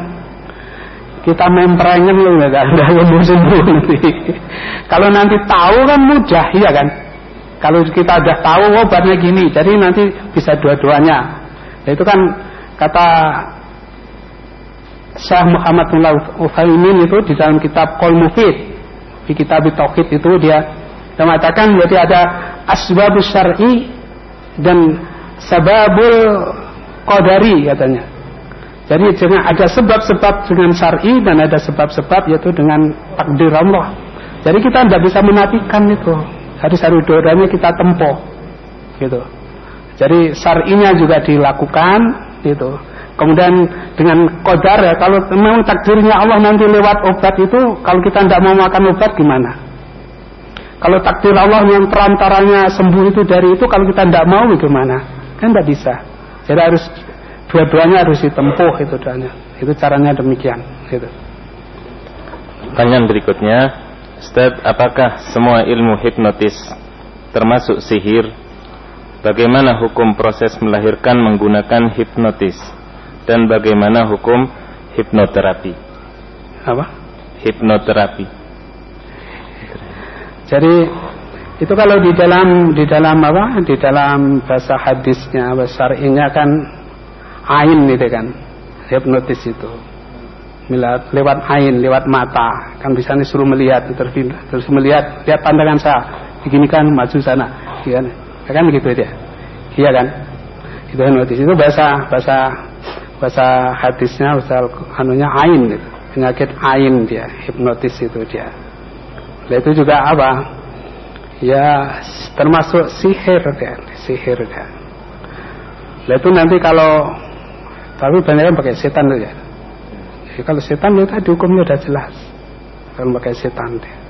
Speaker 1: Kita memperengen loh nggak ada yang sembuh nanti. Kalau nanti tahu kan mudah iya kan? Kalau kita udah tahu obatnya gini jadi nanti bisa dua-duanya. Itu kan kata Syekh Muhammad bin Utsaimin itu di dalam kitab Qaul Mufid di kitab Tauhid itu dia mengatakan berarti ada asbabus syar'i dan sababul qadari katanya. Jadi ada sebab-sebab dengan syar'i dan ada sebab-sebab yaitu dengan takdir Allah. Jadi kita tidak bisa menafikan itu. Harus harus doanya kita tempuh. Gitu. Jadi syar'inya juga dilakukan, itu. Kemudian dengan kodar ya, kalau memang takdirnya Allah nanti lewat obat itu, kalau kita tidak mau makan obat gimana? Kalau takdir Allah yang perantaranya sembuh itu dari itu, kalau kita tidak mau gimana? Kan tidak bisa. Jadi harus dua-duanya harus ditempuh itu doanya. Itu caranya demikian. Gitu.
Speaker 2: Pertanyaan berikutnya, Ustaz, apakah semua ilmu hipnotis termasuk sihir Bagaimana hukum proses melahirkan menggunakan hipnotis dan bagaimana hukum hipnoterapi?
Speaker 1: Apa?
Speaker 2: Hipnoterapi.
Speaker 1: Jadi itu kalau di dalam di dalam apa? Di dalam bahasa hadisnya, bahasa syar'inya kan ain gitu kan. Hipnotis itu. Lewat ain, lewat mata, kan bisa disuruh melihat terus, melihat, lihat pandangan saya, begini kan maju sana, gitu kan kan begitu dia. Iya kan? Itu hipnotis. Itu bahasa bahasa bahasa hadisnya bahasa anunya ain gitu. penyakit ain dia hipnotis itu dia. Nah, itu juga apa ya termasuk sihir dia sihir dia nah, itu nanti kalau tapi banyak yang pakai setan tuh ya Jadi kalau setan itu tadi hukumnya udah jelas kalau pakai setan dia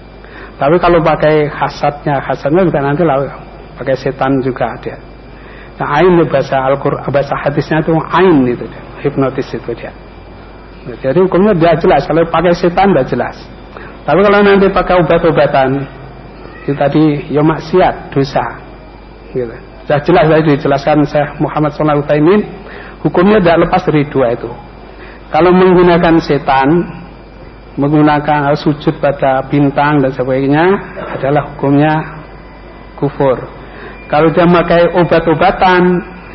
Speaker 1: tapi kalau pakai hasadnya hasadnya juga nanti lah pakai setan juga ada. Nah, ain bahasa Al-Qur'an bahasa hadisnya itu ain itu dia. hipnotis itu dia. Nah, jadi hukumnya tidak jelas kalau pakai setan tidak jelas. Tapi kalau nanti pakai obat-obatan itu tadi ya maksiat, dosa. Gitu. Sudah jelas tadi dijelaskan Syekh Muhammad Sallallahu Alaihi hukumnya tidak lepas dari dua itu. Kalau menggunakan setan, menggunakan sujud pada bintang dan sebagainya adalah hukumnya kufur. Kalau dia memakai obat-obatan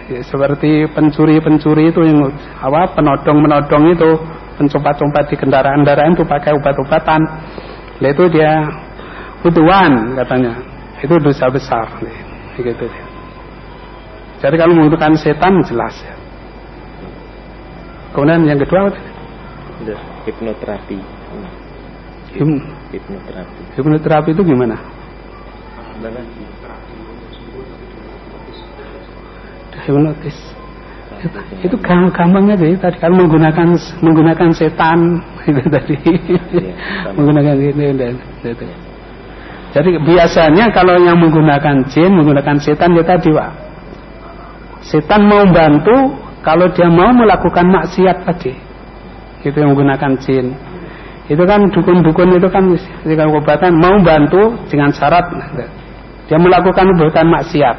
Speaker 1: ya, seperti pencuri-pencuri itu yang apa penodong-penodong itu pencompat-compat di kendaraan-kendaraan itu pakai obat-obatan. Itu dia hutuan katanya. Itu dosa besar. Begitu dia. Jadi kalau menggunakan setan jelas ya. Kemudian yang kedua apa?
Speaker 2: Hipnoterapi.
Speaker 1: Him,
Speaker 2: Hipnoterapi.
Speaker 1: hipnoterapi itu gimana? Hipnotis. Itu, itu gampang, aja ya tadi kalau menggunakan menggunakan setan itu tadi menggunakan itu, dan itu. Jadi biasanya kalau yang menggunakan jin menggunakan setan ya tadi setan mau bantu kalau dia mau melakukan maksiat tadi. Itu yang menggunakan jin. Itu kan dukun-dukun itu kan ketika obatan mau bantu dengan syarat dia melakukan perbuatan maksiat.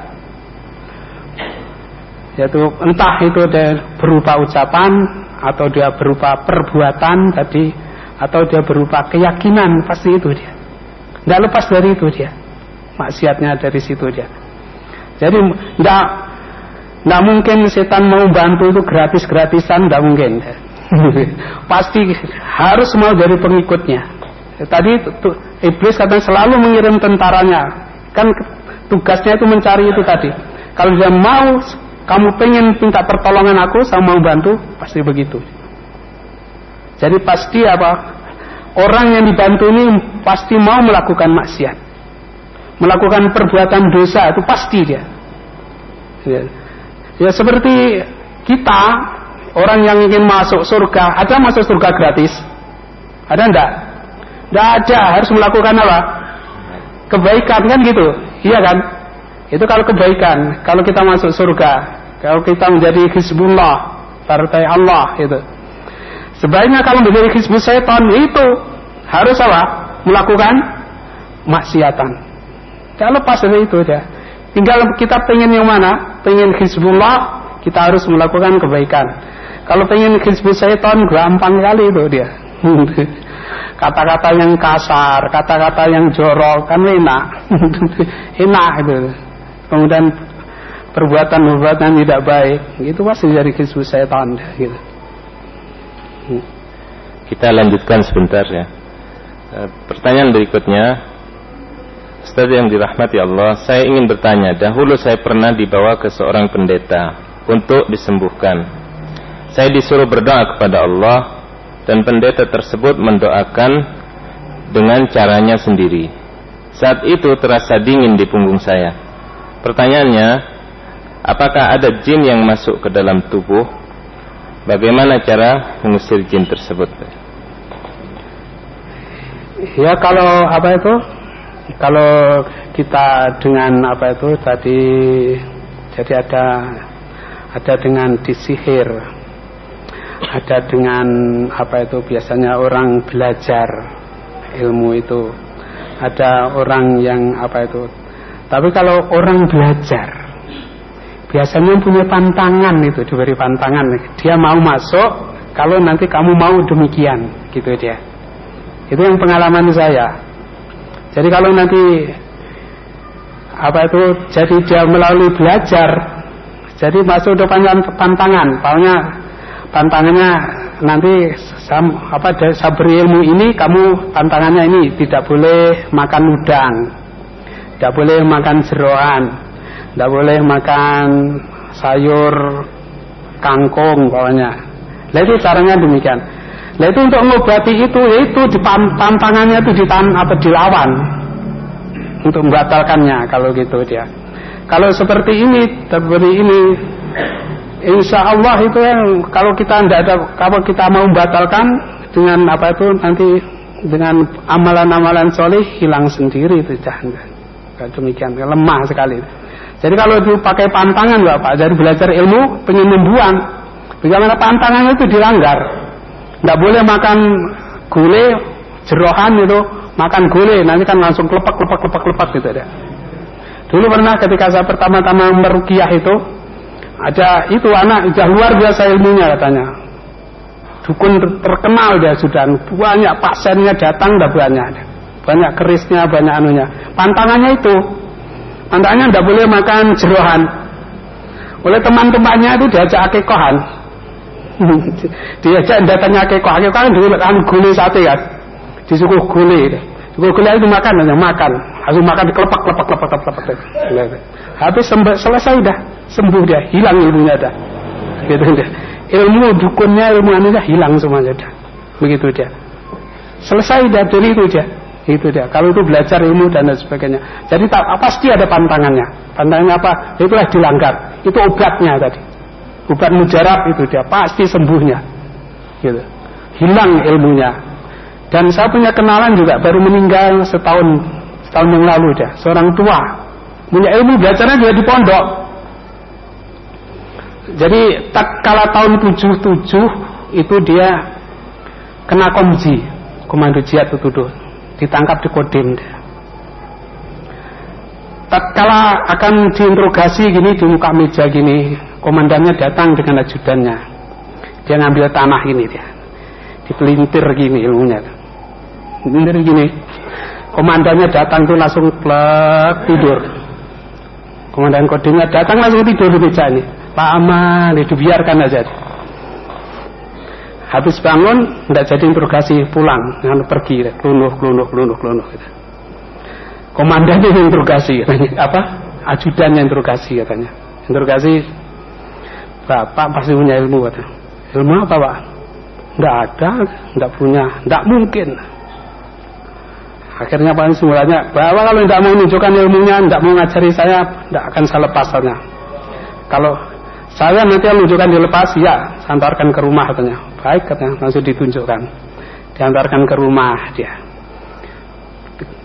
Speaker 1: Yaitu entah itu dia berupa ucapan atau dia berupa perbuatan tadi atau dia berupa keyakinan pasti itu dia tidak lepas dari itu dia. Maksiatnya dari situ dia. Jadi tidak tidak mungkin setan mau bantu itu gratis-gratisan tidak mungkin. Pasti harus mau dari pengikutnya. Tadi iblis katanya selalu mengirim tentaranya. Kan tugasnya itu mencari itu tadi. Kalau dia mau kamu pengen minta pertolongan aku sama mau bantu pasti begitu. Jadi pasti apa orang yang dibantu ini pasti mau melakukan maksiat. Melakukan perbuatan dosa itu pasti dia. Ya, ya seperti kita orang yang ingin masuk surga ada masuk surga gratis? Ada enggak? Enggak ada. Harus melakukan apa? Kebaikan kan gitu? Iya kan? Itu kalau kebaikan. Kalau kita masuk surga kalau kita menjadi hizbullah, partai Allah itu. Sebaiknya kalau menjadi hizbul setan itu harus apa? Melakukan maksiatan. Jangan lepas dari itu ya. Tinggal kita pengen yang mana? Pengen hizbullah, kita harus melakukan kebaikan. Kalau pengen hizbul setan gampang kali itu dia. Kata-kata yang kasar, kata-kata yang jorok kan enak. enak itu. Kemudian perbuatan-perbuatan tidak baik itu pasti dari kisah setan gitu.
Speaker 2: Kita lanjutkan sebentar ya. E, pertanyaan berikutnya, Ustaz yang dirahmati Allah, saya ingin bertanya. Dahulu saya pernah dibawa ke seorang pendeta untuk disembuhkan. Saya disuruh berdoa kepada Allah dan pendeta tersebut mendoakan dengan caranya sendiri. Saat itu terasa dingin di punggung saya. Pertanyaannya, Apakah ada jin yang masuk ke dalam tubuh? Bagaimana cara mengusir jin tersebut?
Speaker 1: Ya kalau apa itu? Kalau kita dengan apa itu tadi jadi ada ada dengan disihir ada dengan apa itu biasanya orang belajar ilmu itu ada orang yang apa itu tapi kalau orang belajar biasanya punya pantangan itu diberi pantangan. Dia mau masuk kalau nanti kamu mau demikian gitu dia. Itu yang pengalaman saya. Jadi kalau nanti apa itu jadi dia melalui belajar jadi masuk depan pantangan. Pokoknya pantangannya nanti sam, apa saya beri ilmu ini kamu pantangannya ini tidak boleh makan udang. Tidak boleh makan jeroan tidak boleh makan sayur kangkung pokoknya. Nah itu caranya demikian. Nah itu untuk mengobati itu, yaitu di pantangannya itu ditan atau dilawan untuk membatalkannya kalau gitu dia. Kalau seperti ini, seperti ini, insya Allah itu yang kalau kita tidak ada, kalau kita mau membatalkan dengan apa itu nanti dengan amalan-amalan soleh hilang sendiri itu jangan. Demikian lemah sekali. Jadi kalau dipakai pantangan Bapak, jadi belajar ilmu pengen membuang. Bagaimana pantangan itu dilanggar. Tidak boleh makan gulai, jerohan itu, makan gulai, nanti kan langsung kelepak, kelepak, kelepak, kelepak gitu ya. Dulu pernah ketika saya pertama-tama merukiah itu, ada itu anak sudah luar biasa ilmunya katanya. Dukun terkenal dia sudah banyak pasiennya datang dah banyak, banyak kerisnya, banyak anunya. Pantangannya itu Antaranya tidak boleh makan jerohan. Oleh teman-temannya itu diajak akikohan. Diajak datangnya kok akeko kan dulu kan gule sate kan. Disuguh gule. Suguh gule itu makan aja makan. Langsung makan kelepak kelepak kelepak kelepak. kelepak. Habis selesai udah sembuh dia, hilang ilmunya dah. Gitu dia. Ilmu dukunnya, ilmu anunya hilang semuanya dah. Begitu dia. Selesai dah dari itu dia. Itu dia. Kalau itu belajar ilmu dan lain sebagainya. Jadi tak, pasti ada pantangannya. Pantangannya apa? Itulah dilanggar. Itu obatnya tadi. Obat mujarab itu dia. Pasti sembuhnya. Gitu. Hilang ilmunya. Dan saya punya kenalan juga baru meninggal setahun setahun yang lalu dia. Seorang tua. Punya ilmu belajarnya juga di pondok. Jadi tak kala tahun 77 itu dia kena komji komando jihad itu tuh ditangkap di Kodim tatkala akan diinterogasi gini di muka meja gini komandannya datang dengan ajudannya. Dia ngambil tanah ini dia. Dipelintir gini ilmunya. Pelintir gini. Komandannya datang tuh langsung plek tidur. Komandan kodimnya datang langsung tidur di meja ini. Pak Aman dibiarkan aja habis bangun tidak jadi interogasi pulang. Dengan pergi kelunuh kelunuh kelunuh kelunuh gitu. komandannya yang interogasi katanya. Apa? Ajudannya interogasi katanya. Interogasi bapak pasti punya ilmu katanya. Ilmu apa pak? Tidak ada tidak punya. Tidak mungkin. Akhirnya pak semuanya bahwa kalau tidak mau menunjukkan ilmunya tidak mau ngajari saya tidak akan saya lepas kalau saya nanti menunjukkan dilepas ya antarkan ke rumah katanya. Baik katanya langsung ditunjukkan. Diantarkan ke rumah dia.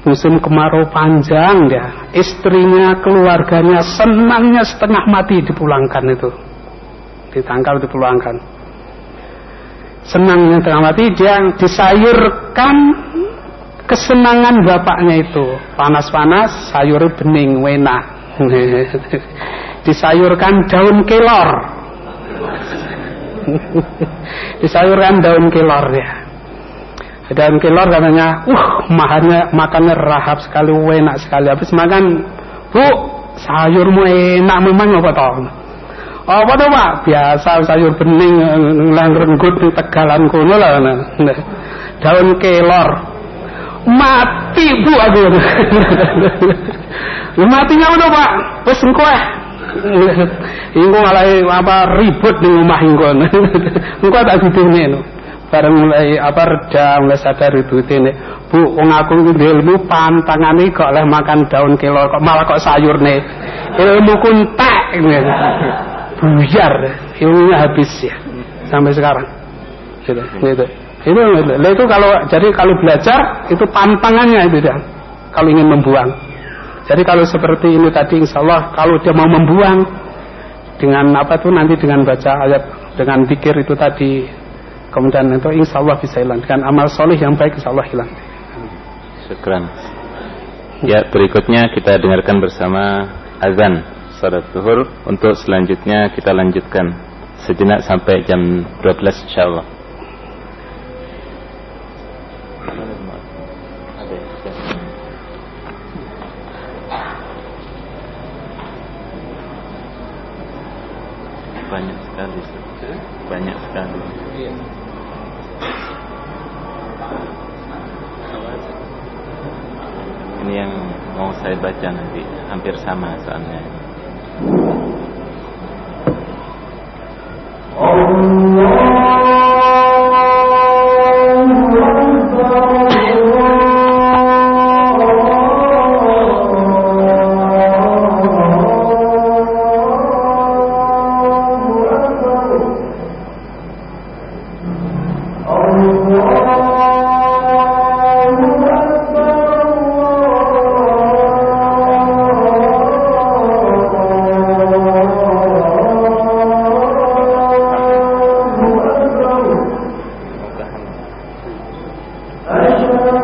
Speaker 1: Musim kemarau panjang dia. Istrinya keluarganya senangnya setengah mati dipulangkan itu. Ditangkap dipulangkan. Senangnya setengah mati dia disayurkan kesenangan bapaknya itu. Panas-panas sayur bening wena disayurkan daun kelor. Disayurkan daun kelor ya. Daun kelor katanya uh makannya makannya rahap sekali enak sekali. Habis makan bu sayurmu enak memang apa tau apa pak? Biasa sayur bening lang renggut di tegalan kuno lah. Daun kelor. Mati bu aku. Matinya udah pak? Wes engkau Engko malah apa ribut di rumah engko. Engko tak didene no. Bareng mulai apa reda mulai sadar itu ini. Bu, wong aku ilmu pantangane kok oleh makan daun kelor kok malah kok sayur nih. Ilmu kuntek buyar ilmunya habis ya sampai sekarang gitu gitu itu itu kalau jadi kalau belajar itu pantangannya itu dia kalau ingin membuang jadi kalau seperti ini tadi insya Allah kalau dia mau membuang dengan apa tuh nanti dengan baca ayat dengan pikir itu tadi kemudian itu insya Allah bisa hilang dengan amal soleh yang baik insya Allah hilang.
Speaker 2: Syukran. Ya berikutnya kita dengarkan bersama azan salat zuhur untuk selanjutnya kita lanjutkan sejenak sampai jam 12 insya Allah. Banyak sekali. Ini yang mau saya baca nanti hampir sama soalnya. Allah أشهد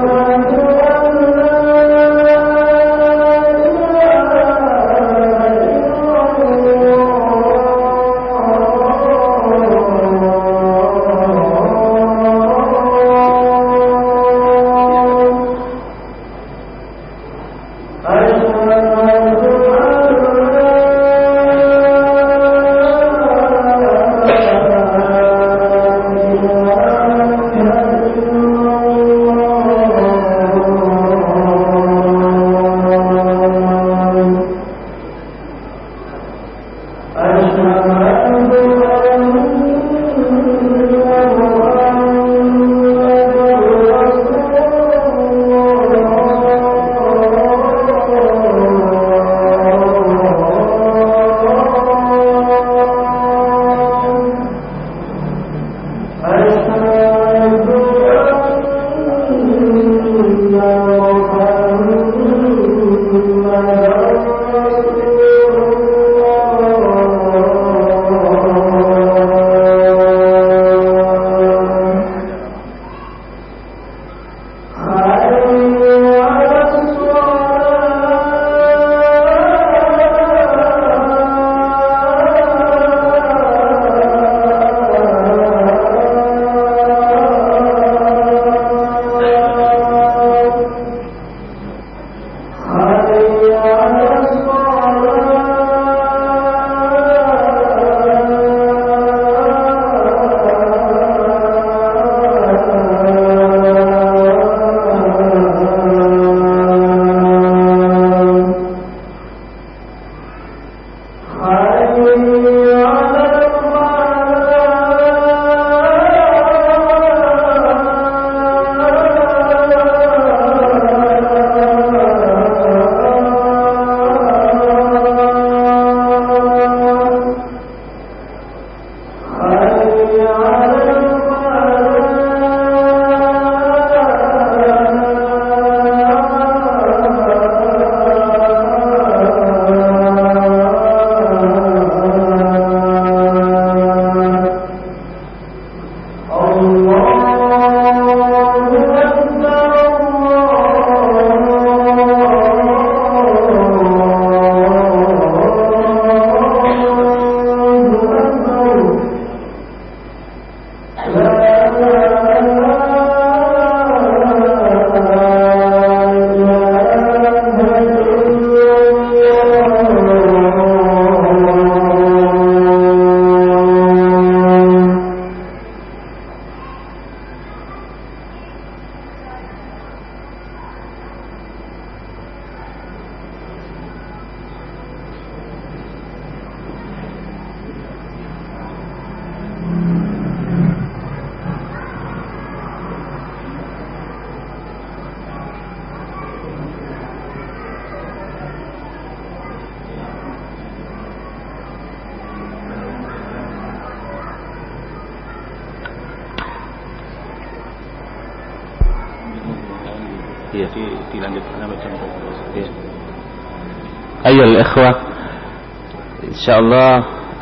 Speaker 2: Insyaallah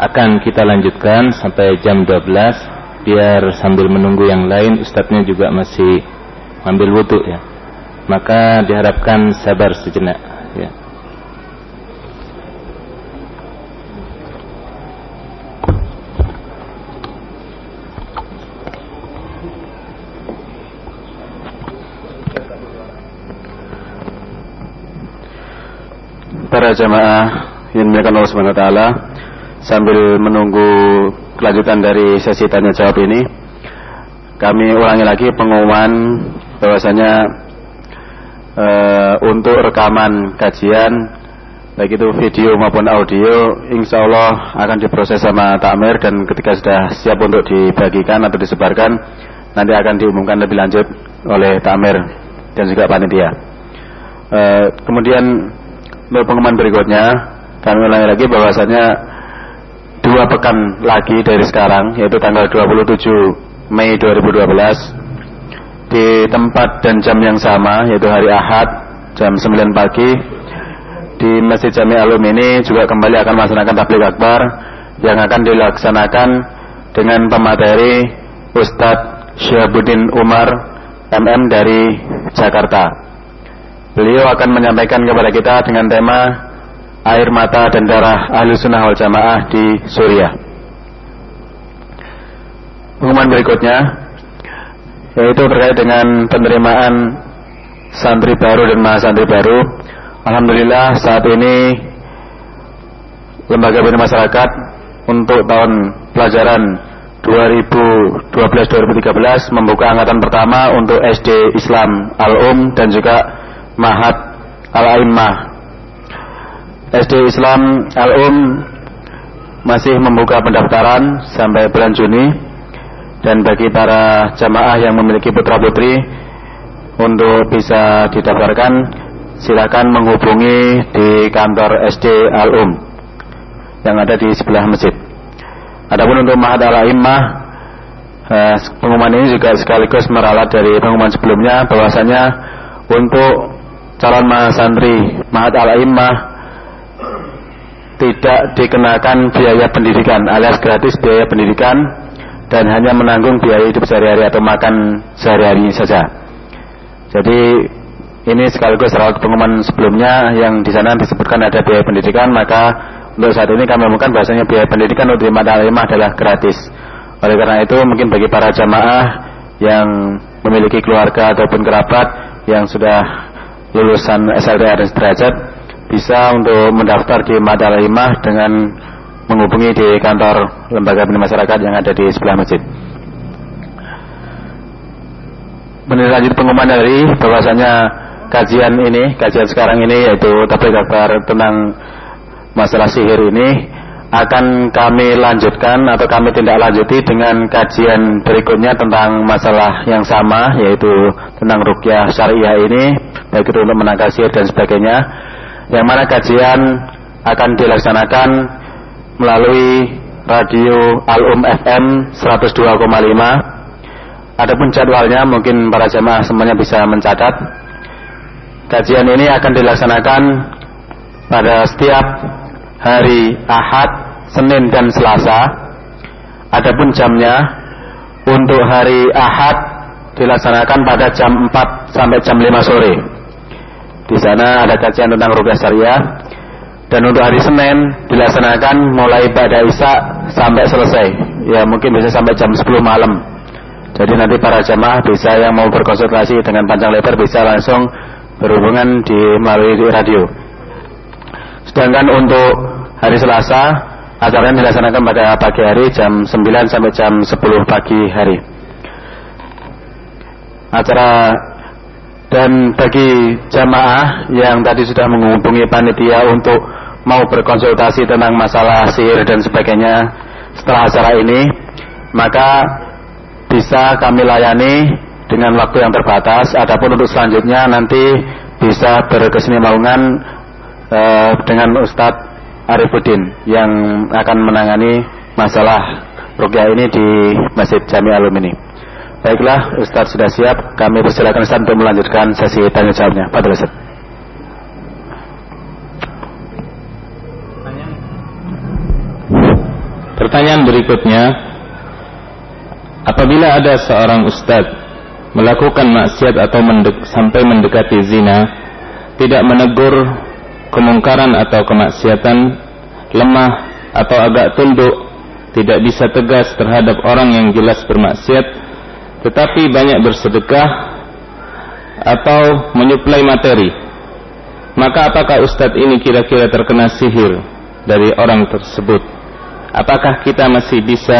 Speaker 2: akan kita lanjutkan sampai jam 12 biar sambil menunggu yang lain ustadznya juga masih ambil wudhu ya. Maka diharapkan sabar sejenak ya.
Speaker 4: para jamaah yang dimuliakan Allah Subhanahu wa taala sambil menunggu kelanjutan dari sesi tanya jawab ini kami ulangi lagi pengumuman bahwasanya uh, untuk rekaman kajian baik itu video maupun audio insya Allah akan diproses sama takmir dan ketika sudah siap untuk dibagikan atau disebarkan nanti akan diumumkan lebih lanjut oleh takmir dan juga panitia. Uh, kemudian untuk pengumuman berikutnya kami ulangi lagi bahwasanya dua pekan lagi dari sekarang yaitu tanggal 27 Mei 2012 di tempat dan jam yang sama yaitu hari Ahad jam 9 pagi di Masjid Jami Alum ini juga kembali akan melaksanakan tabligh akbar yang akan dilaksanakan dengan pemateri Ustadz Syabuddin Umar MM dari Jakarta. Beliau akan menyampaikan kepada kita dengan tema air mata dan darah ahli sunnah wal jamaah di Suriah. Pengumuman berikutnya yaitu terkait dengan penerimaan santri baru dan mahasantri baru. Alhamdulillah saat ini Lembaga Bina Masyarakat untuk tahun pelajaran 2012-2013 membuka angkatan pertama untuk SD Islam Al-Um dan juga Mahat Al-Aimmah SD Islam Al-Um masih membuka pendaftaran sampai bulan Juni dan bagi para jamaah yang memiliki putra putri untuk bisa didaftarkan silakan menghubungi di kantor SD Al-Um yang ada di sebelah masjid. Adapun untuk Mahat Al-Aimmah eh, pengumuman ini juga sekaligus meralat dari pengumuman sebelumnya bahwasanya untuk calon mahasantri Mahat Al-A'immah tidak dikenakan biaya pendidikan alias gratis biaya pendidikan dan hanya menanggung biaya hidup sehari-hari atau makan sehari-hari saja. Jadi ini sekaligus rawat pengumuman sebelumnya yang di sana disebutkan ada biaya pendidikan maka untuk saat ini kami umumkan bahasanya biaya pendidikan untuk Mahat Al-A'immah adalah gratis. Oleh karena itu mungkin bagi para jamaah yang memiliki keluarga ataupun kerabat yang sudah lulusan dan sederajat bisa untuk mendaftar di Madalimah dengan menghubungi di kantor lembaga bina masyarakat yang ada di sebelah masjid. Menilai pengumuman dari bahwasanya kajian ini, kajian sekarang ini yaitu tabligh akbar tentang masalah sihir ini akan kami lanjutkan atau kami tindak lanjuti dengan kajian berikutnya tentang masalah yang sama yaitu tentang rukyah syariah ini baik itu untuk menangkal sihir dan sebagainya yang mana kajian akan dilaksanakan melalui radio Al-Um FM 102,5 Adapun jadwalnya mungkin para jemaah semuanya bisa mencatat Kajian ini akan dilaksanakan pada setiap hari Ahad, Senin dan Selasa. Adapun jamnya untuk hari Ahad dilaksanakan pada jam 4 sampai jam 5 sore. Di sana ada kajian tentang rupiah syariah dan untuk hari Senin dilaksanakan mulai pada Isya sampai selesai. Ya mungkin bisa sampai jam 10 malam. Jadi nanti para jamaah bisa yang mau berkonsultasi dengan panjang lebar bisa langsung berhubungan di melalui radio. Sedangkan untuk hari Selasa acaranya dilaksanakan pada pagi hari jam 9 sampai jam 10 pagi hari. Acara dan bagi jamaah yang tadi sudah menghubungi panitia untuk mau berkonsultasi tentang masalah sihir dan sebagainya setelah acara ini, maka bisa kami layani dengan waktu yang terbatas. Adapun untuk selanjutnya nanti bisa berkesinambungan uh, dengan Ustadz Arifuddin yang akan menangani masalah rukyah ini di Masjid Jami Alum ini. Baiklah, Ustaz sudah siap. Kami persilakan Ustaz untuk melanjutkan sesi tanya jawabnya. Pak Ustaz.
Speaker 2: Pertanyaan berikutnya, apabila ada seorang ustadz melakukan maksiat atau mendek, sampai mendekati zina, tidak menegur kemungkaran atau kemaksiatan, lemah atau agak tunduk, tidak bisa tegas terhadap orang yang jelas bermaksiat, tetapi banyak bersedekah atau menyuplai materi. Maka apakah ustadz ini kira-kira terkena sihir dari orang tersebut? apakah kita masih bisa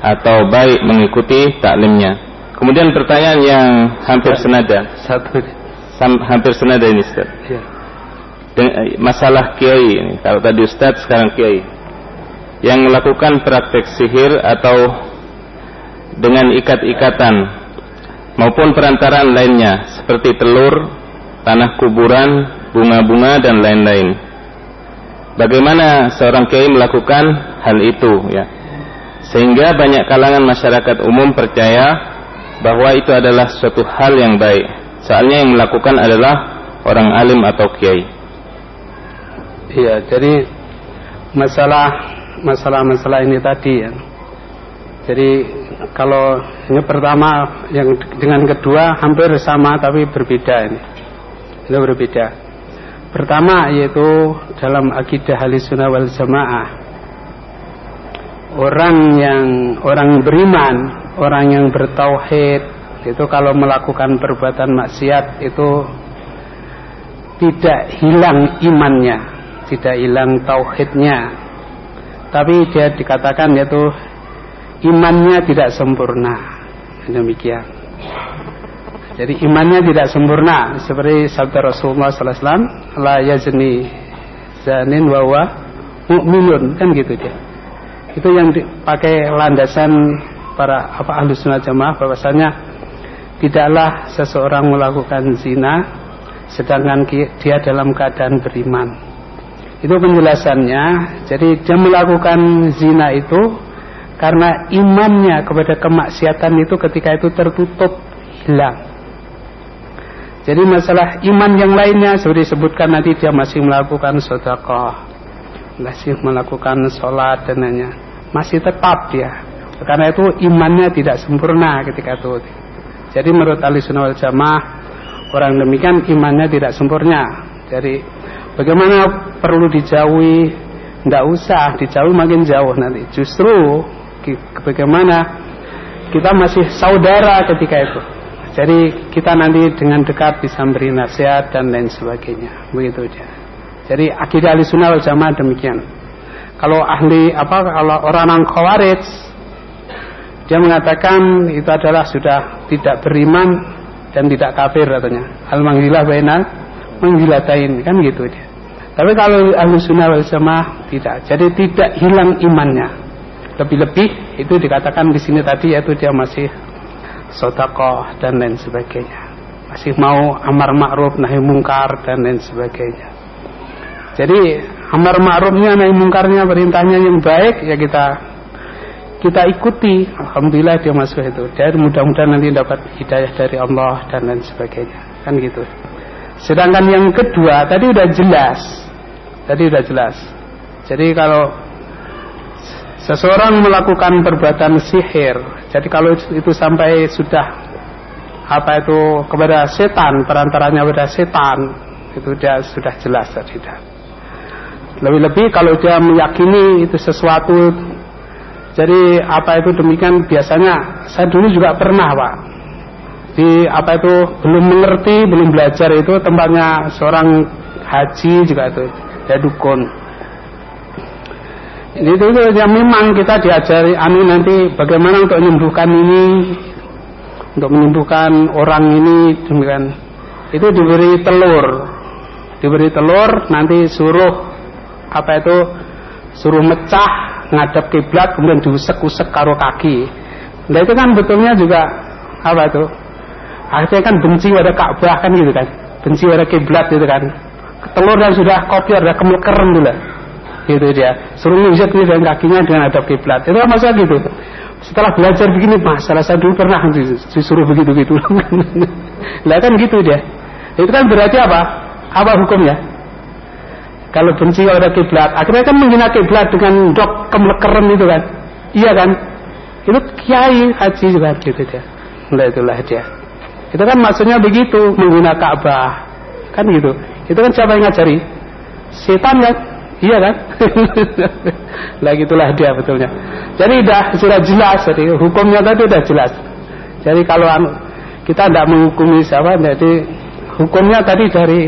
Speaker 2: atau baik mengikuti taklimnya. Kemudian pertanyaan yang hampir senada.
Speaker 1: Satu.
Speaker 2: Hampir senada ini Ustaz. Ya. Den, masalah kiai ini. Kalau tadi Ustaz sekarang kiai. Yang melakukan praktek sihir atau dengan ikat-ikatan maupun perantaraan lainnya seperti telur, tanah kuburan, bunga-bunga dan lain-lain. Bagaimana seorang kiai melakukan hal itu ya. Sehingga banyak kalangan masyarakat umum percaya bahwa itu adalah suatu hal yang baik. Soalnya yang melakukan adalah orang alim atau kiai.
Speaker 1: Iya, jadi masalah masalah-masalah ini tadi ya. Jadi kalau ini pertama yang dengan kedua hampir sama tapi berbeda ini. Itu berbeda. Pertama yaitu dalam akidah sunnah wal jamaah Orang yang orang beriman, orang yang bertauhid itu kalau melakukan perbuatan maksiat itu tidak hilang imannya, tidak hilang tauhidnya. Tapi dia dikatakan yaitu imannya tidak sempurna. Demikian. Jadi imannya tidak sempurna seperti sabda Rasulullah sallallahu alaihi wasallam, zanin wa huwa mu'minun kan gitu dia. Itu yang dipakai landasan para apa ahlu sunnah jamaah bahwasanya tidaklah seseorang melakukan zina sedangkan dia dalam keadaan beriman. Itu penjelasannya. Jadi dia melakukan zina itu karena imannya kepada kemaksiatan itu ketika itu tertutup hilang. Jadi masalah iman yang lainnya seperti disebutkan nanti dia masih melakukan sedekah, masih melakukan sholat dan lainnya, masih tetap dia. Karena itu imannya tidak sempurna ketika itu. Jadi menurut ahli sunnah jamaah orang demikian imannya tidak sempurna. Jadi bagaimana perlu dijauhi? Tidak usah dijauhi makin jauh nanti. Justru bagaimana kita masih saudara ketika itu jadi kita nanti dengan dekat bisa beri nasihat dan lain sebagainya. Begitu aja. Jadi akidah ahli sunnah wal jamaah demikian. Kalau ahli apa kalau orang yang khawarij dia mengatakan itu adalah sudah tidak beriman dan tidak kafir katanya. Al manggilah bainal manggilatain kan gitu dia. Tapi kalau ahli sunnah wal jamaah tidak. Jadi tidak hilang imannya. Lebih-lebih itu dikatakan di sini tadi yaitu dia masih sodakoh dan lain sebagainya. Masih mau amar ma'ruf nahi mungkar dan lain sebagainya. Jadi amar ma'rufnya nahi mungkarnya perintahnya yang baik ya kita kita ikuti. Alhamdulillah dia masuk itu. Dan mudah-mudahan nanti dapat hidayah dari Allah dan lain sebagainya. Kan gitu. Sedangkan yang kedua tadi udah jelas. Tadi udah jelas. Jadi kalau seseorang melakukan perbuatan sihir. Jadi kalau itu sampai sudah apa itu kepada setan, perantaranya kepada setan, itu dia sudah jelas tidak. Lebih-lebih kalau dia meyakini itu sesuatu jadi apa itu demikian biasanya saya dulu juga pernah pak. Di apa itu belum mengerti belum belajar itu tempatnya seorang haji juga itu ya dukun itu, itu yang memang kita diajari anu nanti bagaimana untuk menyembuhkan ini? Untuk menyembuhkan orang ini? Demikian. Itu diberi telur. Diberi telur nanti suruh apa itu suruh mecah ngadap kiblat kemudian diusek-usek karo kaki. Nah itu kan betulnya juga apa itu akhirnya kan benci pada Ka'bah kan gitu kan. Benci pada kiblat gitu kan. Telur yang sudah kopior sudah kemeker dulu gitu dia. Suruh nginjek dengan kakinya dengan adab kiblat. Itu kan maksudnya gitu setelah belajar begini masalah saya dulu pernah disuruh begitu gitu lah kan gitu dia. Itu kan berarti apa? Apa hukumnya? Kalau benci pada kiblat. Akhirnya kan menghina kiblat dengan dok kemlekeren itu kan. Iya kan? Itu kiai haji juga gitu dia. Nah itulah dia. Itu kan maksudnya begitu menghina Ka'bah. Kan gitu. Itu kan siapa yang ngajari? Setan kan iya kan? Lah gitulah dia betulnya. Jadi sudah sudah jelas. Jadi hukumnya tadi sudah jelas. Jadi kalau anu, kita tidak menghukumi siapa jadi hukumnya tadi dari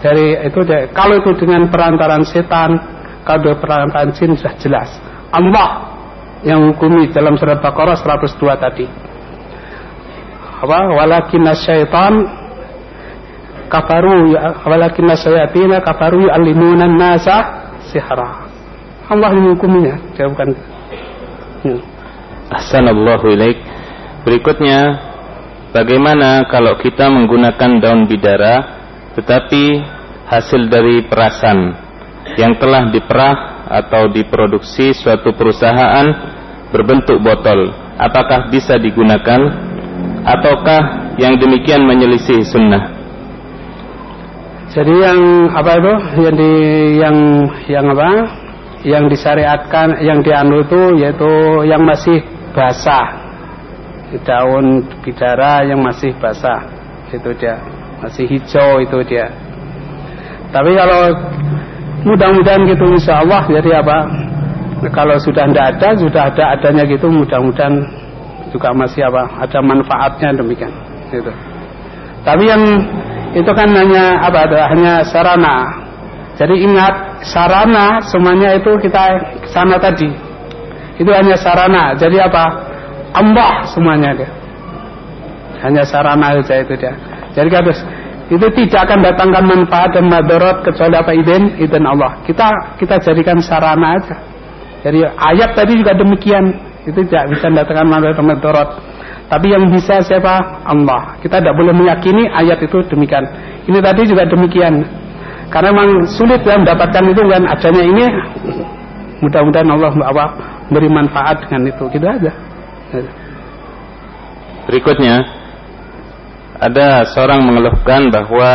Speaker 1: dari itu kalau itu dengan perantaran setan kalau perantaran jin sudah jelas. Allah yang hukumi dalam surat Baqarah 102 tadi. Apa? Walakin syaitan kafaru ya walakin syayatina kafaru yu'allimuna nasa sihra. Allah yang hukuminya dia bukan.
Speaker 2: Hmm. Assalamualaikum ilaik. Berikutnya Bagaimana kalau kita menggunakan daun bidara Tetapi hasil dari perasan Yang telah diperah atau diproduksi suatu perusahaan Berbentuk botol Apakah bisa digunakan? Ataukah yang demikian menyelisih sunnah
Speaker 1: jadi yang apa itu yang di yang yang apa? Yang disyariatkan, yang dianu itu yaitu yang masih basah. Daun bidara yang masih basah. Itu dia. Masih hijau itu dia. Tapi kalau mudah-mudahan gitu insya Allah jadi apa? Kalau sudah tidak ada, sudah ada adanya gitu mudah-mudahan juga masih apa? Ada manfaatnya demikian. Gitu. Tapi yang itu kan hanya apa hanya sarana. Jadi ingat sarana semuanya itu kita sana tadi. Itu hanya sarana. Jadi apa? Allah semuanya dia. Hanya sarana saja itu dia. Jadi harus itu tidak akan datangkan manfaat dan madarat kecuali apa? Izin izin Allah. Kita kita jadikan sarana aja. Jadi ayat tadi juga demikian. Itu tidak bisa datangkan manfaat dan madarat tapi yang bisa siapa? Allah. Kita tidak boleh meyakini ayat itu demikian. Ini tadi juga demikian. Karena memang sulit ya mendapatkan itu kan adanya ini. Mudah-mudahan Allah apa, beri manfaat dengan itu. Gitu aja.
Speaker 2: Berikutnya ada seorang mengeluhkan bahwa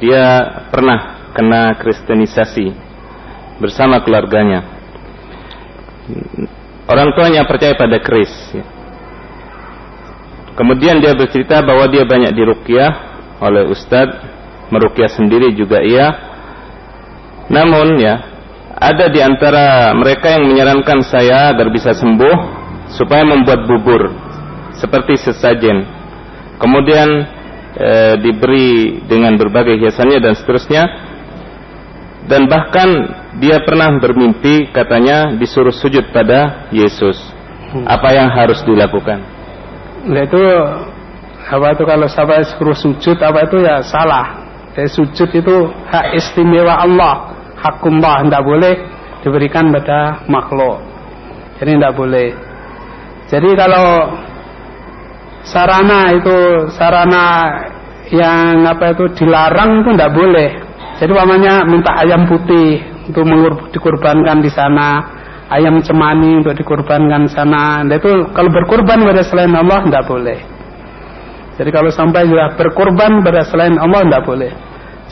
Speaker 2: dia pernah kena kristenisasi bersama keluarganya. Orang tuanya percaya pada Kris. Kemudian dia bercerita bahwa dia banyak dirukyah oleh ustadz, merukyah sendiri juga iya. Namun ya, ada di antara mereka yang menyarankan saya agar bisa sembuh supaya membuat bubur seperti sesajen. Kemudian e, diberi dengan berbagai hiasannya dan seterusnya. Dan bahkan dia pernah bermimpi katanya disuruh sujud pada Yesus. Apa yang harus dilakukan?
Speaker 1: Nah itu apa itu kalau sampai suruh sujud apa itu ya salah. Jadi sujud itu hak istimewa Allah, hakumlah tidak boleh diberikan pada makhluk. Jadi tidak boleh. Jadi kalau sarana itu sarana yang apa itu dilarang itu tidak boleh. Jadi namanya minta ayam putih untuk dikurbankan di sana ayam cemani untuk dikorbankan sana. Nah, itu kalau berkorban pada selain Allah tidak boleh. Jadi kalau sampai sudah berkorban pada selain Allah tidak boleh.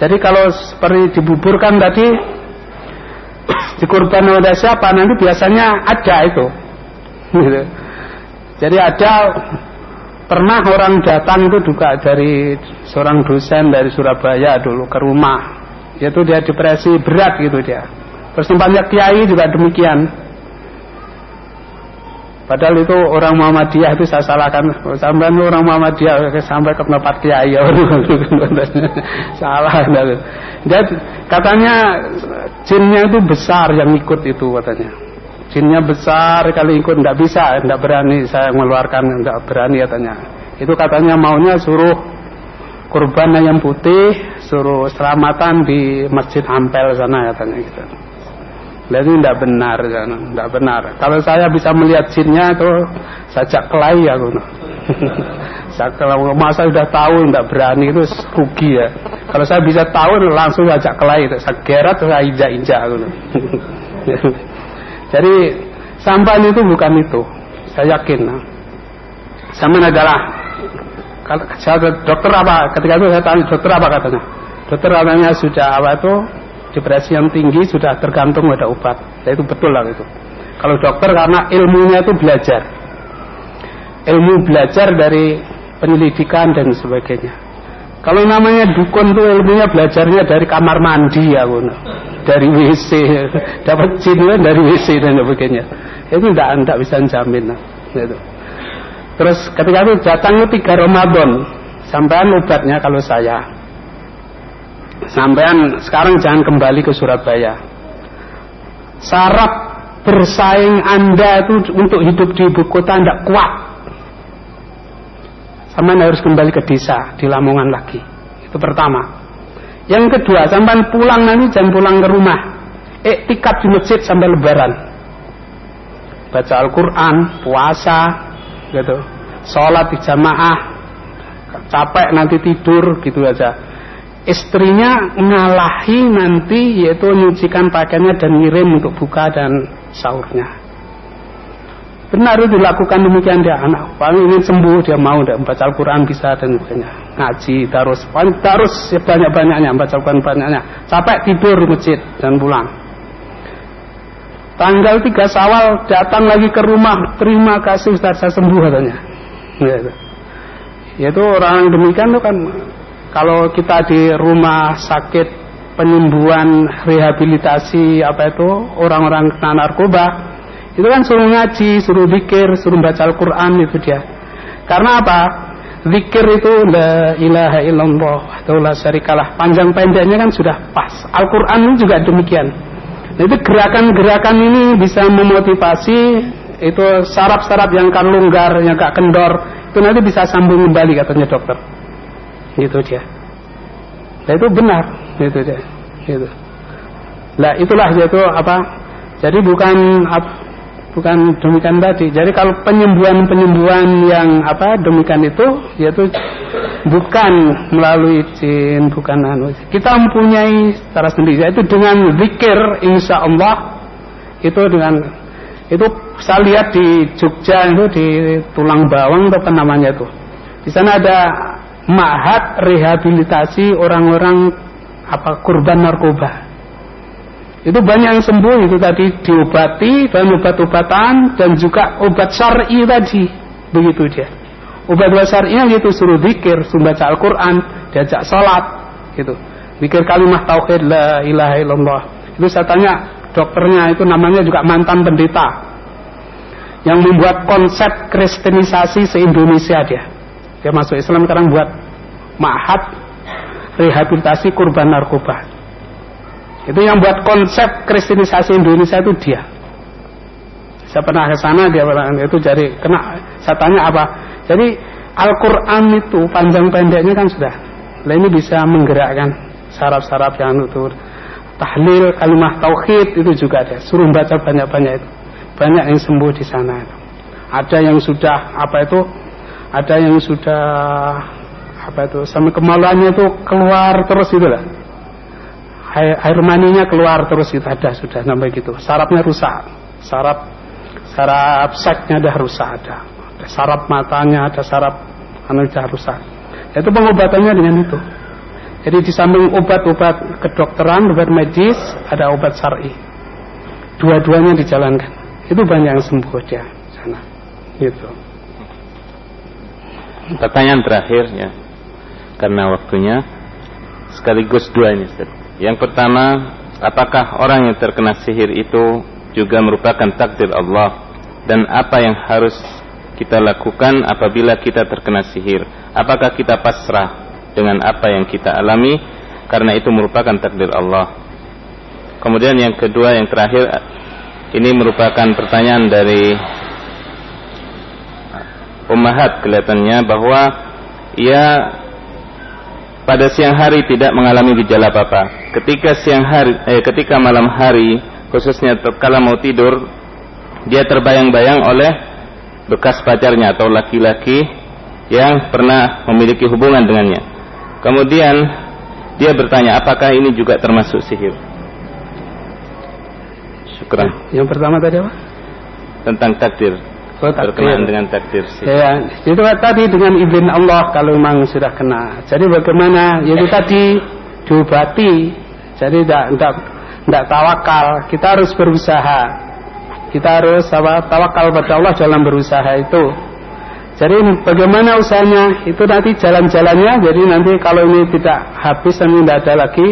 Speaker 1: Jadi kalau seperti dibuburkan tadi dikorban pada siapa nanti biasanya ada itu. Gitu. Jadi ada pernah orang datang itu juga dari seorang dosen dari Surabaya dulu ke rumah. Yaitu dia depresi berat gitu dia. Banyak kiai juga demikian. Padahal itu orang Muhammadiyah itu saya salahkan sampai orang Muhammadiyah sampai ke tempat kiai salah. Dia katanya jinnya itu besar yang ikut itu katanya. Jinnya besar kali ikut tidak bisa, tidak berani saya mengeluarkan, tidak berani katanya. Itu katanya maunya suruh kurban yang putih, suruh selamatan di Masjid Ampel sana katanya gitu. Itu tidak benar, tidak benar. Kalau saya bisa melihat jinnya itu sajak kelai aku. kalau masa sudah tahu tidak berani itu rugi ya. Kalau saya bisa tahu langsung sajak kelai itu, saya geret saya injak-injak aku. Jadi sampan itu bukan itu. saya yakin. Zaman adalah kalau saya dokter apa? Ketika itu saya tanya dokter apa katanya? Dokter katanya sudah apa itu depresi yang tinggi sudah tergantung pada obat. Ya, itu betul lah itu. Kalau dokter karena ilmunya itu belajar, ilmu belajar dari penyelidikan dan sebagainya. Kalau namanya dukun tuh ilmunya belajarnya dari kamar mandi ya, bun. dari WC, dapat jin dari WC dan sebagainya. Itu tidak tidak bisa jamin. Nah, gitu. Terus ketika itu datang tiga Ramadan, sampean obatnya kalau saya. Sampean sekarang jangan kembali ke Surabaya. Syarat bersaing Anda itu untuk hidup di ibu kota tidak kuat sampai harus kembali ke desa di Lamongan lagi. Itu pertama. Yang kedua, sampai pulang nanti jangan pulang ke rumah. Eh, tikat di masjid sampai lebaran. Baca Al-Quran, puasa, gitu. Sholat di jamaah, capek nanti tidur, gitu aja. Istrinya ngalahi nanti yaitu nyucikan pakaiannya dan ngirim untuk buka dan sahurnya. Benar itu dilakukan demikian dia anak. Paling ingin sembuh dia mau dia membaca Al-Quran bisa dan sebagainya. Ngaji terus, terus banyak banyaknya membaca Al-Quran banyaknya. Capek tidur di masjid dan pulang. Tanggal 3 Sawal datang lagi ke rumah, terima kasih Ustaz saya sembuh katanya. Gitu. Yaitu orang demikian tuh kan kalau kita di rumah sakit penyembuhan rehabilitasi apa itu orang-orang kena narkoba itu kan suruh ngaji, suruh zikir, suruh baca Al-Quran itu dia. Karena apa? Zikir itu la ilaha illallah syarikalah. Panjang pendeknya kan sudah pas. Al-Quran juga demikian. Nah, itu gerakan-gerakan ini bisa memotivasi itu saraf-saraf yang kan longgar, yang gak kendor, itu nanti bisa sambung kembali katanya dokter. Gitu dia. Nah, itu benar, gitu dia. Gitu. Nah, itulah yaitu apa? Jadi bukan bukan demikian tadi. Jadi kalau penyembuhan-penyembuhan yang apa demikian itu yaitu bukan melalui jin, bukan anu. Kita mempunyai secara sendiri yaitu dengan zikir insya Allah itu dengan itu saya lihat di Jogja itu di Tulang Bawang apa namanya itu. Di sana ada mahat rehabilitasi orang-orang apa kurban narkoba. Itu banyak yang sembuh itu tadi diobati dan obat-obatan dan juga obat syar'i tadi. Begitu dia. Obat-obat syar'i itu suruh zikir suruh baca Al-Quran diajak sholat gitu. Zikir kalimat tauhid la ilaha illallah. Itu saya tanya dokternya itu namanya juga mantan pendeta. Yang membuat konsep kristenisasi se-Indonesia dia dia masuk Islam sekarang buat mahat rehabilitasi kurban narkoba itu yang buat konsep kristenisasi Indonesia itu dia. Saya pernah ke sana dia itu jadi kena saya tanya apa? Jadi Al-Qur'an itu panjang pendeknya kan sudah. Lah ini bisa menggerakkan saraf-saraf yang itu tahlil kalimat tauhid itu juga ada. Suruh baca banyak-banyak itu. Banyak yang sembuh di sana. Ada yang sudah apa itu? Ada yang sudah apa itu sampai kemaluannya itu keluar terus itu lah. Air, air maninya keluar terus itu ada sudah sampai gitu. Sarapnya rusak. Sarap sarap seknya dah rusak ada, ada sarap matanya ada sarap anu dah rusak. Itu pengobatannya dengan itu. Jadi di samping obat-obat kedokteran obat medis ada obat syari. Dua-duanya dijalankan. Itu banyak yang sembuh dia sana. Gitu
Speaker 2: pertanyaan terakhir ya karena waktunya sekaligus dua ini Ustaz. Yang pertama, apakah orang yang terkena sihir itu juga merupakan takdir Allah dan apa yang harus kita lakukan apabila kita terkena sihir? Apakah kita pasrah dengan apa yang kita alami karena itu merupakan takdir Allah? Kemudian yang kedua yang terakhir ini merupakan pertanyaan dari Ummahat kelihatannya bahwa ia pada siang hari tidak mengalami gejala apa-apa. Ketika siang hari, eh, ketika malam hari, khususnya tatkala mau tidur, dia terbayang-bayang oleh bekas pacarnya atau laki-laki yang pernah memiliki hubungan dengannya. Kemudian dia bertanya, apakah ini juga termasuk sihir? Syukran.
Speaker 1: Yang pertama tadi apa?
Speaker 2: Tentang takdir.
Speaker 1: Oh, takdir.
Speaker 2: berkenaan dengan takdir sih.
Speaker 1: Ya, itu tadi dengan izin Allah kalau memang sudah kena. Jadi bagaimana? Ya Itu tadi diobati. Jadi tidak tidak tidak tawakal. Kita harus berusaha. Kita harus apa? Tawakal pada Allah dalam berusaha itu. Jadi bagaimana usahanya? Itu nanti jalan-jalannya. Jadi nanti kalau ini tidak habis dan tidak ada lagi,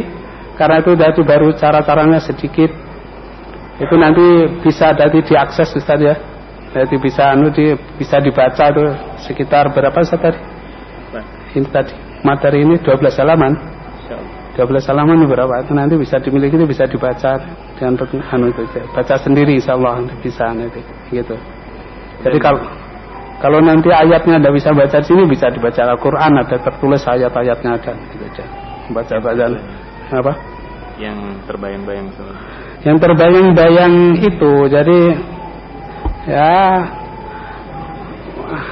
Speaker 1: karena itu nanti baru cara-caranya sedikit. Itu nanti bisa nanti diakses Ustaz ya. Jadi bisa anu di, bisa dibaca tuh sekitar berapa Ustaz tadi? Ini tadi materi ini 12 halaman. 12 halaman berapa itu nanti bisa dimiliki itu bisa dibaca dengan anu itu baca sendiri insya Allah bisa nanti gitu. Jadi kalau kalau nanti ayatnya tidak bisa baca di sini bisa dibaca Al-Quran ada tertulis ayat-ayatnya ada gitu aja. Baca bacaan apa?
Speaker 2: Yang terbayang-bayang.
Speaker 1: Yang terbayang-bayang itu jadi ya.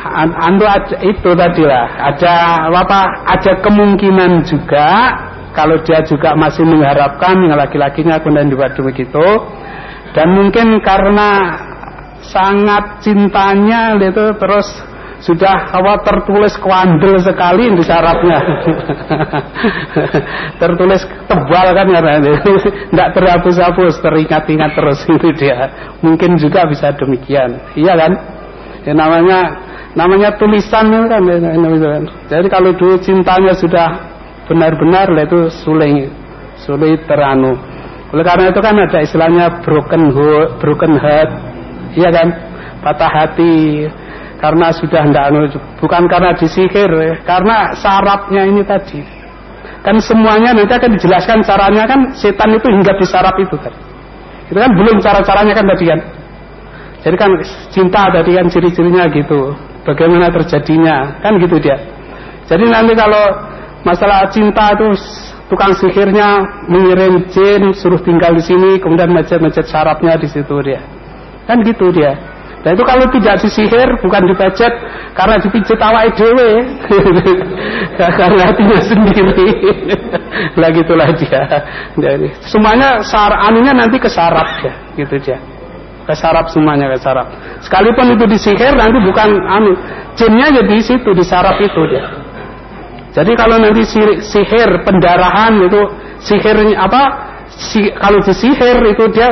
Speaker 1: An- anu itu tadi lah. Ada apa ada kemungkinan juga kalau dia juga masih mengharapkan yang laki-lakinya kemudian dibuat begitu. Dan mungkin karena sangat cintanya itu terus sudah apa tertulis kuandel sekali di syaratnya? Tertulis tebal kan karena tidak terhapus-hapus teringat-ingat terus itu dia. Mungkin juga bisa demikian. Iya kan? Ya, namanya namanya tulisan itu kan, ya, itu kan. jadi kalau dulu cintanya sudah benar-benar lah itu sulit sulit teranu. Oleh karena itu kan ada istilahnya broken heart, broken heart. Iya kan? Patah hati karena sudah tidak anu, bukan karena disihir ya. karena syaratnya ini tadi. Kan semuanya nanti akan dijelaskan caranya kan setan itu hingga di syarat itu kan itu kan belum cara-caranya kan tadi kan. Jadi kan cinta tadi kan ciri-cirinya gitu. Bagaimana terjadinya? Kan gitu dia. Jadi nanti kalau masalah cinta itu tukang sihirnya mengirim jin suruh tinggal di sini kemudian macet-macet syaratnya di situ dia. Kan gitu dia Nah itu kalau tidak disihir bukan dipecet karena dipijit awal dewe karena hatinya sendiri. lah gitulah dia. Jadi semuanya sar anunya nanti ke sarap ya, gitu dia. Ke sarap semuanya ke sarap. Sekalipun itu disihir nanti bukan anu, jinnya jadi di situ di sarap itu dia. Jadi kalau nanti sihir pendarahan itu sihirnya apa? Si, kalau disihir itu dia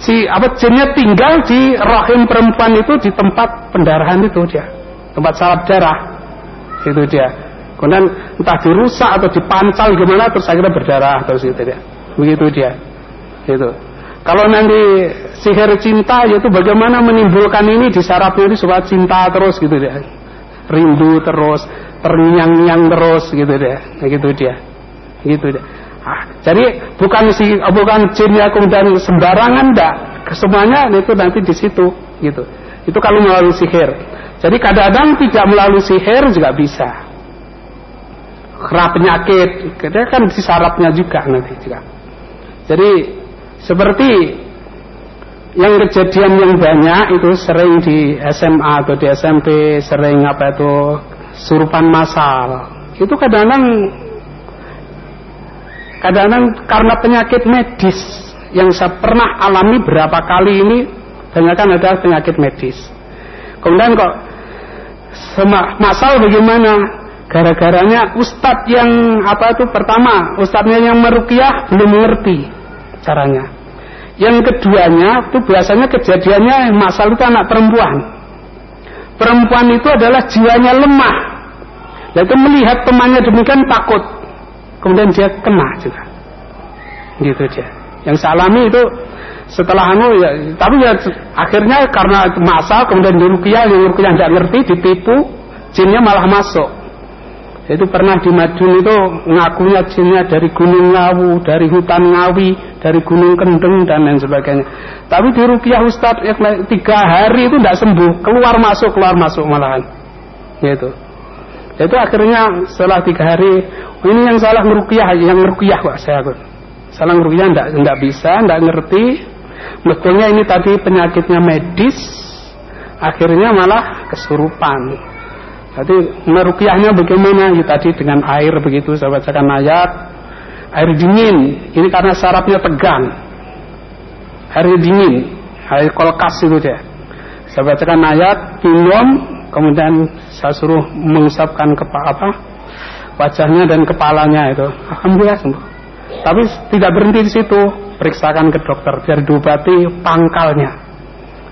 Speaker 1: si apa jinnya tinggal di rahim perempuan itu di tempat pendarahan itu dia. Tempat salap darah. Itu dia. Kemudian entah dirusak atau dipancal gimana terus akhirnya berdarah terus itu dia. Begitu dia. Itu. Kalau nanti sihir cinta yaitu bagaimana menimbulkan ini di sarafnya ini supaya cinta terus gitu dia. Rindu terus terngiang-ngiang terus gitu dia. Gitu dia. Gitu dia Ah, jadi bukan si bukan jinnya kemudian sembarangan enggak. Semuanya itu nanti di situ gitu. Itu kalau melalui sihir. Jadi kadang-kadang tidak melalui sihir juga bisa. Kerap penyakit, kita kan di syaratnya juga nanti juga. Jadi seperti yang kejadian yang banyak itu sering di SMA atau di SMP sering apa itu surupan masal. Itu kadang-kadang kadang-kadang karena penyakit medis yang saya pernah alami berapa kali ini banyak kan ada penyakit medis. Kemudian kok masal bagaimana? Gara-garanya ustadz yang apa itu pertama ustadznya yang merukiah belum mengerti caranya. Yang keduanya itu biasanya kejadiannya masal itu anak perempuan. Perempuan itu adalah jiwanya lemah. Yaitu melihat temannya demikian takut kemudian dia kena juga. Gitu dia. Yang salami itu setelah anu ya tapi ya akhirnya karena masa kemudian dirukiah yang rukiah tidak ngerti ditipu jinnya malah masuk. Itu pernah di Madun itu ngakunya jinnya dari Gunung Ngawu, dari hutan Ngawi, dari Gunung Kendeng dan lain sebagainya. Tapi di Rukiah Ustadz ya, tiga hari itu tidak sembuh, keluar masuk keluar masuk malahan, gitu. Itu akhirnya setelah tiga hari ini yang salah merukiah, yang merukiah pak saya aku. Salah merukiah ndak ndak bisa, ndak ngerti. Mestinya ini tadi penyakitnya medis, akhirnya malah kesurupan. Jadi merukiahnya bagaimana? Ya, tadi dengan air begitu saya bacakan ayat. Air dingin, ini karena sarafnya tegang. Air dingin, air kolkas itu dia. Saya bacakan ayat, minum, kemudian saya suruh mengusapkan kepala apa wajahnya dan kepalanya itu. Alhamdulillah sembuh. Tapi tidak berhenti di situ, periksakan ke dokter biar diobati pangkalnya.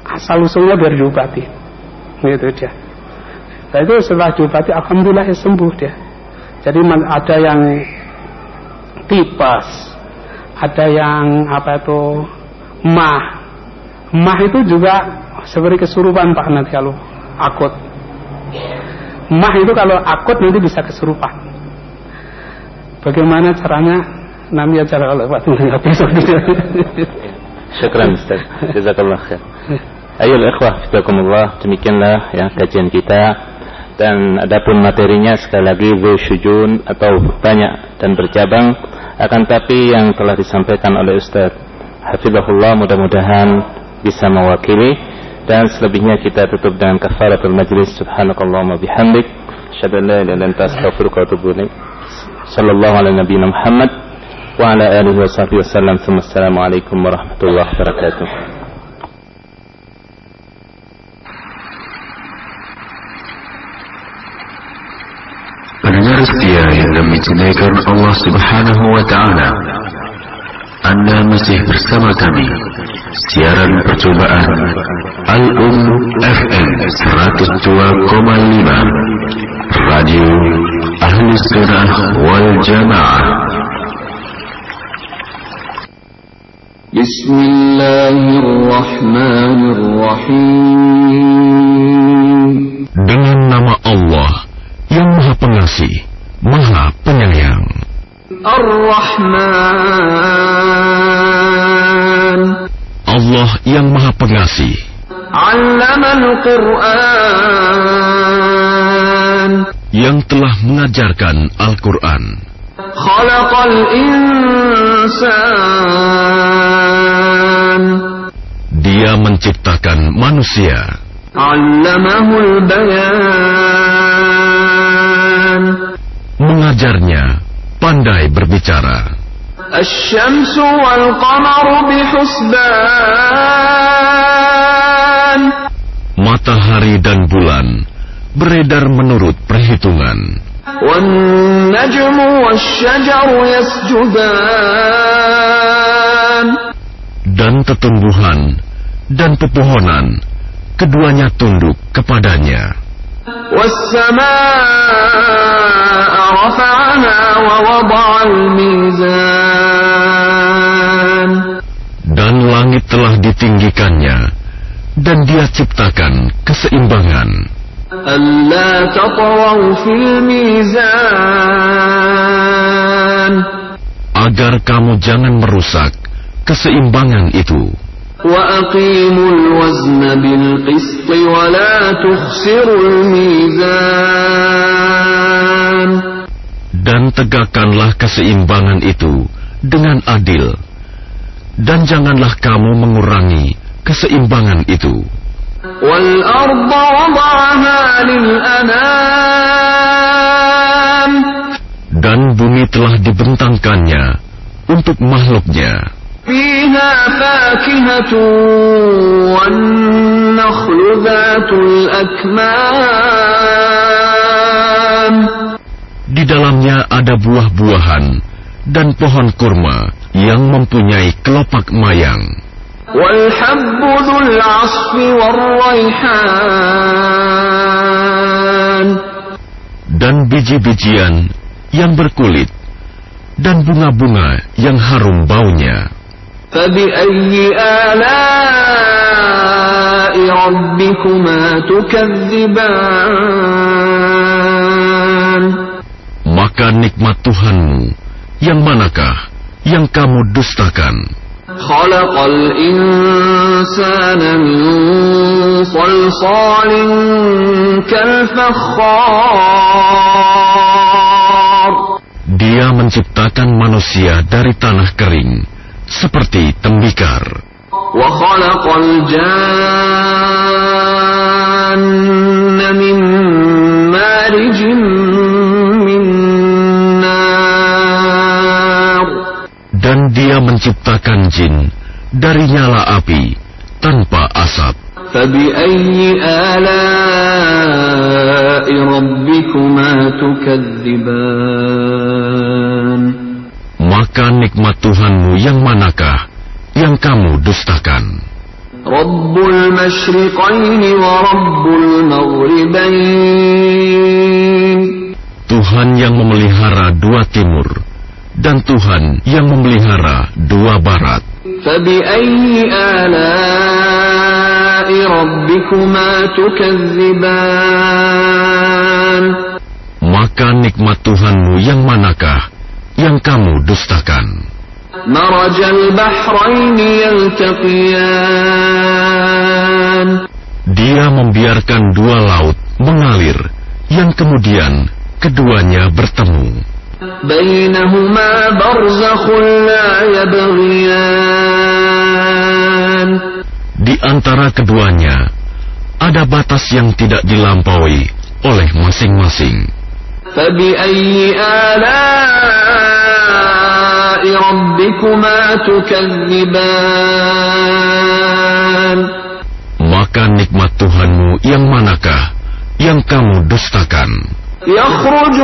Speaker 1: Asal usulnya biar diobati. Gitu dia. Nah itu setelah diobati, alhamdulillah ya sembuh dia. Jadi ada yang tipes, ada yang apa itu mah. Mah itu juga seperti kesurupan Pak nanti kalau akut. Mah itu kalau akut nanti bisa kesurupan. Bagaimana caranya? Nami acara kalau waktu menghadapi
Speaker 2: Syukran Ustaz. Jazakallah khair. Ayo ikhwah, fidakumullah. Demikianlah ya kajian kita dan adapun materinya sekali lagi syujun atau banyak dan bercabang akan tapi yang telah disampaikan oleh Ustaz Hafizahullah mudah-mudahan bisa mewakili dan selebihnya kita tutup dengan kafaratul majlis subhanakallahumma bihamdik asyhadu an la ilaha illa anta astaghfiruka wa atubu ilaik sallallahu ala nabiyyina Muhammad wa ala alihi wa sahbihi wasallam assalamu alaikum warahmatullahi wabarakatuh
Speaker 5: Pendengar setia yang cintai Allah Subhanahu wa taala anda masih bersama kami Siaran percobaan Al-Um FM 102,5 Radio Ahli Sunnah wal Jamaah. Bismillahirrahmanirrahim. Dengan nama Allah yang Maha Pengasih, Maha Penyayang. Ar-Rahman Allah yang Maha Pengasih. Quran. Yang telah mengajarkan Al-Quran. Dia menciptakan manusia. Mengajarnya pandai berbicara. Matahari dan bulan beredar menurut perhitungan. Dan tetumbuhan dan pepohonan keduanya tunduk kepadanya. Dan langit telah ditinggikannya, dan dia ciptakan keseimbangan. Agar kamu jangan merusak keseimbangan itu. وأقيموا الوزن بالقسط ولا تخسروا الميزان Dan tegakkanlah keseimbangan itu dengan adil. Dan janganlah kamu mengurangi keseimbangan itu. Dan bumi telah dibentangkannya untuk makhluknya. فيها فاكهة والنخل ذات الأكمام Di dalamnya ada buah-buahan dan pohon kurma yang mempunyai kelopak mayang. Dan biji-bijian yang berkulit dan bunga-bunga yang harum baunya. فبأي آلاء ربكما تكذبان Maka nikmat Tuhanmu yang manakah yang kamu dustakan? خلق الإنسان من صلصال كالفخار Dia menciptakan manusia dari tanah kering seperti tembikar. Dan dia menciptakan jin dari nyala api tanpa asap. فبأي آلاء ربكما تكذبان
Speaker 6: Maka nikmat Tuhanmu yang manakah yang kamu dustakan?
Speaker 5: رب المشرقين ورب المغربين
Speaker 6: Tuhan yang memelihara dua timur dan Tuhan yang memelihara dua barat.
Speaker 5: فبأي آلاء ربكما تكذبان
Speaker 6: Maka nikmat Tuhanmu yang manakah yang kamu dustakan. Dia membiarkan dua laut mengalir, yang kemudian keduanya bertemu. Di antara keduanya ada batas yang tidak dilampaui oleh masing-masing.
Speaker 5: فبأي آلاء ربكما تكذبان
Speaker 6: Maka nikmat Tuhanmu yang manakah yang kamu dustakan?
Speaker 5: يخرج